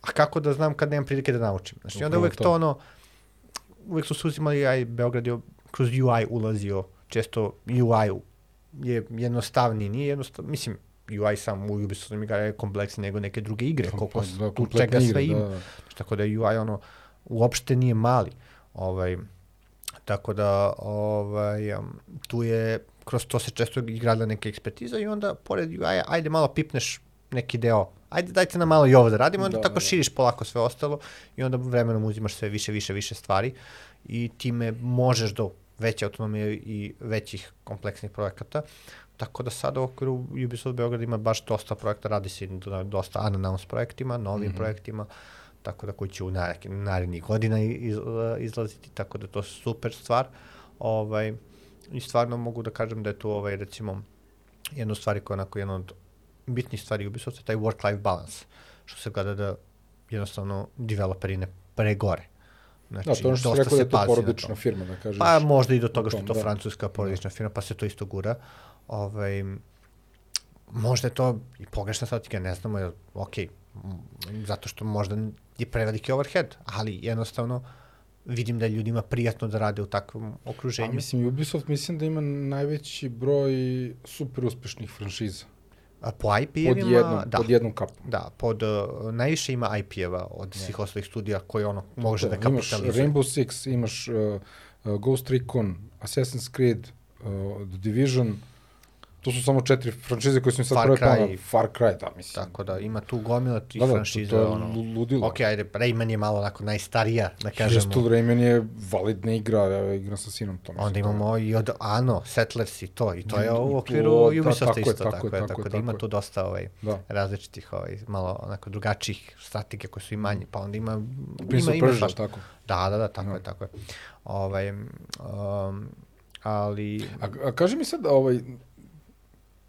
[SPEAKER 2] a kako da znam kad nemam prilike da naučim. Znači, onda
[SPEAKER 1] Upravo
[SPEAKER 2] uvek
[SPEAKER 1] to.
[SPEAKER 2] to ono, uvek su se uzimali, aj, Beograd je kroz UI ulazio, često UI je jednostavniji, nije jednostavno, mislim, UI sam u Ubisoftom igara je kompleksniji nego neke druge igre, koliko
[SPEAKER 1] da,
[SPEAKER 2] tu čega sve ima.
[SPEAKER 1] da, da.
[SPEAKER 2] Tako da UI ono, uopšte nije mali. Ovaj, tako da ovaj, tu je, kroz to se često igrala neka ekspertiza i onda pored UI ajde malo pipneš neki deo, ajde dajte nam malo i ovo da radimo, onda
[SPEAKER 1] Da,
[SPEAKER 2] tako
[SPEAKER 1] da, da.
[SPEAKER 2] širiš polako sve ostalo i onda vremenom uzimaš sve više, više, više stvari i time možeš do veće autonomije i većih kompleksnih projekata. Tako da sada u okviru Ubisoft Beograd ima baš dosta projekta, radi se dosta unannounced projektima, novim
[SPEAKER 1] Mhm.
[SPEAKER 2] projektima, tako da koji će u narednih, godina iz, izlaziti, tako da to je super stvar. Ovaj, I stvarno mogu da kažem da je tu ovaj, recimo jedna stvari koja je onako jedna od bitnih stvari Ubisofta, taj work-life balance, što se gleda da jednostavno developeri ne pregore. Znači,
[SPEAKER 1] Da, to ono što si
[SPEAKER 2] dosta
[SPEAKER 1] rekao da je to porodična firma, da kažeš.
[SPEAKER 2] Pa možda i do toga što
[SPEAKER 1] u
[SPEAKER 2] je
[SPEAKER 1] tom,
[SPEAKER 2] to
[SPEAKER 1] da.
[SPEAKER 2] francuska porodična firma, pa se to isto gura. Ovaj, možda je to i pogrešna strategija, ne znamo, jer, ok, zato što možda je preveliki overhead, ali jednostavno vidim da je ljudima prijatno da rade u takvom
[SPEAKER 1] A,
[SPEAKER 2] okruženju.
[SPEAKER 1] mislim, Ubisoft mislim da ima najveći broj super uspešnih franšiza.
[SPEAKER 2] A po
[SPEAKER 1] Pod
[SPEAKER 2] IP-evima, da.
[SPEAKER 1] pod jednom kapom.
[SPEAKER 2] Da, pod, uh, najviše ima IP-eva od svih ostalih studija koji ono može da
[SPEAKER 1] imaš
[SPEAKER 2] kapitalizuje.
[SPEAKER 1] Rainbow Six, imaš uh, uh, Ghost Recon, Assassin's Creed, uh, The Division, to su samo četiri franšize koje su mi sad
[SPEAKER 2] Far
[SPEAKER 1] prve
[SPEAKER 2] Cry.
[SPEAKER 1] Far Cry, da, mislim.
[SPEAKER 2] Tako da ima tu gomila tih
[SPEAKER 1] Da, da, to-
[SPEAKER 2] franšiza.
[SPEAKER 1] to je
[SPEAKER 2] ono.
[SPEAKER 1] lu- ludilo.
[SPEAKER 2] Ok, ajde, Rayman je malo onako najstarija, da kažemo.
[SPEAKER 1] Jeste, Rayman je validna igra, ja igram sa sinom to.
[SPEAKER 2] Onda
[SPEAKER 1] to
[SPEAKER 2] imamo i od Ano, Settlers i to, i to je u
[SPEAKER 1] to,
[SPEAKER 2] okviru
[SPEAKER 1] da,
[SPEAKER 2] Ubisofta isto,
[SPEAKER 1] tako
[SPEAKER 2] tako,
[SPEAKER 1] je, tako
[SPEAKER 2] tako, da ima tu dosta ovaj,
[SPEAKER 1] Da.
[SPEAKER 2] različitih, ovaj, malo onako drugačijih strategija koje su i manje, pa onda ima,
[SPEAKER 1] Prince
[SPEAKER 2] ima,
[SPEAKER 1] Persia, tako.
[SPEAKER 2] Da, da, da, tako
[SPEAKER 1] Da.
[SPEAKER 2] je, tako je. Ovaj, um, ali,
[SPEAKER 1] A, a kaži mi sad, ovaj,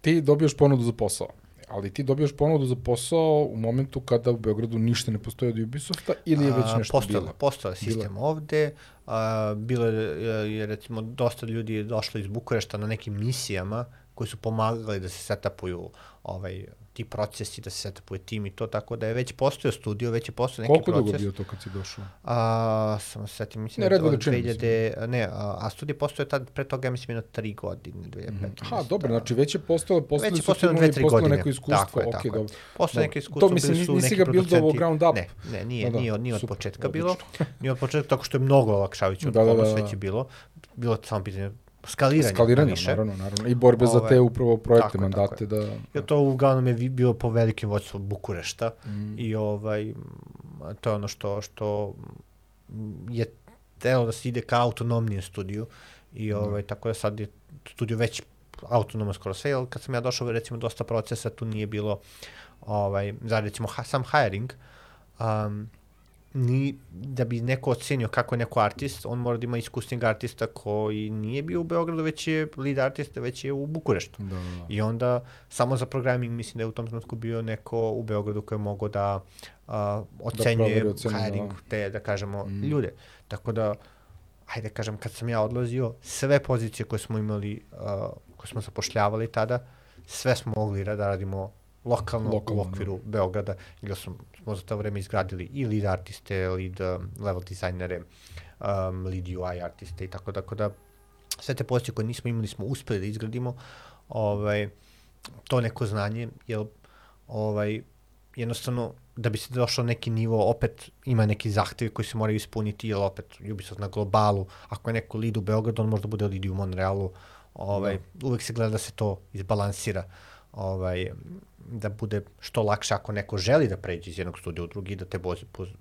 [SPEAKER 1] ti dobijaš ponudu za posao, ali ti dobijaš ponudu za posao u momentu kada u Beogradu ništa ne postoji od Ubisofta ili je već nešto
[SPEAKER 2] postojala,
[SPEAKER 1] bilo?
[SPEAKER 2] postojala sistem ovde, a, bilo je, je, recimo, dosta ljudi je došlo iz Bukurešta na nekim misijama koji su pomagali da se setapuju ovaj, ti procesi, da se setapuje tim i to, tako da je već postojao studio, već je postojao neki
[SPEAKER 1] Koliko
[SPEAKER 2] proces.
[SPEAKER 1] dugo bio to kad si došao?
[SPEAKER 2] A, samo se setim, mislim
[SPEAKER 1] Ne,
[SPEAKER 2] da od
[SPEAKER 1] veličine,
[SPEAKER 2] 2000, ne, a, a studij postoje tad, pre toga, mislim, jedno tri godine, 2015.
[SPEAKER 1] Mhm. Aha, dobro, znači već je postalo, postali
[SPEAKER 2] Već je postojalo dve, tri godine.
[SPEAKER 1] neko iskustvo,
[SPEAKER 2] Tako je,
[SPEAKER 1] ok,
[SPEAKER 2] tako
[SPEAKER 1] dobro.
[SPEAKER 2] Postoje
[SPEAKER 1] Dobro.
[SPEAKER 2] neke iskustva,
[SPEAKER 1] To mislim,
[SPEAKER 2] bili su
[SPEAKER 1] nisi
[SPEAKER 2] neki
[SPEAKER 1] ga ground up.
[SPEAKER 2] Ne, ne, nije,
[SPEAKER 1] Da, da,
[SPEAKER 2] nije, nije od početka
[SPEAKER 1] odlično.
[SPEAKER 2] bilo. Nije od početka, tako što je mnogo olakšavajuće
[SPEAKER 1] Da, da, da, da.
[SPEAKER 2] već je bilo. Bilo samo pitanje
[SPEAKER 1] Skaliranje,
[SPEAKER 2] na više.
[SPEAKER 1] naravno, naravno. I borbe za
[SPEAKER 2] Ove,
[SPEAKER 1] te upravo projekte,
[SPEAKER 2] tako je,
[SPEAKER 1] mandate, da...
[SPEAKER 2] Jer to uglavnom je bilo po velikim vođstvom Bukurešta
[SPEAKER 1] Mm.
[SPEAKER 2] i ovaj, to je ono što, što je telo da se ide ka autonomnijem studiju i ovaj, tako da sad je studio već autonomno skoro sve, jer kad sam ja došao, recimo, dosta procesa, tu nije bilo, ovaj, za recimo, ha, sam hiring, um, ni, da bi neko ocenio kako je neko artist, on mora da ima iskusnijeg artista koji nije bio u Beogradu, već je lead artista, već je u Bukureštu.
[SPEAKER 1] Da, da, da.
[SPEAKER 2] I onda samo za programming mislim da je u tom trenutku bio neko u Beogradu koji je mogao da uh, ocenjuje
[SPEAKER 1] oceni,
[SPEAKER 2] hiring
[SPEAKER 1] da.
[SPEAKER 2] te, da kažemo,
[SPEAKER 1] Mm.
[SPEAKER 2] ljude. Tako da, ajde kažem, kad sam ja odlazio, sve pozicije koje smo imali, uh, koje smo zapošljavali tada, sve smo mogli da radimo lokalno,
[SPEAKER 1] Lokalno,
[SPEAKER 2] u okviru Beograda, jer smo, smo za to vreme izgradili i lead artiste, lead um, level dizajnere, um, lead UI artiste i tako da, tako da sve te pozicije koje nismo imali smo uspeli da izgradimo, ovaj, to neko znanje, jer ovaj, jednostavno da bi se došao na neki nivo, opet ima neki zahtevi koji se moraju ispuniti, jer opet Ubisoft na globalu, ako je neko lead u Beogradu, on možda bude lead u Monrealu, ovaj, uvek se gleda da se to izbalansira. ovaj, da bude što lakše ako neko želi da pređe iz jednog studija u drugi, da te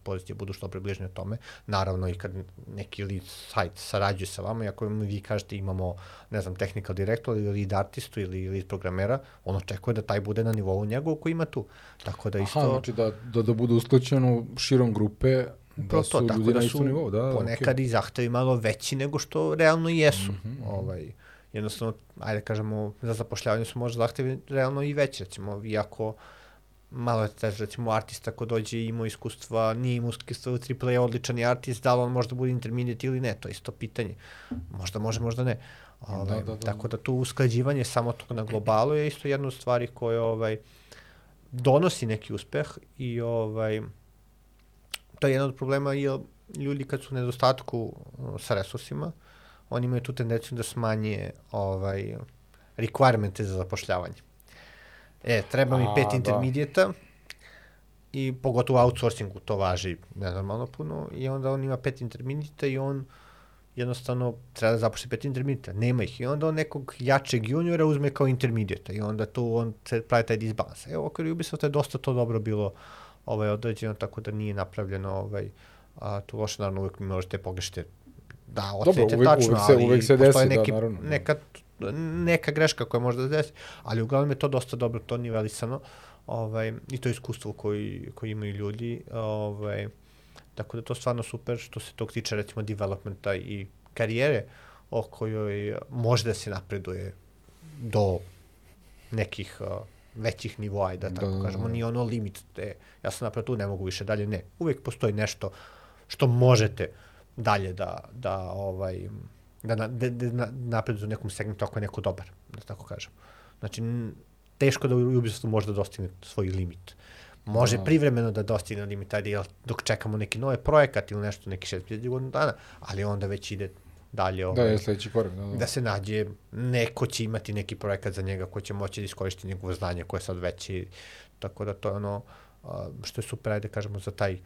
[SPEAKER 2] pozicije budu što približne tome. Naravno i kad neki lead sajt sarađuje sa vama i ako vi kažete imamo, ne znam, technical director ili lead artistu ili lead programera, on očekuje da taj bude na nivou njegov koji ima tu. Tako da isto...
[SPEAKER 1] Aha, znači da, da, da bude usklađeno širom grupe da su to, ljudi da na istom nivou, da,
[SPEAKER 2] ponekad okay. i zahtevi malo veći nego što realno jesu. Mm -hmm. ovaj, jednostavno, ajde kažemo, za zapošljavanje su možda zahtevi realno i veći, recimo, iako malo je teže, recimo, artista ko dođe i ima iskustva, nije imao iskustva u AAA, odličan je artist, da li on možda bude intermediate ili ne, to je isto pitanje. Možda može, možda ne. Ovaj, da, da, da. Tako da tu usklađivanje samo to na globalu je isto jedna od stvari koje ovaj, donosi neki uspeh i ovaj, to je jedan od problema i ljudi kad su u nedostatku sa resursima, oni imaju tu tendenciju da smanje ovaj, requiremente za zapošljavanje. E, treba mi pet da. intermedijeta i pogotovo u outsourcingu to važi nenormalno puno i onda on ima pet intermedijeta i on jednostavno treba da zapošlje pet intermedijeta, nema ih i onda on nekog jačeg juniora uzme kao intermedijeta i onda tu on se pravi taj disbalans. Evo, okviru Ubisoft je dosta to dobro bilo ovaj, određeno, tako da nije napravljeno ovaj, a, tu loše, naravno uvek možete pogrešite da ocenite tačno, uvek
[SPEAKER 1] se, uvek se desi,
[SPEAKER 2] neki,
[SPEAKER 1] da, naravno.
[SPEAKER 2] Neka, neka greška koja može da desi, ali uglavnom je to dosta dobro to nivelisano ovaj, i to iskustvo koji, koji imaju ljudi. Ovaj, tako da to stvarno super što se tog tiče recimo developmenta i karijere o kojoj može da se napreduje do nekih uh, većih nivoa, da tako da, kažemo, da. nije ono limit, te, ja sam napravio tu, ne mogu više dalje, ne. Uvek postoji nešto što možete dalje da, da ovaj, da, na, da, da napredu u nekom segmentu ako je neko dobar, da tako kažem. Znači, teško da Ubisoft može da dostigne svoj limit. Može da. privremeno da dostigne limit, ajde, dok čekamo neki nove projekat ili nešto, neki 6 godina dana, ali onda već ide dalje.
[SPEAKER 1] Ovaj, da, je sledeći korak. Da, da.
[SPEAKER 2] da se nađe, neko će imati neki projekat za njega ko će moći da iskoristi njegovo znanje koje je sad veći. Tako da to je ono što je super, ajde kažemo, za taj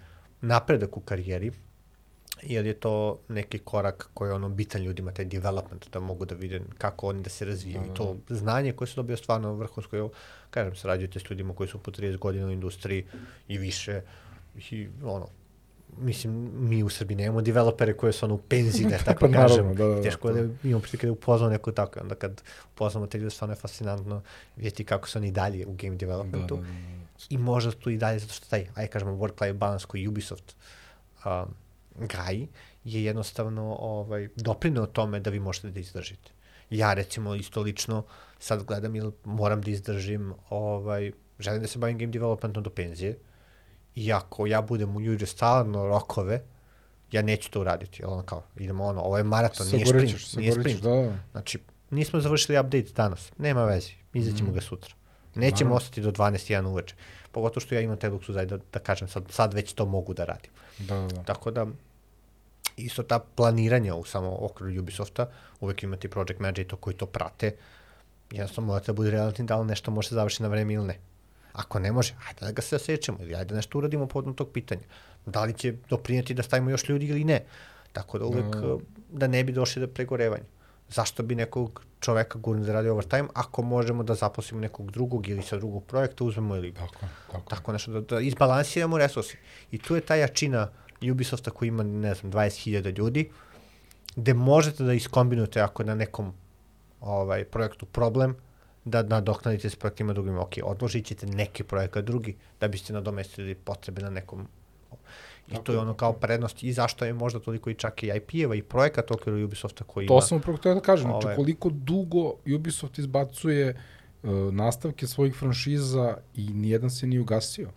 [SPEAKER 2] napredak u karijeri, jer je to neki korak koji je ono bitan ljudima, taj development, da mogu da vide kako oni da se razvijaju. Da, to znanje koje se dobio stvarno vrhunsko, evo, kažem, sarađujete s ljudima koji su po 30 godina u industriji i više, i ono, mislim, mi u Srbiji nemamo developere koje su ono u penziji, da tako pa, kažemo. Da, da, da, Teško da, da imamo prilike da upoznamo neko tako. Onda kad upoznamo te ljude, stvarno je fascinantno vidjeti kako su oni dalje u game developmentu. Da, da, da, da. I možda tu i dalje, zato što taj, aj kažemo, work-life balance koji Ubisoft um, gaji, je jednostavno ovaj, doprineo tome da vi možete da izdržite. Ja recimo isto lično sad gledam ili moram da izdržim, ovaj, želim da se bavim game developmentom do penzije, I ako ja budem u juđe stalno rokove, ja neću to uraditi. Ono kao, idemo ono, ovo je maraton, nije sprint. Ćeš, nije sprint. Da. Znači, nismo završili update danas, nema veze, izaćemo mm. ga sutra. Nećemo Naravno. ostati do 12.1 uveče. Pogotovo što ja imam taj luksuz, da, da kažem, sad, sad već to mogu da radim.
[SPEAKER 1] Da, da. da.
[SPEAKER 2] Tako da, isto ta planiranja u samo okru Ubisofta, uvek imati project manager i to koji to prate, jednostavno morate da bude relativni da li nešto može završiti na vreme ili ne. Ako ne može, ajde da ga se sećemo ili ajde da nešto uradimo povodom tog pitanja. Da li će doprinjeti da stavimo još ljudi ili ne. Tako da uvek da, da ne bi došli do pregorevanja. Zašto bi nekog čoveka gurno da radi overtime ako možemo da zaposlimo nekog drugog ili sa drugog projekta uzmemo ili tako, tako. tako nešto, da, da izbalansiramo resursi. I tu je ta jačina Ubisofta koji ima, ne znam, 20.000 ljudi, gde možete da iskombinujete ako na nekom ovaj, projektu problem, da nadoknadite s projektima drugim. Ok, odložit ćete neki projekat drugi da biste nadomestili potrebe na nekom I to je ono kao prednost i zašto je možda toliko i čak i IP-eva i projekat okviru Ubisofta koji
[SPEAKER 1] to
[SPEAKER 2] ima...
[SPEAKER 1] To sam upravo da kažem, znači ove... koliko dugo Ubisoft izbacuje uh, nastavke svojih franšiza i nijedan se nije ugasio.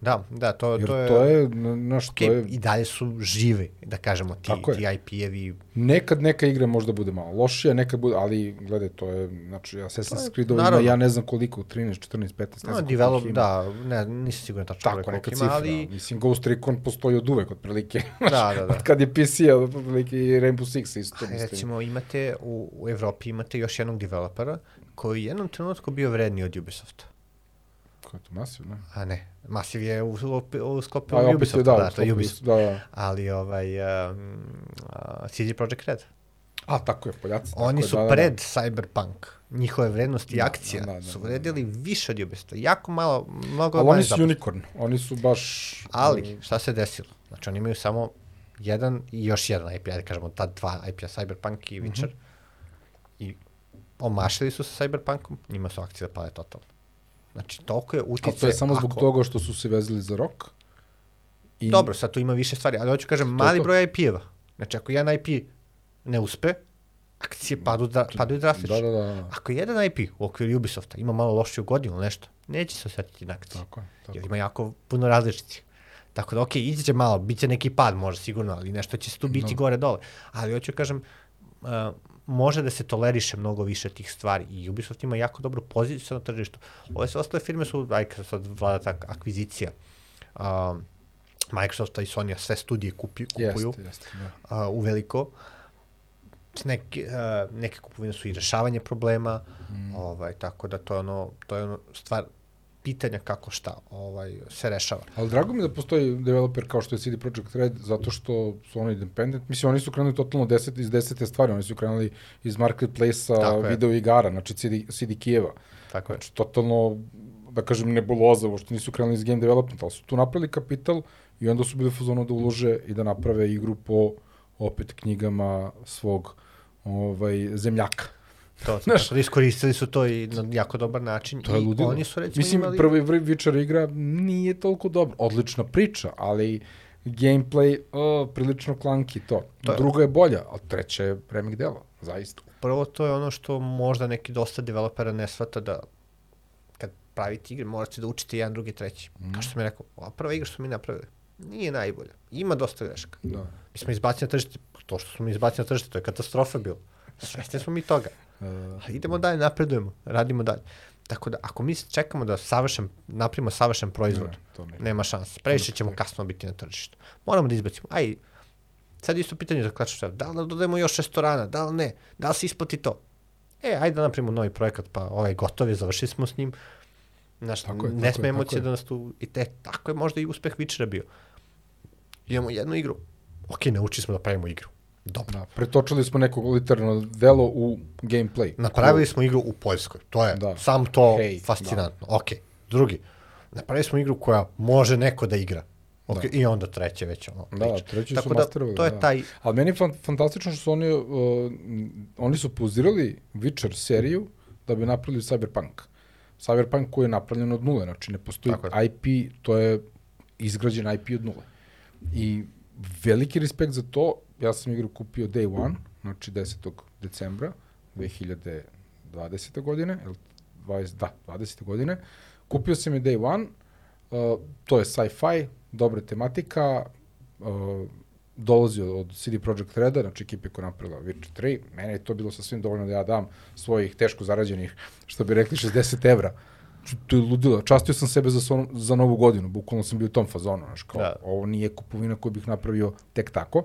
[SPEAKER 2] Da, da, to,
[SPEAKER 1] Jer
[SPEAKER 2] to je...
[SPEAKER 1] to je, znaš, okay, to je...
[SPEAKER 2] I dalje su žive, da kažemo, ti, ti IP-evi.
[SPEAKER 1] Nekad neka igra možda bude malo lošija, nekad bude, ali gledaj, to je, znači, Assassin's Creed ima, ja ne znam koliko, 13, 14, 15, ne znam no,
[SPEAKER 2] develop, ima. Da, ne, nisam siguran tačno
[SPEAKER 1] Tako, neka cifra, ali... Da. mislim, Ghost Recon postoji od uvek, otprilike.
[SPEAKER 2] da, da, da.
[SPEAKER 1] Od kad je PC, otprilike i Rainbow Six isto. A,
[SPEAKER 2] mislim. Recimo, imate, u, u Evropi imate još jednog developera koji je jednom trenutku bio vredniji od Ubisofta.
[SPEAKER 1] Ko je to Masiv, ne?
[SPEAKER 2] A ne, Masiv je u, u, u sklopu da, Ubisoft, da, da, to je Ubisoft. Da, da. Ali ovaj, um, uh, CD Projekt Red.
[SPEAKER 1] A, tako je, Poljaci. Tako
[SPEAKER 2] Oni
[SPEAKER 1] je,
[SPEAKER 2] su
[SPEAKER 1] da, da, da.
[SPEAKER 2] pred Cyberpunk. Njihove vrednosti i
[SPEAKER 1] Da,
[SPEAKER 2] akcija
[SPEAKER 1] da, da,
[SPEAKER 2] su
[SPEAKER 1] da, da.
[SPEAKER 2] vredili više od Ubisofta. Jako malo, mnogo
[SPEAKER 1] Ali oni su unicorn, oni su baš...
[SPEAKER 2] Ali, šta se desilo? Znači, oni imaju samo jedan i još jedan IP, ajde kažemo, ta dva IP-a, Cyberpunk i Witcher. I omašili su sa Cyberpunkom, njima su akcije pale totalno. Znači, toliko je
[SPEAKER 1] Ali
[SPEAKER 2] utice...
[SPEAKER 1] to je samo zbog
[SPEAKER 2] ako-
[SPEAKER 1] toga što su se vezali za rok. I,
[SPEAKER 2] Dobro, sad tu ima više stvari, ali hoću kažem, mali
[SPEAKER 1] to.
[SPEAKER 2] broj IP-eva. Znači, ako jedan IP ne uspe, akcije padu, dra, padaju drastično.
[SPEAKER 1] Da, da, da. da.
[SPEAKER 2] Ako jedan IP u okviru Ubisofta ima malo lošiju godinu ili nešto, neće se osjetiti na akciji.
[SPEAKER 1] Tako. Tako.
[SPEAKER 2] Jer ima jako puno različitih. Tako da, okej, izađe malo, bit će neki pad možda sigurno, ali nešto će se tu biti
[SPEAKER 1] No.
[SPEAKER 2] gore dole. Ali hoću kažem, uh, može da se toleriše mnogo više tih stvari i Ubisoft ima jako dobru poziciju na tržištu. Ove sve ostale firme su, aj kad sad vlada ta akvizicija, um, Microsofta i Sony sve studije kupi, kupuju
[SPEAKER 1] Jeste, jeste. Da.
[SPEAKER 2] uh, u veliko. Neke, uh, neke kupovine su i rešavanje problema,
[SPEAKER 1] Mm.
[SPEAKER 2] ovaj, tako da to je ono, to je ono stvar pitanja kako šta ovaj, se rešava.
[SPEAKER 1] Ali drago mi da postoji developer kao što je CD Projekt Red, zato što su oni independent. Mislim, oni su krenuli totalno deset, iz desete stvari, oni su krenuli iz marketplace-a video igara, znači CD, CD Kijeva.
[SPEAKER 2] Tako je.
[SPEAKER 1] Znači, totalno, da kažem, nebuloza, što nisu krenuli iz game development, ali su tu napravili kapital i onda su bili u fazonu da ulože i da naprave igru po opet knjigama svog ovaj, zemljaka.
[SPEAKER 2] To, znaš, iskoristili su to i na jako dobar način.
[SPEAKER 1] To je
[SPEAKER 2] I
[SPEAKER 1] ludilo.
[SPEAKER 2] Oni su recimo
[SPEAKER 1] Mislim,
[SPEAKER 2] imali...
[SPEAKER 1] prvi Vri- Witcher igra nije toliko dobra. Odlična priča, ali gameplay uh, prilično klanki to.
[SPEAKER 2] To je-
[SPEAKER 1] Druga je bolja, a treća je remake dela, zaista.
[SPEAKER 2] Prvo to je ono što možda neki dosta developera ne shvata da kad pravite igre morate da učite jedan, drugi, treći. Mm. Kao što sam rekao, ova prva igra što mi napravili nije najbolja. Ima dosta grešaka.
[SPEAKER 1] Da.
[SPEAKER 2] Mi smo izbacili na tržište, to što smo izbacili na tržište, to je katastrofa bilo. Svesni smo mi toga.
[SPEAKER 1] Uh,
[SPEAKER 2] idemo dalje, napredujemo, radimo dalje. Tako da, ako mi čekamo da savršen, napravimo savršen proizvod,
[SPEAKER 1] ne, to ne.
[SPEAKER 2] nema šanse. Previše ćemo kasno biti na tržištu. Moramo da izbacimo. Aj, sad isto pitanje za of Clans. Da li da dodajemo još restorana, da li ne, da li se isplati to? E, ajde da napravimo novi projekat, pa ovaj gotov je, završili smo s njim. Znaš,
[SPEAKER 1] Tako je,
[SPEAKER 2] ne
[SPEAKER 1] tako
[SPEAKER 2] sme
[SPEAKER 1] je,
[SPEAKER 2] emocije
[SPEAKER 1] tako je.
[SPEAKER 2] da nas tu... I te, tako je možda i uspeh Witchera bio. Imamo jednu igru. Ok, naučili smo da pravimo igru. Dobro.
[SPEAKER 1] Da, pretočili smo neko literalno delo u gameplay.
[SPEAKER 2] Napravili smo igru u Poljskoj. To je
[SPEAKER 1] Da.
[SPEAKER 2] sam to
[SPEAKER 1] Hej,
[SPEAKER 2] fascinantno. Ok. Drugi. Napravili smo igru koja može neko da igra. Ok, I onda treće već ono.
[SPEAKER 1] Da,
[SPEAKER 2] priča.
[SPEAKER 1] treći
[SPEAKER 2] Tako
[SPEAKER 1] su
[SPEAKER 2] da,
[SPEAKER 1] masterovali.
[SPEAKER 2] to je
[SPEAKER 1] da.
[SPEAKER 2] taj...
[SPEAKER 1] Ali meni je fan, fantastično što su oni, uh, oni su pauzirali Witcher seriju da bi napravili Cyberpunk. Cyberpunk koji je napravljen od nule, znači ne postoji
[SPEAKER 2] Tako.
[SPEAKER 1] IP, to je izgrađen IP od nule. I veliki respekt za to, ja sam igru kupio day one, znači 10. decembra 2020. godine, jel, 20, da, 20. godine. Kupio sam je day one, uh, to je sci-fi, dobra tematika, uh, dolazi od, CD Projekt Reda, znači ekipe koja napravila Witcher 3. Mene je to bilo sasvim dovoljno da ja dam svojih teško zarađenih, što bi rekli, 60 evra. Znači, To je ludilo. Častio sam sebe za, son, za novu godinu, bukvalno sam bio u tom fazonu. Znaš, kao,
[SPEAKER 2] Da.
[SPEAKER 1] ovo nije kupovina koju bih napravio tek tako.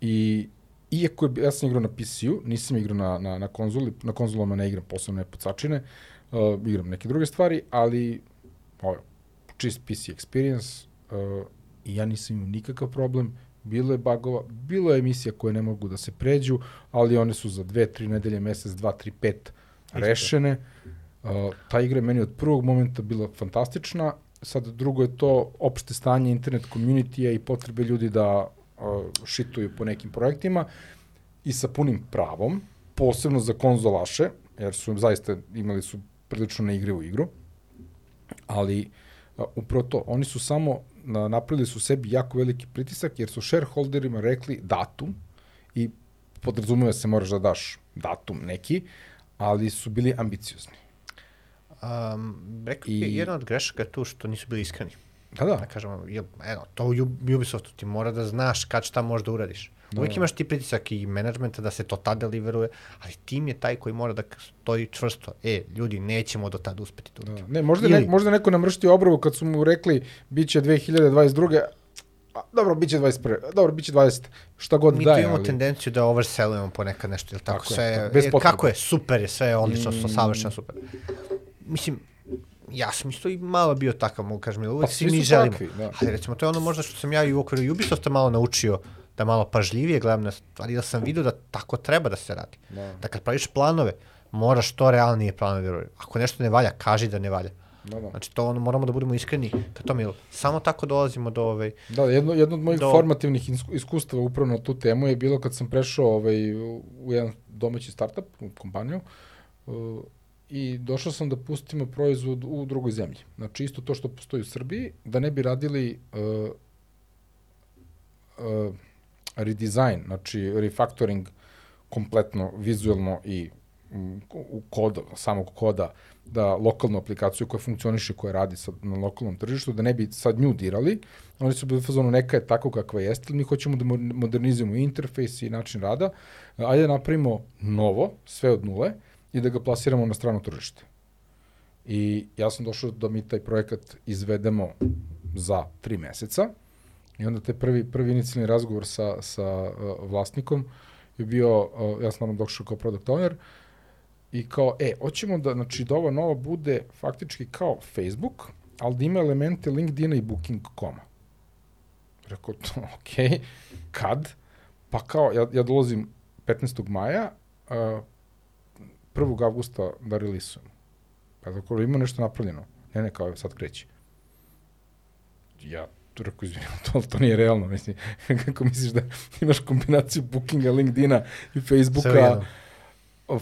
[SPEAKER 1] I iako je, ja sam igrao na PC-u, nisam igrao na, na, na konzoli, na konzolama ne igram posebno ne pucačine, uh, igram neke druge stvari, ali ovo, čist PC experience uh, i ja nisam imao nikakav problem, bilo je bagova, bilo je emisija koje ne mogu da se pređu, ali one su za dve, tri nedelje, mesec, dva, tri, pet rešene. Uh, ta igra je meni od prvog momenta bila fantastična, sad drugo je to opšte stanje internet community i potrebe ljudi da šituju po nekim projektima i sa punim pravom, posebno za konzolaše, jer su zaista imali su prilično neigrivu igru, ali a, upravo to, oni su samo na, napravili su sebi jako veliki pritisak, jer su shareholderima rekli datum i podrazumeva se moraš da daš datum neki, ali su bili ambiciozni.
[SPEAKER 2] Um, rekao
[SPEAKER 1] I-
[SPEAKER 2] I... jedna od grešaka je tu što nisu bili iskreni.
[SPEAKER 1] Da,
[SPEAKER 2] Da
[SPEAKER 1] da,
[SPEAKER 2] kažemo, jel, eno, to u Ub- Ubisoftu ti mora da znaš kad šta možeš da uradiš.
[SPEAKER 1] Da,
[SPEAKER 2] Uvijek
[SPEAKER 1] da.
[SPEAKER 2] imaš ti pritisak i menadžmenta da se to tad deliveruje, ali tim je taj koji mora da stoji čvrsto. E, ljudi, nećemo do tada uspeti to.
[SPEAKER 1] da. Ne, možda,
[SPEAKER 2] Ili-
[SPEAKER 1] ne, možda neko namrštio obravu kad su mu rekli bit će 2022. A, dobro, bit će 21. Dobro, bit će 20. Šta god
[SPEAKER 2] Mi
[SPEAKER 1] da
[SPEAKER 2] tu
[SPEAKER 1] je,
[SPEAKER 2] imamo
[SPEAKER 1] ali...
[SPEAKER 2] tendenciju da oversellujemo ponekad nešto, ili tako,
[SPEAKER 1] Tako je,
[SPEAKER 2] sve,
[SPEAKER 1] tako, bez potrebe.
[SPEAKER 2] kako je, super je, sve je odlično, mm. savršeno super. Mislim, ja sam isto i malo bio takav, mogu kažem, uvek
[SPEAKER 1] Pa
[SPEAKER 2] svi mi želimo.
[SPEAKER 1] takvi, da.
[SPEAKER 2] Ali recimo, to je ono možda što sam ja i u okviru Ubisofta malo naučio, da malo pažljivije gledam na stvari, da sam vidio da tako treba da se radi.
[SPEAKER 1] Da.
[SPEAKER 2] Da kad praviš planove, moraš to realnije planove da. Ako nešto ne valja, kaži da ne valja.
[SPEAKER 1] Da, da.
[SPEAKER 2] Znači to ono, moramo da budemo iskreni ka tome, jer samo tako dolazimo do ovaj,
[SPEAKER 1] Da, jedno, jedno od mojih
[SPEAKER 2] Do-
[SPEAKER 1] formativnih isku- iskustava upravo na tu temu je bilo kad sam prešao ovaj, u u jedan domaći startup, u kompaniju, uh, i došao sam da pustimo proizvod u drugoj zemlji. Znači, isto to što postoji u Srbiji, da ne bi radili uh, uh, redesign, znači refactoring kompletno vizuelno i mm, u koda, samog koda, da lokalnu aplikaciju koja funkcioniše, koja radi sad na lokalnom tržištu, da ne bi sad nju dirali, oni su bili fazonu neka je tako kakva jeste, ali mi hoćemo da mo- modernizujemo interfejs i način rada, ajde da napravimo novo, sve od nule, i da ga plasiramo na strano tržište. I ja sam došao da mi taj projekat izvedemo za tri meseca, I onda taj prvi, prvi inicijalni razgovor sa, sa uh, vlasnikom je bio, uh, ja sam naravno došao kao product owner, i kao, e, hoćemo da, znači, da ova nova bude faktički kao Facebook, ali da ima elemente LinkedIna i Booking.com-a. Rekao, to, ok, kad? Pa kao, ja, ja dolazim 15. maja, uh, 1. avgusta da relisujemo. Pa tako, ima nešto napravljeno. Ne, ne, kao, sad kreće. Ja tu rekao, izvinim, to, to nije realno, mislim, kako misliš da imaš kombinaciju Bookinga, LinkedIna i Facebooka,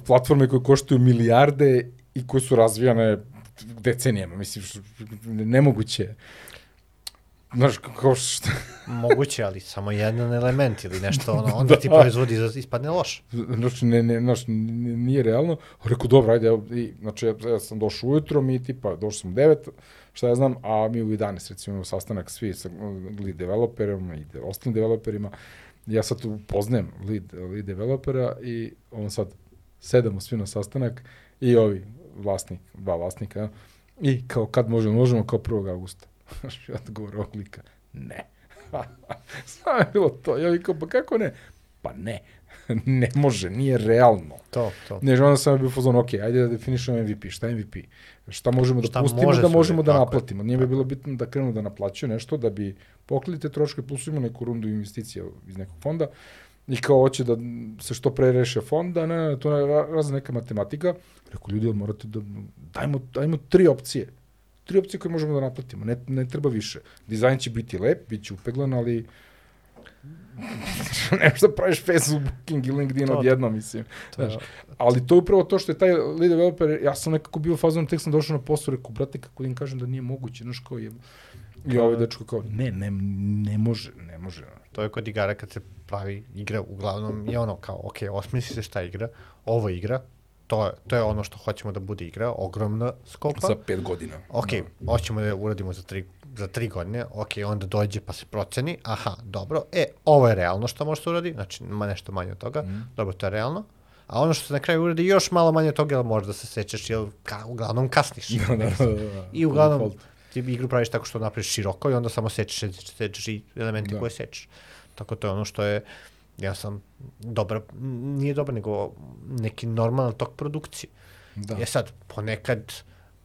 [SPEAKER 1] platforme koje koštuju milijarde i koje su razvijane decenijama, mislim, nemoguće. Znaš, kao što,
[SPEAKER 2] moguće, ali samo jedan element ili nešto, ono, onda ti proizvod iz- ispadne loš.
[SPEAKER 1] znači, ne, ne, znaš, nije realno. Rekao, dobro, ajde, evo, i, znači, ja, ja sam došao ujutro, mi tipa, došao sam u 9, šta ja znam, a mi u 11, recimo, imamo sastanak svi sa lead developerima i de, ostalim developerima. Ja sad tu poznajem lead, lead developera i on sad sedamo svi na sastanak i ovi vlasnik, dva vlasnika, i kao kad možemo, možemo kao 1. augusta. Znaš, odgovor ovog lika, ne. Samo je bilo to. Ja vikao, pa kako ne? Pa ne. ne može, nije realno.
[SPEAKER 2] To, to.
[SPEAKER 1] Ne, onda sam bio u fazonu, ok, ajde da definišemo MVP. Šta je MVP? Šta možemo
[SPEAKER 2] Šta
[SPEAKER 1] da pustimo
[SPEAKER 2] može
[SPEAKER 1] da možemo da
[SPEAKER 2] je.
[SPEAKER 1] naplatimo? Nije mi bilo bitno da krenu da naplaćuju nešto da bi pokrili te troške, plus ima neku rundu investicija iz nekog fonda i kao hoće da se što pre reše fonda, ne, ne, to je ra- razna neka matematika. Rekao, ljudi, morate da, dajmo, dajmo tri opcije. Tri opcije koje možemo da naplatimo, ne, ne treba više. Dizajn će biti lep, bit će upeglan, ali ne možeš da praviš Facebook, Booking i LinkedIn
[SPEAKER 2] To-
[SPEAKER 1] odjedno, mislim.
[SPEAKER 2] to
[SPEAKER 1] Znaš, ali to je upravo to što je taj lead developer, ja sam nekako bio u fazonu, tek sam došao na posao, rekao, brate, kako da im kažem da nije moguće, znaš, kao je... I ovaj dečko kao, ne, ne, ne može, ne može.
[SPEAKER 2] To je kod igara kad se pravi igra, uglavnom je ono kao, ok, osmisli se šta igra, ovo igra, to je, to je ono što hoćemo da bude igra, ogromna skopa.
[SPEAKER 1] Za pet godina.
[SPEAKER 2] Ok, hoćemo da je uradimo za tri, za tri godine, ok, onda dođe pa se proceni, aha, dobro, e, ovo je realno što može se uradi, znači ma nešto manje od toga,
[SPEAKER 1] Mhm.
[SPEAKER 2] dobro, to je realno, a ono što se na kraju uradi još malo manje od toga, jer možda se sećaš, jer ka, uglavnom kasniš.
[SPEAKER 1] Da, da, da, da.
[SPEAKER 2] I uglavnom, ti igru praviš tako što napraviš široko i onda samo sečeš, sečeš, sečeš i elementi
[SPEAKER 1] Da.
[SPEAKER 2] koje sečeš. Tako to je ono što je, ja sam dobar, nije dobar, nego neki normalan tok produkcije.
[SPEAKER 1] Da.
[SPEAKER 2] E sad, ponekad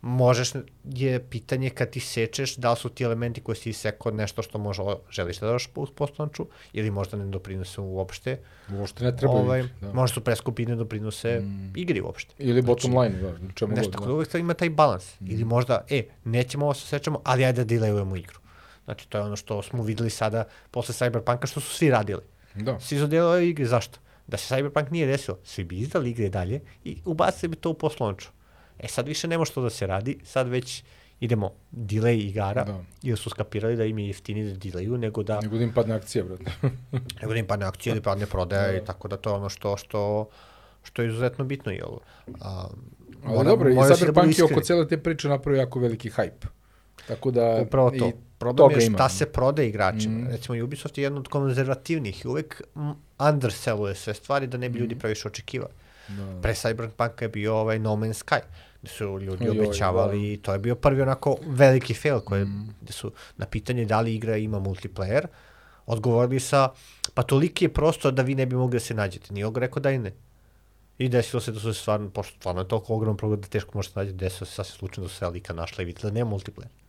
[SPEAKER 2] možeš, je pitanje kad ti sečeš, da li su ti elementi koji si isekao nešto što možda želiš da daš uz postanču, ili možda ne doprinose uopšte.
[SPEAKER 1] Uopšte ne treba
[SPEAKER 2] ovaj,
[SPEAKER 1] više, da.
[SPEAKER 2] Možda su preskupi ne doprinose mm. igri uopšte.
[SPEAKER 1] Ili bottom line, da, čemu
[SPEAKER 2] Nešto,
[SPEAKER 1] god.
[SPEAKER 2] tako
[SPEAKER 1] Da.
[SPEAKER 2] uvek ima taj balans.
[SPEAKER 1] Mm.
[SPEAKER 2] Ili možda, e, nećemo ovo se sečemo, ali ajde da delejujemo igru. Znači, to je ono što smo videli sada posle Cyberpunka, što su svi radili.
[SPEAKER 1] Da.
[SPEAKER 2] Svi su delali igre, zašto? Da se Cyberpunk nije desilo, svi bi izdali igre dalje i ubacili bi to u poslovniču. E sad više ne može to da se radi, sad već idemo delay igara,
[SPEAKER 1] Da.
[SPEAKER 2] jer su skapirali da im je jeftini da delayu nego da,
[SPEAKER 1] Nego da im padne akcija, brate.
[SPEAKER 2] nego da im padne akcija, da padne prodaja
[SPEAKER 1] Da.
[SPEAKER 2] i tako da to je ono što, što, što je izuzetno bitno, jel? A,
[SPEAKER 1] Ali
[SPEAKER 2] mora-
[SPEAKER 1] dobro, i
[SPEAKER 2] da
[SPEAKER 1] Cyberpunk je oko cele te priče napravio jako veliki hype. Tako da...
[SPEAKER 2] Upravo to.
[SPEAKER 1] i
[SPEAKER 2] Problem je
[SPEAKER 1] ima.
[SPEAKER 2] šta se prode igračima.
[SPEAKER 1] Mhm.
[SPEAKER 2] Mm. Recimo, Ubisoft je jedan od konzervativnih i uvek mm, underselluje sve stvari da ne bi
[SPEAKER 1] Mhm.
[SPEAKER 2] ljudi previše očekivali.
[SPEAKER 1] Da.
[SPEAKER 2] Pre Cyberpunka je bio ovaj No Man's Sky, gde su ljudi
[SPEAKER 1] Ojoj,
[SPEAKER 2] obećavali i to je bio prvi onako veliki fail, koje,
[SPEAKER 1] Mhm.
[SPEAKER 2] gde su na pitanje da li igra ima multiplayer, odgovorili sa, pa toliki je prostor da vi ne bi mogli da se nađete. Nije rekao da i ne. I desilo se da su se stvarno, pošto stvarno je toliko ogroman program da teško možete naći, desilo se sasvim slučajno da su se lika našla i vidjela da nema multiplayer.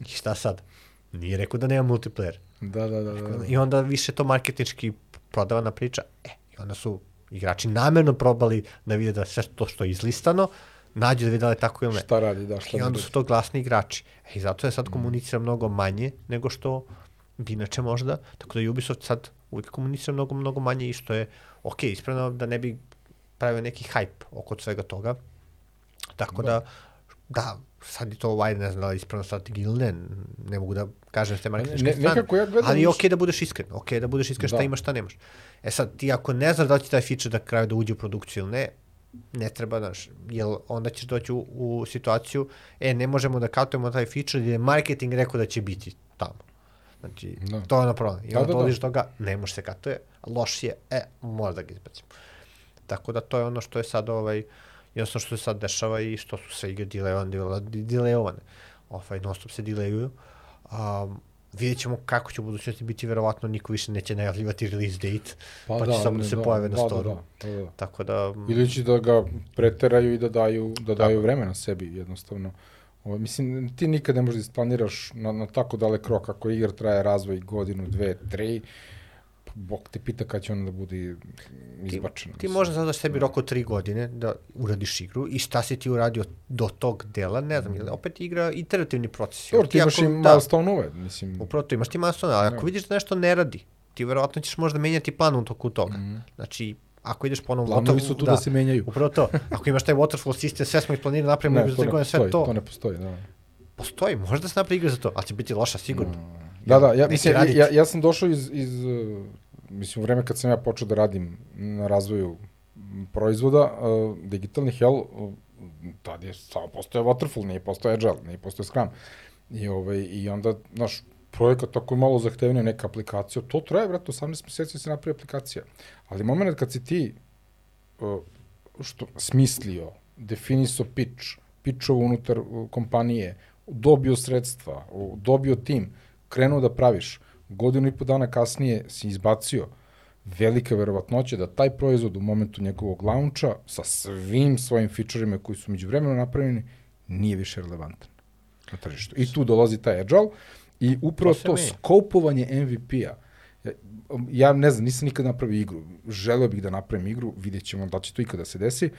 [SPEAKER 2] I šta sad? Nije rekao da nema multiplayer.
[SPEAKER 1] Da, da, da. da.
[SPEAKER 2] I onda više to marketinčki prodavana priča. E, i onda su igrači namerno probali da vide da sve to što je izlistano, nađu da vide da li je tako ili ne.
[SPEAKER 1] Šta radi, da, šta
[SPEAKER 2] I onda
[SPEAKER 1] ne
[SPEAKER 2] su to glasni igrači. E, I zato je sad komunicira mnogo manje nego što bi inače možda. Tako da Ubisoft sad uvijek komunicira mnogo, mnogo manje i što je ok, ispravno da ne bi pravio neki hype oko svega toga. Tako da, da, sad je to, ajde, ne znam da ispravna strategija ili ne, ne mogu da kažem s te marketinške
[SPEAKER 1] Ne-
[SPEAKER 2] strane.
[SPEAKER 1] ja gledam
[SPEAKER 2] ali je okej da budeš iskren, okej da budeš iskren šta
[SPEAKER 1] Da.
[SPEAKER 2] imaš, šta nemaš. E sad, ti ako ne znaš da li će taj feature da kraju da uđe u produkciju ili ne, ne treba, znaš, jel onda ćeš doći u, u situaciju, e, ne možemo da katujemo taj feature jer je marketing rekao da će biti tamo. Znači,
[SPEAKER 1] Da.
[SPEAKER 2] to je ono problem. I
[SPEAKER 1] Da,
[SPEAKER 2] onda
[SPEAKER 1] da, da.
[SPEAKER 2] do toga, ne može se katuje, loš je, e, mora da ga izbacimo. Tako da to je ono što je sad ovaj, jednostavno što se sad dešava i što su sve igre dilejovane, dilejovane, dilejovane. Ovaj, non stop se dilejuju. Um, vidjet ćemo kako će u budućnosti biti, verovatno niko više neće najavljivati release date, pa, pa će samo da se pojave na
[SPEAKER 1] da,
[SPEAKER 2] storu.
[SPEAKER 1] Da, da, da, da.
[SPEAKER 2] Tako da,
[SPEAKER 1] Ili će da ga preteraju i da daju, da daju vremena sebi jednostavno. Ovo, mislim, ti nikad ne možeš da isplaniraš na, na tako dalek rok, ako igra traje razvoj godinu, dve, tri, Bog te pita kad će ona da bude izbačena.
[SPEAKER 2] ti
[SPEAKER 1] mislim.
[SPEAKER 2] možda zadaš sebi rok od tri godine da uradiš igru i šta si ti uradio do tog dela, ne znam, ili opet igra iterativni proces.
[SPEAKER 1] Dobro, ti imaš i
[SPEAKER 2] da,
[SPEAKER 1] milestone ove, mislim.
[SPEAKER 2] Upravo to, imaš ti milestone, ali ako vidiš da nešto ne radi, ti verovatno ćeš možda menjati plan u toku toga. Znači, ako ideš po onom
[SPEAKER 1] Planovi su tu da se menjaju.
[SPEAKER 2] Upravo to. Ako imaš taj waterfall sistem, sve smo isplanirali, napravimo
[SPEAKER 1] Ne, to ne
[SPEAKER 2] godine, sve
[SPEAKER 1] postoji,
[SPEAKER 2] to,
[SPEAKER 1] to ne postoji, da.
[SPEAKER 2] postoji, možda se napravi igra za to, ali će biti loša sigurno.
[SPEAKER 1] Da, da, ja, mislim,
[SPEAKER 2] raditi.
[SPEAKER 1] ja, ja sam došao iz, iz, uh, mislim, u vreme kad sam ja počeo da radim na razvoju proizvoda uh, digitalnih, jel, uh, tad je samo postoje Waterfall, nije postoje Agile, nije postoje Scrum. I, ovaj, I onda, znaš, projekat tako je malo zahtevnije neka aplikacija, to traje, vrati, 18 meseci se napravi aplikacija. Ali moment kad si ti uh, što, smislio, definisao pitch, pitchovo unutar uh, kompanije, dobio sredstva, dobio tim, krenuo da praviš, godinu i po dana kasnije si izbacio velika verovatnoća da taj proizvod u momentu njegovog launcha sa svim svojim featureima koji su među vremenu napravljeni nije više relevantan na tržištu. I tu dolazi taj agile i upravo
[SPEAKER 2] To
[SPEAKER 1] to, skopovanje MVP-a. Ja, ja ne znam, nisam nikad napravio igru. Želeo bih da napravim igru, vidjet ćemo da će to ikada se desi,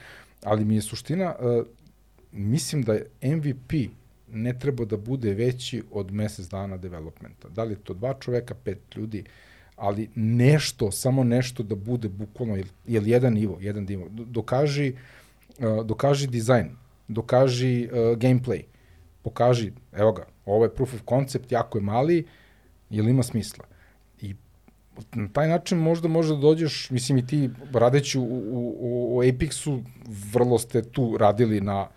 [SPEAKER 1] ali mi je suština, uh, mislim da je MVP ne treba da bude veći od mesec dana developmenta. Da li je to dva čoveka, pet ljudi, ali nešto, samo nešto da bude bukvalno, jel, jel jedan nivo, jedan nivo. Do- Dokaži, uh, dokaži dizajn, dokaži uh, gameplay, pokaži, evo ga, ovo je proof of concept, jako je mali, jel ima smisla. I na taj način možda možda dođeš, mislim i ti radeći u, u, u, u Apexu, vrlo ste tu radili na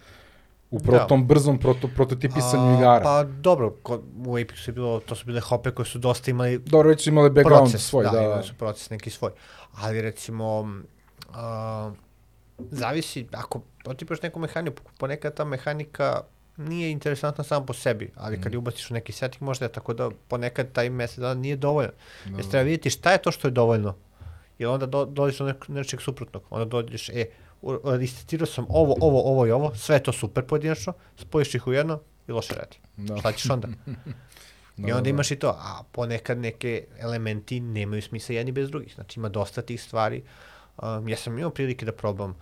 [SPEAKER 1] upravo
[SPEAKER 2] Da.
[SPEAKER 1] tom brzom proto, prototipisanju igara.
[SPEAKER 2] Pa dobro, kod, u Apexu je bilo, to su bile hope koje su dosta imali
[SPEAKER 1] Dobro, već su imali background
[SPEAKER 2] proces,
[SPEAKER 1] svoj,
[SPEAKER 2] da,
[SPEAKER 1] da.
[SPEAKER 2] imali su proces neki svoj. Ali recimo, uh, zavisi, ako potipaš neku mehaniku, ponekad ta mehanika nije interesantna sama po sebi, ali kad je ubaciš u neki setting možda je tako da ponekad taj mesec dana nije dovoljno. Da. Jer treba vidjeti šta je to što je dovoljno. Jer onda do, dođeš do nečeg suprotnog. Onda dođeš, e, u- isticirao sam ovo, ovo, ovo i ovo, sve to super pojedinačno, spojiš ih u jedno i loše radi.
[SPEAKER 1] Da.
[SPEAKER 2] Šta ćeš onda? I
[SPEAKER 1] Da,
[SPEAKER 2] onda
[SPEAKER 1] da.
[SPEAKER 2] imaš i to, a ponekad neke elementi nemaju smisla jedni bez drugih. Znači ima dosta tih stvari. Um, ja sam imao prilike da probam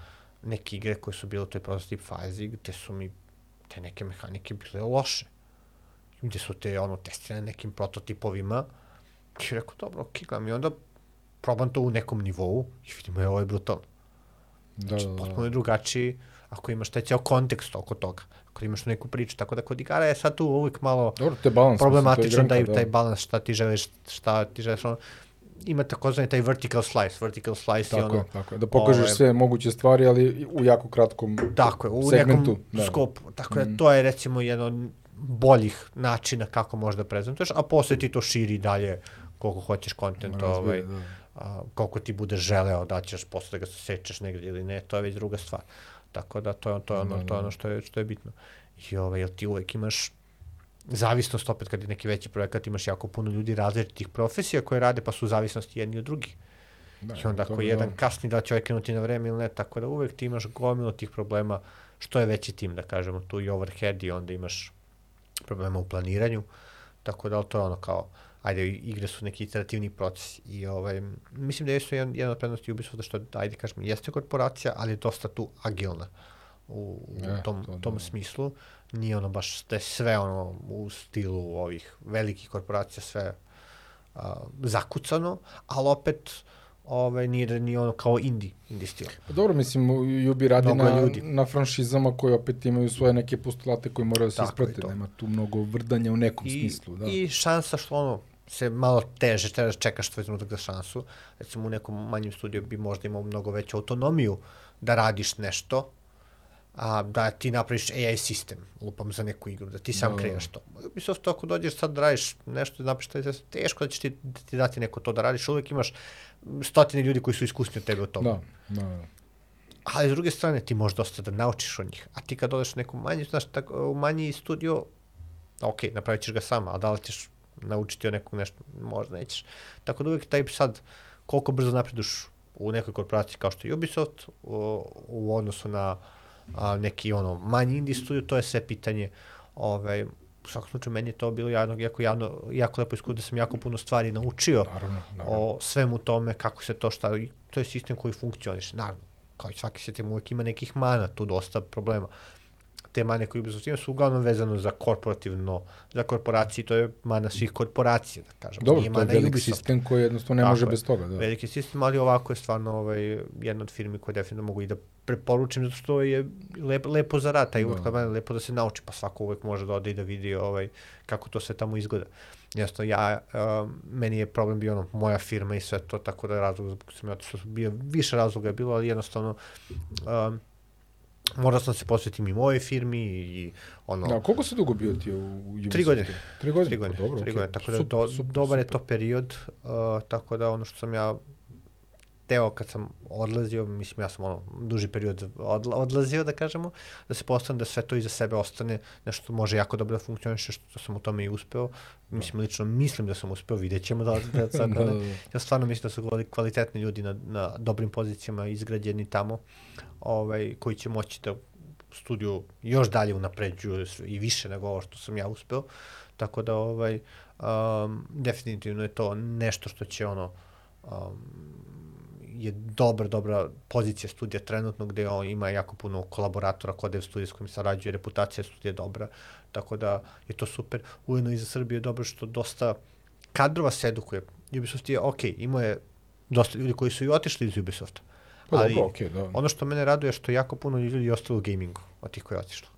[SPEAKER 2] neke igre koje su bile u toj prototip fazi, gde su mi te neke mehanike bile loše. Gde su te ono testirane nekim prototipovima. I rekao, dobro, ok, gledam. I onda probam to u nekom nivou i vidimo je ovo je brutalno.
[SPEAKER 1] Da,
[SPEAKER 2] Znači,
[SPEAKER 1] da, da.
[SPEAKER 2] potpuno je drugačiji ako imaš taj ceo kontekst oko toga. Ako imaš neku priču, tako da kod igara je sad tu uvijek malo
[SPEAKER 1] Dobro, to je balans.
[SPEAKER 2] problematičan taj,
[SPEAKER 1] da.
[SPEAKER 2] taj balans šta ti želiš, šta ti želiš, ono, ima takozvani taj vertical slice, vertical slice
[SPEAKER 1] Tako
[SPEAKER 2] ono,
[SPEAKER 1] je, tako je. Da pokažeš
[SPEAKER 2] ovaj,
[SPEAKER 1] sve moguće stvari, ali u jako kratkom
[SPEAKER 2] tako je, u
[SPEAKER 1] segmentu.
[SPEAKER 2] nekom
[SPEAKER 1] da.
[SPEAKER 2] skopu, tako da to je recimo jedan od boljih načina kako možeš da prezentuješ, a posle ti to širi dalje koliko hoćeš kontent, ovaj,
[SPEAKER 1] da.
[SPEAKER 2] A, koliko ti bude želeo da ćeš posle da ga sečeš negdje ili ne, to je već druga stvar. Tako da to je, to je ono,
[SPEAKER 1] Da,
[SPEAKER 2] to je
[SPEAKER 1] da.
[SPEAKER 2] ono što je, što je bitno. I ovaj, jel ti uvek imaš zavisnost opet kad je neki veći projekat, imaš jako puno ljudi različitih profesija koje rade pa su u zavisnosti jedni od drugih. Da, I onda ako
[SPEAKER 1] to-
[SPEAKER 2] jedan
[SPEAKER 1] da.
[SPEAKER 2] kasni da će ovaj krenuti na vreme ili ne, tako da uvek ti imaš gomilu tih problema, što je veći tim, da kažemo, tu i overhead i onda imaš problema u planiranju, tako da ali to je ono kao, ajde, igre su neki iterativni proces i ovaj, mislim da jesu jedan, jedan od prednosti Ubisofta što, ajde kažem, jeste korporacija, ali je dosta tu agilna u, u
[SPEAKER 1] E,
[SPEAKER 2] tom,
[SPEAKER 1] to da.
[SPEAKER 2] tom smislu. Nije ono baš da je sve ono u stilu ovih velikih korporacija, sve a, zakucano, ali opet ovaj, nije da nije ono kao indie, indie stil.
[SPEAKER 1] Pa dobro, mislim, Ubi radi
[SPEAKER 2] Mnogo
[SPEAKER 1] na,
[SPEAKER 2] ljudi.
[SPEAKER 1] na franšizama koje opet imaju svoje neke postulate koje moraju da se
[SPEAKER 2] je
[SPEAKER 1] isprate.
[SPEAKER 2] to.
[SPEAKER 1] Nema tu mnogo vrdanja u nekom
[SPEAKER 2] I,
[SPEAKER 1] smislu. Da.
[SPEAKER 2] I šansa što ono, se malo teže, teže čekaš tvoj trenutak za šansu. Recimo u nekom manjem studiju bi možda imao mnogo veću autonomiju da radiš nešto, a da ti napraviš AI sistem, lupam za neku igru, da ti sam
[SPEAKER 1] Da, da.
[SPEAKER 2] kreiraš to. Ubisoft, ako dođeš sad da radiš nešto, da napraviš to, je teško da će ti, da ti dati neko to da radiš, uvek imaš stotine ljudi koji su iskusni od tebe u tome.
[SPEAKER 1] Da, da, da.
[SPEAKER 2] Ali s druge strane ti možeš dosta da naučiš od njih. A ti kad odeš u neku manji, znaš, tako, u manji studio, ok, napravit ćeš ga sama, a da li ćeš naučiti od nekog nešto, možda nećeš. Tako da uvijek taj sad, koliko brzo napreduš u nekoj korporaciji kao što je Ubisoft, u, u odnosu na a, neki ono manji indie studio, to je sve pitanje ovaj, u svakom slučaju meni je to bilo javno, jako, javno, jako lepo iskustvo da sam jako puno stvari naučio
[SPEAKER 1] Naravno, naravno.
[SPEAKER 2] o svemu tome, kako se to šta, to je sistem koji funkcioniše, naravno, kao i svaki sistem uvek ima nekih mana, tu dosta problema. Te mane koje Ubisoft ima su uglavnom vezano za korporativno, za korporacije, to je mana svih korporacija, da kažem.
[SPEAKER 1] Dobro,
[SPEAKER 2] Nije
[SPEAKER 1] to je veliki
[SPEAKER 2] Ubisofta.
[SPEAKER 1] sistem koji jednostavno ne
[SPEAKER 2] Tako
[SPEAKER 1] može
[SPEAKER 2] je.
[SPEAKER 1] bez toga. Da.
[SPEAKER 2] Veliki sistem, ali ovako je stvarno ovaj, jedna od firmi koje definitivno mogu i da preporučim, zato što je lepo, lepo za rad, taj uvek da. lepo da se nauči, pa svako uvek može da ode i da vidi ovaj, kako to sve tamo izgleda. Jasno, ja, um, meni je problem bio ono, moja firma i sve to, tako da razlog zbog sam ja bio, više razloga je bilo, ali jednostavno um, morao sam se posvetim i mojoj firmi i ono,
[SPEAKER 1] Da, koliko si dugo bio ti u Ubisoftu?
[SPEAKER 2] Tri godine.
[SPEAKER 1] Tri godine?
[SPEAKER 2] Tri godine,
[SPEAKER 1] Pa dobro,
[SPEAKER 2] tri
[SPEAKER 1] okej.
[SPEAKER 2] godine, tako da do,
[SPEAKER 1] super,
[SPEAKER 2] dobar je
[SPEAKER 1] super.
[SPEAKER 2] to period, uh, tako da ono što sam ja teo kad sam odlazio, mislim ja sam ono duži period odla, odlazio da kažemo, da se postavim da sve to iza sebe ostane, nešto što može jako dobro da funkcioniše, što sam u tome i uspeo. Mislim, lično mislim da sam uspeo, vidjet ćemo da, da, da,
[SPEAKER 1] Da, da, da.
[SPEAKER 2] Ja stvarno mislim da su kvali- kvalitetni ljudi na, na dobrim pozicijama izgrađeni tamo, ovaj, koji će moći da studiju još dalje unapređuju i više nego ovo što sam ja uspeo. Tako da ovaj um, definitivno je to nešto što će ono um, je dobra, dobra pozicija studija trenutno gde on ima jako puno kolaboratora kod dev studija s kojim sarađuje, reputacija studija je dobra, tako da je to super. Ujedno i za Srbiju je dobro što dosta kadrova se edukuje. Ubisoft je, ok, imao je dosta ljudi koji su i otišli iz Ubisofta.
[SPEAKER 1] Pa
[SPEAKER 2] ali
[SPEAKER 1] dobro, okej, da.
[SPEAKER 2] ono što mene raduje je što jako puno ljudi je ostalo u gamingu od tih koji je otišlo.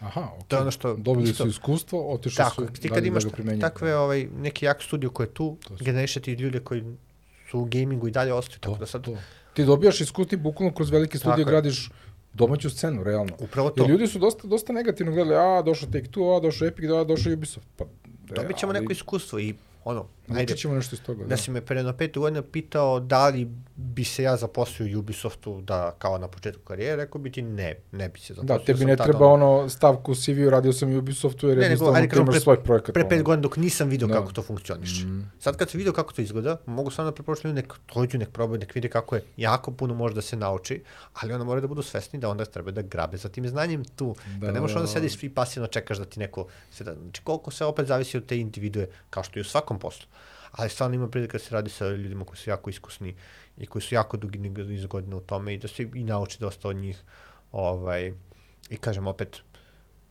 [SPEAKER 1] Aha, okej.
[SPEAKER 2] To je ono što
[SPEAKER 1] Dobili
[SPEAKER 2] isto-
[SPEAKER 1] su iskustvo, otišli
[SPEAKER 2] Tako,
[SPEAKER 1] su
[SPEAKER 2] ti kad imaš
[SPEAKER 1] da ga primenjuju.
[SPEAKER 2] takve ovaj, neki jak studio koji je tu,
[SPEAKER 1] To su-
[SPEAKER 2] generiše ti ljude koji su u gamingu i dalje ostaju,
[SPEAKER 1] To,
[SPEAKER 2] tako da sad
[SPEAKER 1] to. Ti dobijaš iskustvo, bukvalno kroz velike studije gradiš domaću scenu, realno.
[SPEAKER 2] upravo to.
[SPEAKER 1] Jer ljudi su dosta, dosta negativno gledali, a, došao Take-Two, a, došao Epic, a, došao Ubisoft. Pa,
[SPEAKER 2] Dobit ćemo
[SPEAKER 1] ali
[SPEAKER 2] neko iskustvo i ono, ajde,
[SPEAKER 1] ćemo nešto iz toga.
[SPEAKER 2] da si me pre jedno pet godina pitao da li bi se ja zaposlio u Ubisoftu da kao na početku karijere, rekao bi ti ne, ne bi se zaposlio.
[SPEAKER 1] Da, tebi ne treba ono stavku u CV-u, radio sam u Ubisoftu, jer
[SPEAKER 2] Ne, nego,
[SPEAKER 1] jednostavno
[SPEAKER 2] ajde
[SPEAKER 1] ti imaš
[SPEAKER 2] pre-
[SPEAKER 1] svoj projekat.
[SPEAKER 2] Pre
[SPEAKER 1] ono.
[SPEAKER 2] pet godina dok nisam video
[SPEAKER 1] Da.
[SPEAKER 2] kako to funkcioniše.
[SPEAKER 1] Mm.
[SPEAKER 2] Sad kad sam video kako to izgleda, mogu samo da preporučim nek dođu, nek probaju, nek vide kako je. Jako puno može da se nauči, ali onda moraju da budu svesni da onda treba da grabe za tim znanjem tu. Da,
[SPEAKER 1] Da,
[SPEAKER 2] ne možeš onda
[SPEAKER 1] da, da.
[SPEAKER 2] sediš i pasivno čekaš da ti neko... Se da, znači koliko se opet zavisi od te individue, kao što i u svakom poslu. Ali stvarno ima prilika da se radi sa ljudima koji su jako iskusni i koji su jako dugi niz godina u tome i da se i nauči dosta od njih. Ovaj, I kažem opet,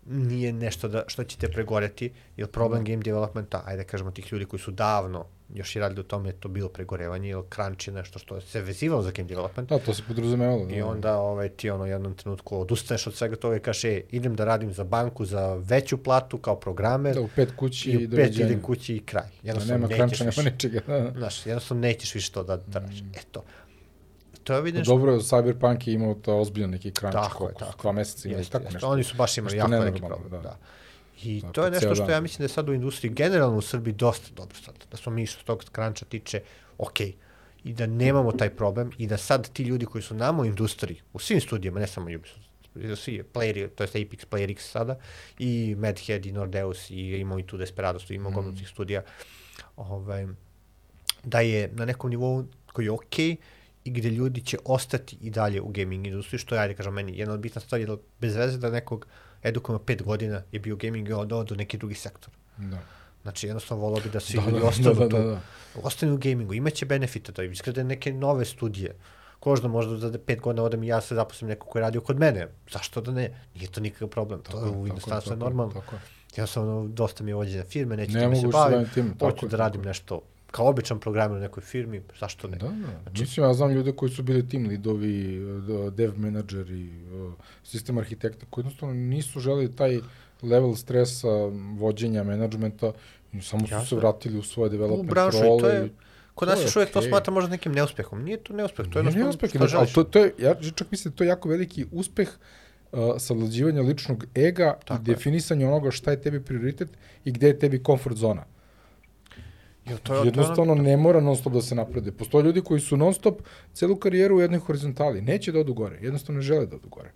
[SPEAKER 2] nije nešto da, što će te pregoreti, jer problem game developmenta, ajde da kažemo tih ljudi koji su davno još i radili u tome, je to bilo pregorevanje, jer crunch je nešto što se vezivalo za game development.
[SPEAKER 1] Da, to se podrazumevalo. Da.
[SPEAKER 2] I onda ovaj, ti ono jednom trenutku odustaneš od svega toga i kažeš, e, idem da radim za banku za veću platu kao programer
[SPEAKER 1] Da, u pet kući
[SPEAKER 2] i
[SPEAKER 1] i
[SPEAKER 2] u pet idem kući i kraj.
[SPEAKER 1] Da,
[SPEAKER 2] Jednostavno
[SPEAKER 1] nema
[SPEAKER 2] nećeš
[SPEAKER 1] kranča, nema ničega. Da. da.
[SPEAKER 2] Znaš, jednostavno nećeš više to da, da radiš. Eto. To je vidiš.
[SPEAKER 1] Dobro, Cyberpunk je imao to ozbiljan neki kranč,
[SPEAKER 2] Tako je,
[SPEAKER 1] koliko,
[SPEAKER 2] tako.
[SPEAKER 1] dva meseca ima i
[SPEAKER 2] Jeste,
[SPEAKER 1] tako nešto.
[SPEAKER 2] Oni su baš imali jako
[SPEAKER 1] nenormalno,
[SPEAKER 2] problem. Da.
[SPEAKER 1] da.
[SPEAKER 2] I
[SPEAKER 1] Tako,
[SPEAKER 2] to je nešto što ja mislim da je sad u industriji, generalno u Srbiji, dosta dobro sad. Da smo mi što tog kranča tiče, ok. I da nemamo taj problem i da sad ti ljudi koji su nama u industriji, u svim studijama, ne samo Ubisoft, svi playeri, to je Apex, Player X sada, i Madhead, i Nordeus, i imamo i tu Desperados, imamo mm. tih studija, ovaj, da je na nekom nivou koji je okej okay, i gde ljudi će ostati i dalje u gaming industriji, što ja, da kažem, meni jedna od bitna stvari je da bez veze da nekog edukujemo pet godina je bio gaming i onda do neki drugi sektor.
[SPEAKER 1] Da.
[SPEAKER 2] Znači, jednostavno volao bi da svi
[SPEAKER 1] Da,
[SPEAKER 2] ljudi
[SPEAKER 1] da,
[SPEAKER 2] ostanu
[SPEAKER 1] da,
[SPEAKER 2] tu,
[SPEAKER 1] da, da.
[SPEAKER 2] ostanu u gamingu, imaće benefita, da iskrede neke nove studije. Kožda možda za pet godina odem i ja se zaposlim neko ko je radio kod mene. Zašto da ne? Nije to nikakav problem. to je u inostranstvu normalno.
[SPEAKER 1] Tako je.
[SPEAKER 2] Jednostavno, dosta mi je vođenja firme, neću
[SPEAKER 1] Ne
[SPEAKER 2] time se bavim.
[SPEAKER 1] tako
[SPEAKER 2] Hoću da
[SPEAKER 1] tako
[SPEAKER 2] radim
[SPEAKER 1] je.
[SPEAKER 2] nešto kao običan programer u nekoj firmi, zašto ne?
[SPEAKER 1] Da, da. Mislim, ja znam ljude koji su bili tim lidovi, eh, dev menadžeri, sistem arhitekta, koji jednostavno nisu želeli taj level stresa, vođenja, menadžmenta, samo su se
[SPEAKER 2] Jasno.
[SPEAKER 1] vratili u svoje
[SPEAKER 2] u
[SPEAKER 1] development
[SPEAKER 2] branšu i
[SPEAKER 1] role.
[SPEAKER 2] to je, kod
[SPEAKER 1] to
[SPEAKER 2] nas još uvijek to
[SPEAKER 1] okej.
[SPEAKER 2] smatra možda nekim neuspehom. Nije to neuspeh, to je
[SPEAKER 1] Nije
[SPEAKER 2] jednostavno
[SPEAKER 1] uspeh,
[SPEAKER 2] šta
[SPEAKER 1] nego- ali
[SPEAKER 2] želiš.
[SPEAKER 1] to, to je, ja čak mislim da to je jako veliki uspeh uh, savlađivanja ličnog ega
[SPEAKER 2] Tako
[SPEAKER 1] i
[SPEAKER 2] je.
[SPEAKER 1] definisanja onoga šta je tebi prioritet i gde je tebi komfort zona.
[SPEAKER 2] To je, to je
[SPEAKER 1] Jednostavno ne mora non stop da se naprede. Postoje ljudi koji su non stop celu karijeru u jednoj horizontali. Neće da odu gore. Jednostavno ne žele da odu gore.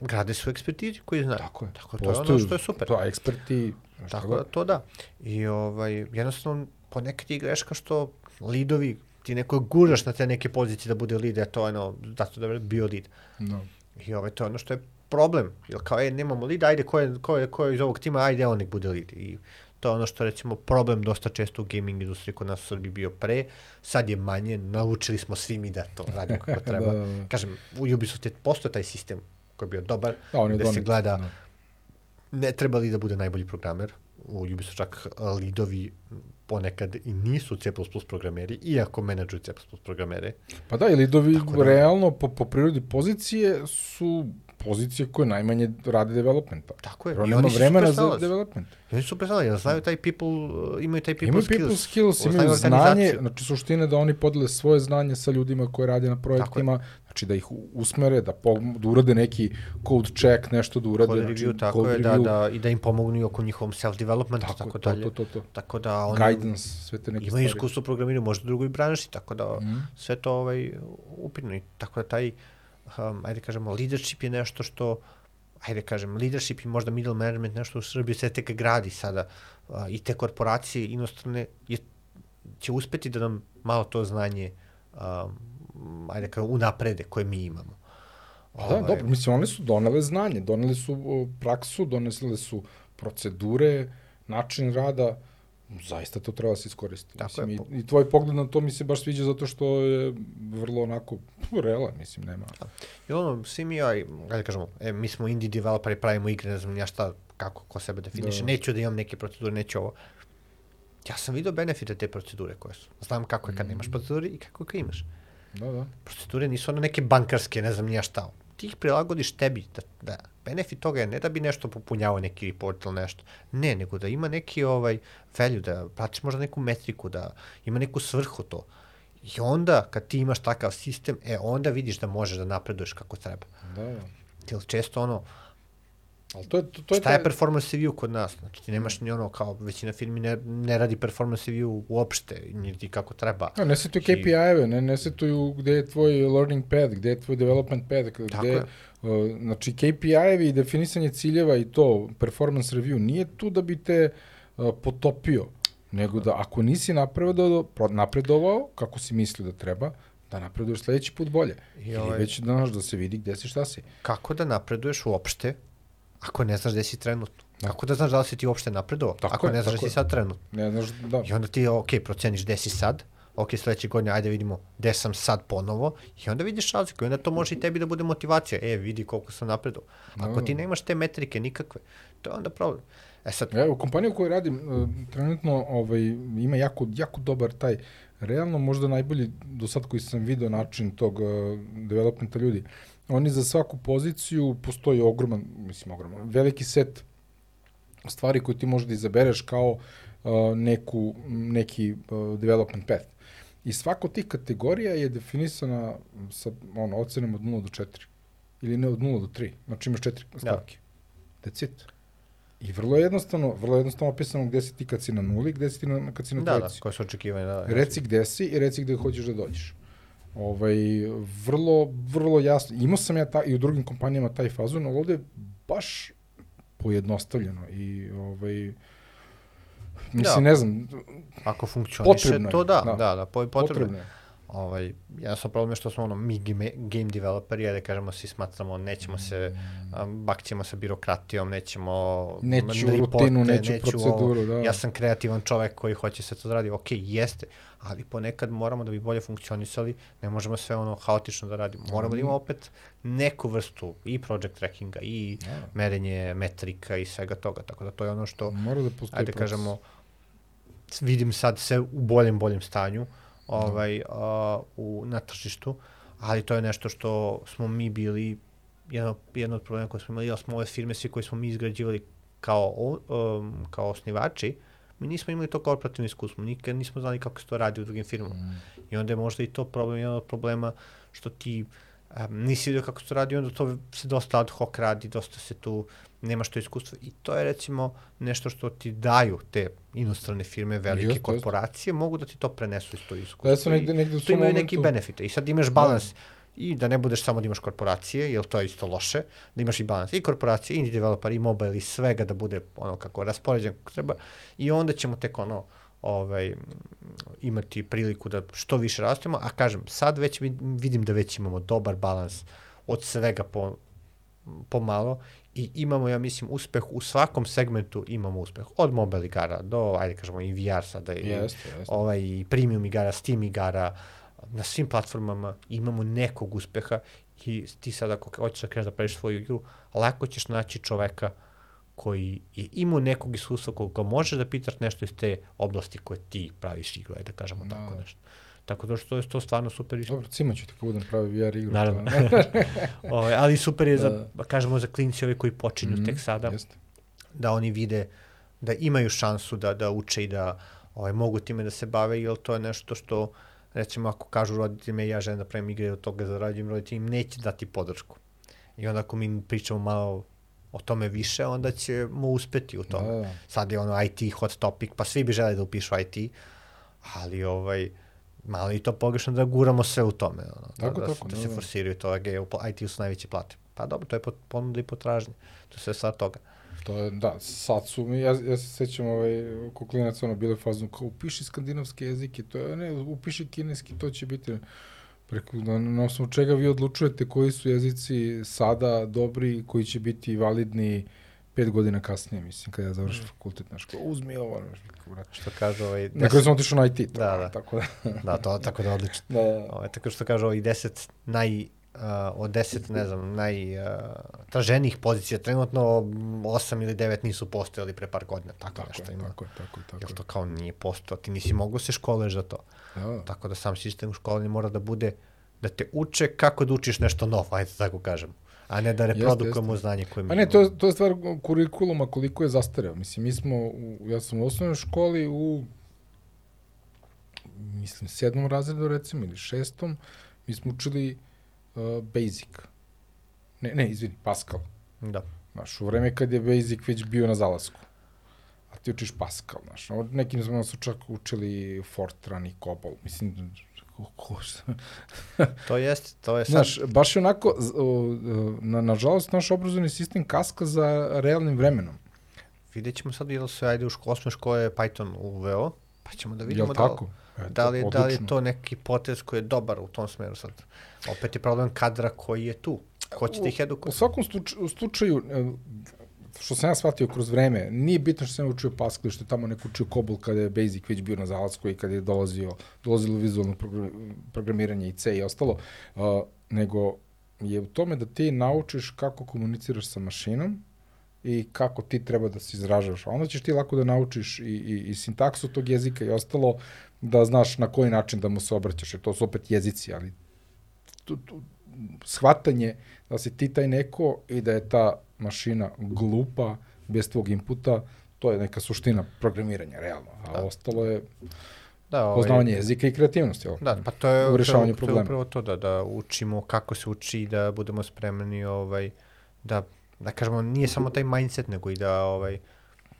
[SPEAKER 2] grade su ekspertizi koji znaju.
[SPEAKER 1] Tako je.
[SPEAKER 2] Tako, to je ono što je super.
[SPEAKER 1] To, eksperti,
[SPEAKER 2] Tako da, to da. I ovaj, jednostavno, ponekad je greška što lidovi, ti neko guraš na te neke pozicije da bude lead, a to je ono, zato da bi bio lead.
[SPEAKER 1] Da.
[SPEAKER 2] I ovaj, to je ono što je problem. Jer kao, e, nemamo lead, ajde, ko je, ko je, ko je iz ovog tima, ajde, on nek bude lead. I to je ono što recimo, problem dosta često u gaming industriji kod nas u Srbiji bio pre. Sad je manje, naučili smo svi mi da to radimo kako treba.
[SPEAKER 1] Da, da, da.
[SPEAKER 2] Kažem, u Ubisoftu je postoje taj sistem koji je bio dobar,
[SPEAKER 1] Da, on je
[SPEAKER 2] gde se gleda
[SPEAKER 1] da.
[SPEAKER 2] ne treba li da bude najbolji programer. U Ubisoftu čak a, lidovi ponekad i nisu C++ programeri, iako menadžuju C++ programere.
[SPEAKER 1] Pa da, i lidovi
[SPEAKER 2] da-
[SPEAKER 1] realno po, po prirodi pozicije su pozicije koje najmanje rade developmenta.
[SPEAKER 2] Tako je.
[SPEAKER 1] Jer nema vremena za development.
[SPEAKER 2] I oni su predstavljali, jer znaju taj people, imaju taj people
[SPEAKER 1] Imaju
[SPEAKER 2] skills.
[SPEAKER 1] people skills, imaju znanje, znači suština je da oni podele svoje znanje sa ljudima koji rade na projektima, znači da ih usmere, da, da urade neki code check, nešto da urade.
[SPEAKER 2] Code
[SPEAKER 1] znači,
[SPEAKER 2] review, tako
[SPEAKER 1] code
[SPEAKER 2] je, da,
[SPEAKER 1] review,
[SPEAKER 2] da, i da im pomognu i oko njihovom self-developmentu, tako,
[SPEAKER 1] Tako, to,
[SPEAKER 2] dalje.
[SPEAKER 1] to, to, to.
[SPEAKER 2] Tako da oni
[SPEAKER 1] Guidance, sve te neke
[SPEAKER 2] imaju iskustvo u programiranju, možda drugoj branši, tako da
[SPEAKER 1] Mhm.
[SPEAKER 2] sve to ovaj, upitno. I tako da taj, um, ajde kažemo, leadership je nešto što ajde kažem, leadership i možda middle management, nešto u Srbiji se tek gradi sada a, i te korporacije inostrane je, će uspeti da nam malo to znanje um, ajde kažem, unaprede koje mi imamo.
[SPEAKER 1] Pa da,
[SPEAKER 2] Ovaj,
[SPEAKER 1] dobro, mislim, one su donele znanje, donele su praksu, donesle su procedure, način rada, zaista to treba da se iskoristi.
[SPEAKER 2] Tako
[SPEAKER 1] mislim,
[SPEAKER 2] je.
[SPEAKER 1] i, I tvoj pogled na to mi se baš sviđa zato što je vrlo onako realan, mislim, nema.
[SPEAKER 2] I ono, svi mi, aj, ajde kažemo, e, mi smo indie developeri, pravimo igre, ne znam ja šta, kako, ko sebe definiše,
[SPEAKER 1] Da.
[SPEAKER 2] neću da imam neke procedure, neću ovo. Ja sam vidio benefite te procedure koje su. Znam kako je kad nemaš procedure i kako je kad imaš.
[SPEAKER 1] Da, da.
[SPEAKER 2] Procedure nisu ono neke bankarske, ne znam ni ja šta. Ti ih prilagodiš tebi. Da, da. Benefit toga je ne da bi nešto popunjavao neki report ili nešto. Ne, nego da ima neki ovaj value, da pratiš možda neku metriku, da ima neku svrhu to. I onda, kad ti imaš takav sistem, e, onda vidiš da možeš da napreduješ kako treba.
[SPEAKER 1] Da, da.
[SPEAKER 2] Jer često ono,
[SPEAKER 1] Ali to je, to, to je,
[SPEAKER 2] šta je
[SPEAKER 1] taj-
[SPEAKER 2] performance review kod nas? Znači ti nemaš ni ono kao većina firmi ne, ne radi performance review uopšte, niti kako treba.
[SPEAKER 1] Ja, ne setuju
[SPEAKER 2] Znači-
[SPEAKER 1] KPI-eve, ne, ne setuju gde je tvoj learning path, gde je tvoj development path, gde,
[SPEAKER 2] Tako je.
[SPEAKER 1] uh, znači KPI-evi i definisanje ciljeva i to, performance review, nije tu da bi te uh, potopio, nego da ako nisi napredovao, napredovao kako si mislio da treba, da napreduješ sledeći put bolje.
[SPEAKER 2] I
[SPEAKER 1] Ili
[SPEAKER 2] ovaj-
[SPEAKER 1] već da, znaš, da se vidi gde si, šta si.
[SPEAKER 2] Kako da napreduješ uopšte ako ne znaš gde si trenutno? Kako da znaš da li si ti uopšte napredovao? Ako
[SPEAKER 1] je,
[SPEAKER 2] ne znaš gde si sad trenutno.
[SPEAKER 1] Ne znaš, da.
[SPEAKER 2] I onda ti, ok, proceniš gde si sad, ok, sledeće godine, ajde vidimo gde sam sad ponovo, i onda vidiš razliku, i onda to može i tebi da bude motivacija, e, vidi koliko sam napredovao. Ako
[SPEAKER 1] Da,
[SPEAKER 2] ti
[SPEAKER 1] da.
[SPEAKER 2] nemaš te metrike nikakve, to je onda problem. E sad,
[SPEAKER 1] Evo, kompanija u kojoj radim uh, trenutno ovaj, ima jako, jako dobar taj, realno možda najbolji do sad koji sam video način tog uh, developmenta ljudi. Oni za svaku poziciju postoji ogroman, mislim ogroman, veliki set stvari koje ti možeš da izabereš kao uh, neku, neki uh, development path. I svako od tih kategorija je definisana sa ono, ocenom od 0 do 4. Ili ne od 0 do 3. Znači imaš četiri stavke. That's it. I vrlo je jednostavno, vrlo je jednostavno opisano gde si ti kad si na nuli, gde si ti na, kad si na
[SPEAKER 2] da, da,
[SPEAKER 1] trojici.
[SPEAKER 2] koje su očekivanja, da.
[SPEAKER 1] Reci gde si i reci gde hoćeš da dođeš. Ovaj, vrlo, vrlo jasno. Imao sam ja ta, i u drugim kompanijama taj fazon, ali ovde je baš pojednostavljeno i ovaj, mislim,
[SPEAKER 2] Da.
[SPEAKER 1] ne znam,
[SPEAKER 2] Ako funkcioniše,
[SPEAKER 1] Potrebno je,
[SPEAKER 2] to da,
[SPEAKER 1] da.
[SPEAKER 2] da, da, po- potrebno.
[SPEAKER 1] potrebno
[SPEAKER 2] je. Ovaj, sam problem je što smo ono, mi game, game developeri, da kažemo, svi smatramo, nećemo se, um, bakćemo sa birokratijom, nećemo...
[SPEAKER 1] Neću ripote, rutinu, neću, neću proceduru, ovo, da.
[SPEAKER 2] Ja sam kreativan čovek koji hoće se to da radi, ok, jeste, ali ponekad moramo da bi bolje funkcionisali, ne možemo sve ono haotično da radimo. Moramo da imamo opet neku vrstu i project trackinga i ja. Da. merenje metrika i svega toga, tako da to je ono što,
[SPEAKER 1] Mora da postoji
[SPEAKER 2] ajde proces. kažemo, vidim sad sve u boljem, boljem stanju, ovaj, a, u, na tržištu, ali to je nešto što smo mi bili, jedno, jedno od problema koje smo imali, ali smo ove firme, svi koji smo mi izgrađivali kao, um, kao osnivači, mi nismo imali to korporativno iskustvo, nikad nismo znali kako se to radi u drugim firmama. Mm. I onda je možda i to problem, jedan od problema što ti um, nisi vidio kako se to radi, onda to se dosta ad hoc radi, dosta se tu nemaš to iskustvo. I to je recimo nešto što ti daju te inostrane firme, velike just, korporacije, just. mogu da ti to prenesu iz to iskustvo. Da
[SPEAKER 1] su negde, negde
[SPEAKER 2] to imaju neki benefite. I sad imaš balans da. i da ne budeš samo da imaš korporacije, jer to je isto loše, da imaš i balans i korporacije, i developer, i mobile, i svega da bude ono kako raspoređen kako treba. I onda ćemo tek ono, ovaj, imati priliku da što više rastemo, a kažem, sad već vidim da već imamo dobar balans od svega po, pomalo i imamo, ja mislim, uspeh u svakom segmentu imamo uspeh. Od mobile igara do, ajde kažemo, i VR sada, i,
[SPEAKER 1] jeste.
[SPEAKER 2] Ovaj, i premium igara, Steam igara, na svim platformama imamo nekog uspeha i ti sad ako hoćeš da kreneš da praviš svoju igru, lako ćeš naći čoveka koji je imao nekog iskustva koga možeš da pitaš nešto iz te oblasti koje ti praviš igru, ajde da kažemo da. tako nešto. Tako da što je to stvarno super.
[SPEAKER 1] Dobro, cima ću ti kad budem pravi VR igru.
[SPEAKER 2] Naravno. o, ovaj, ali super je za, da. kažemo, za klinci ovi koji počinju mm -hmm, tek sada, jeste. da oni vide da imaju šansu da, da uče i da ovaj, mogu time da se bave, jer to je nešto što, recimo, ako kažu roditeljima ja želim da pravim igre od toga zarađujem, roditelji im neće dati podršku. I onda ako mi pričamo malo o tome više, onda ćemo uspeti u tome. Da, da. Sad je ono IT hot topic, pa svi bi želeli da upišu IT, ali ovaj, malo i to pogrešno da guramo sve u tome. Ono,
[SPEAKER 1] tako,
[SPEAKER 2] da,
[SPEAKER 1] tako,
[SPEAKER 2] da, da se forsiraju to, da u IT-u su najveće plate. Pa dobro, to je ponuda i potražnje. To je sve sad toga.
[SPEAKER 1] To je, da, sad su mi, ja, ja se sećam ovaj, ko klinac, ono, bile fazno, kao upiši skandinavske jezike, to je, ne, upiši kineski, to će biti, preko, na, na osnovu čega vi odlučujete koji su jezici sada dobri, koji će biti validni, pet godina kasnije, mislim, kada ja završim mm. fakultet, znaš, kao, uzmi ovo, znaš,
[SPEAKER 2] vrat. Što kaže ovaj...
[SPEAKER 1] Deset... Neko sam otišao na IT, to,
[SPEAKER 2] da, da.
[SPEAKER 1] tako da.
[SPEAKER 2] da, to, tako da odlično. Da, da. Ovaj, tako što kaže ovaj deset naj, uh, od deset, ne znam, najtraženijih uh, pozicija, trenutno osam ili devet nisu postojali pre par godina, tako, tako nešto ima.
[SPEAKER 1] Tako je, tako je, tako
[SPEAKER 2] Jer to kao nije postojao, ti nisi mogo se školeš za to. Da. Tako da sam sistem u školani mora da bude, da te uče kako da učiš nešto novo, ajde tako kažem a ne da reprodukujemo znanje koje mi
[SPEAKER 1] A ne, to to je stvar kurikuluma koliko je zastareo. Mislim, mi smo, u, ja sam u osnovnoj školi u mislim, sedmom razredu recimo, ili šestom, mi smo učili uh, Basic. Ne, ne, izvini, Pascal.
[SPEAKER 2] Da.
[SPEAKER 1] Znaš, u vreme kad je Basic već bio na zalasku. A ti učiš Pascal, znaš. Nekim smo nas čak učili Fortran i Cobol. Mislim,
[SPEAKER 2] to jest, to je sad...
[SPEAKER 1] Znaš, baš je onako, na, nažalost, naš obrazovni sistem kaska za realnim vremenom.
[SPEAKER 2] Vidjet ćemo sad, jel se ajde u ško, osme škole Python uveo, pa ćemo da vidimo
[SPEAKER 1] da?
[SPEAKER 2] Eto, da, li, odlično. da li je to neki potez koji je dobar u tom smeru sad. Opet je problem kadra koji je tu. Ko će da ih edukuje?
[SPEAKER 1] U svakom slučaju, što sam ja shvatio kroz vreme, nije bitno što sam učio Pascal, što je tamo neko učio Cobol kada je Basic već bio na zalasku i kada je dolazio, dolazilo vizualno programiranje i C i ostalo, uh, nego je u tome da ti naučiš kako komuniciraš sa mašinom i kako ti treba da se izražavaš. Onda ćeš ti lako da naučiš i, i, i sintaksu tog jezika i ostalo, da znaš na koji način da mu se obraćaš, jer to su opet jezici, ali tu, tu, shvatanje da si ti taj neko i da je ta mašina glupa, bez tvog inputa, to je neka suština programiranja, realno. A da. ostalo je da, ovaj, poznavanje jezika i kreativnosti. Jel?
[SPEAKER 2] Da, pa to je, u rešavanju problema. To je upravo to, da, da učimo kako se uči da budemo spremni ovaj, da, da kažemo, nije samo taj mindset, nego i da ovaj,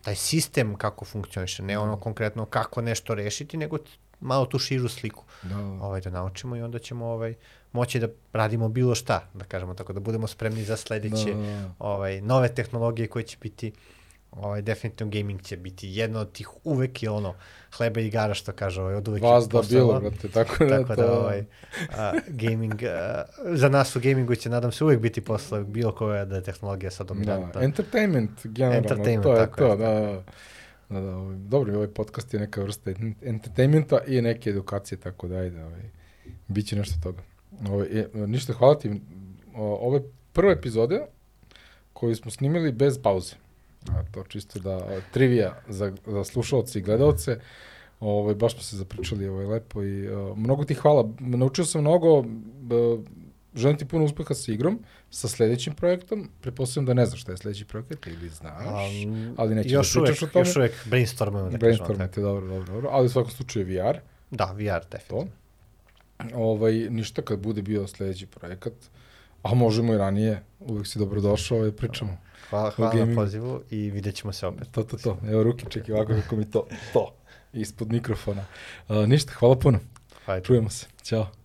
[SPEAKER 2] taj sistem kako funkcioniše, ne ono konkretno kako nešto rešiti, nego malo tu širu sliku da. ovaj, da naučimo i onda ćemo ovaj, moći da radimo bilo šta, da kažemo tako, da budemo spremni za sledeće da. ovaj, nove tehnologije koje će biti ovaj, definitivno gaming će biti jedno od tih uvek je ono hleba i igara što kaže ovaj, od uvek
[SPEAKER 1] Vas
[SPEAKER 2] je
[SPEAKER 1] da bilo, brate, tako da,
[SPEAKER 2] Tako da, ovaj, a, gaming, a, za nas u gamingu će, nadam se, uvek biti posle bilo koja da je tehnologija sad
[SPEAKER 1] Da,
[SPEAKER 2] dominantna.
[SPEAKER 1] entertainment, generalno,
[SPEAKER 2] Entertainment,
[SPEAKER 1] to je
[SPEAKER 2] tako
[SPEAKER 1] to,
[SPEAKER 2] je,
[SPEAKER 1] da, da. Da, da, ovaj, dobro, ovaj podcast je neka vrsta en- entertainmenta i neke edukacije, tako da ajde, ovaj, bit će nešto toga. Ovaj, e, ništa, hvala ti. Ove prve epizode koju smo snimili bez pauze. A, to čisto da, trivija za, za slušalce i gledalce. Ovaj, baš smo se zapričali ovaj, lepo i uh, mnogo ti hvala. Naučio sam mnogo, uh, želim ti puno uspeha sa igrom, sa sledećim projektom. Pretpostavljam da ne znaš šta je sledeći projekat ili znaš,
[SPEAKER 2] Um,
[SPEAKER 1] ali nećeš
[SPEAKER 2] još
[SPEAKER 1] da
[SPEAKER 2] uvek,
[SPEAKER 1] pričaš o tome.
[SPEAKER 2] Još uvek brainstormujemo, da tako.
[SPEAKER 1] dobro, dobro, dobro. Ali u svakom slučaju VR,
[SPEAKER 2] Da, VR, definitivno.
[SPEAKER 1] ovaj, ništa kad bude bio sledeći projekat, a možemo i ranije, uvek si dobrodošao, ovaj, pričamo.
[SPEAKER 2] Hvala, hvala na pozivu i vidjet ćemo se opet.
[SPEAKER 1] To, to, to. Evo ruke, čekaj ovako kako mi to, to, ispod mikrofona. Uh, ništa, hvala puno.
[SPEAKER 2] Hajde.
[SPEAKER 1] Čujemo se. Ćao.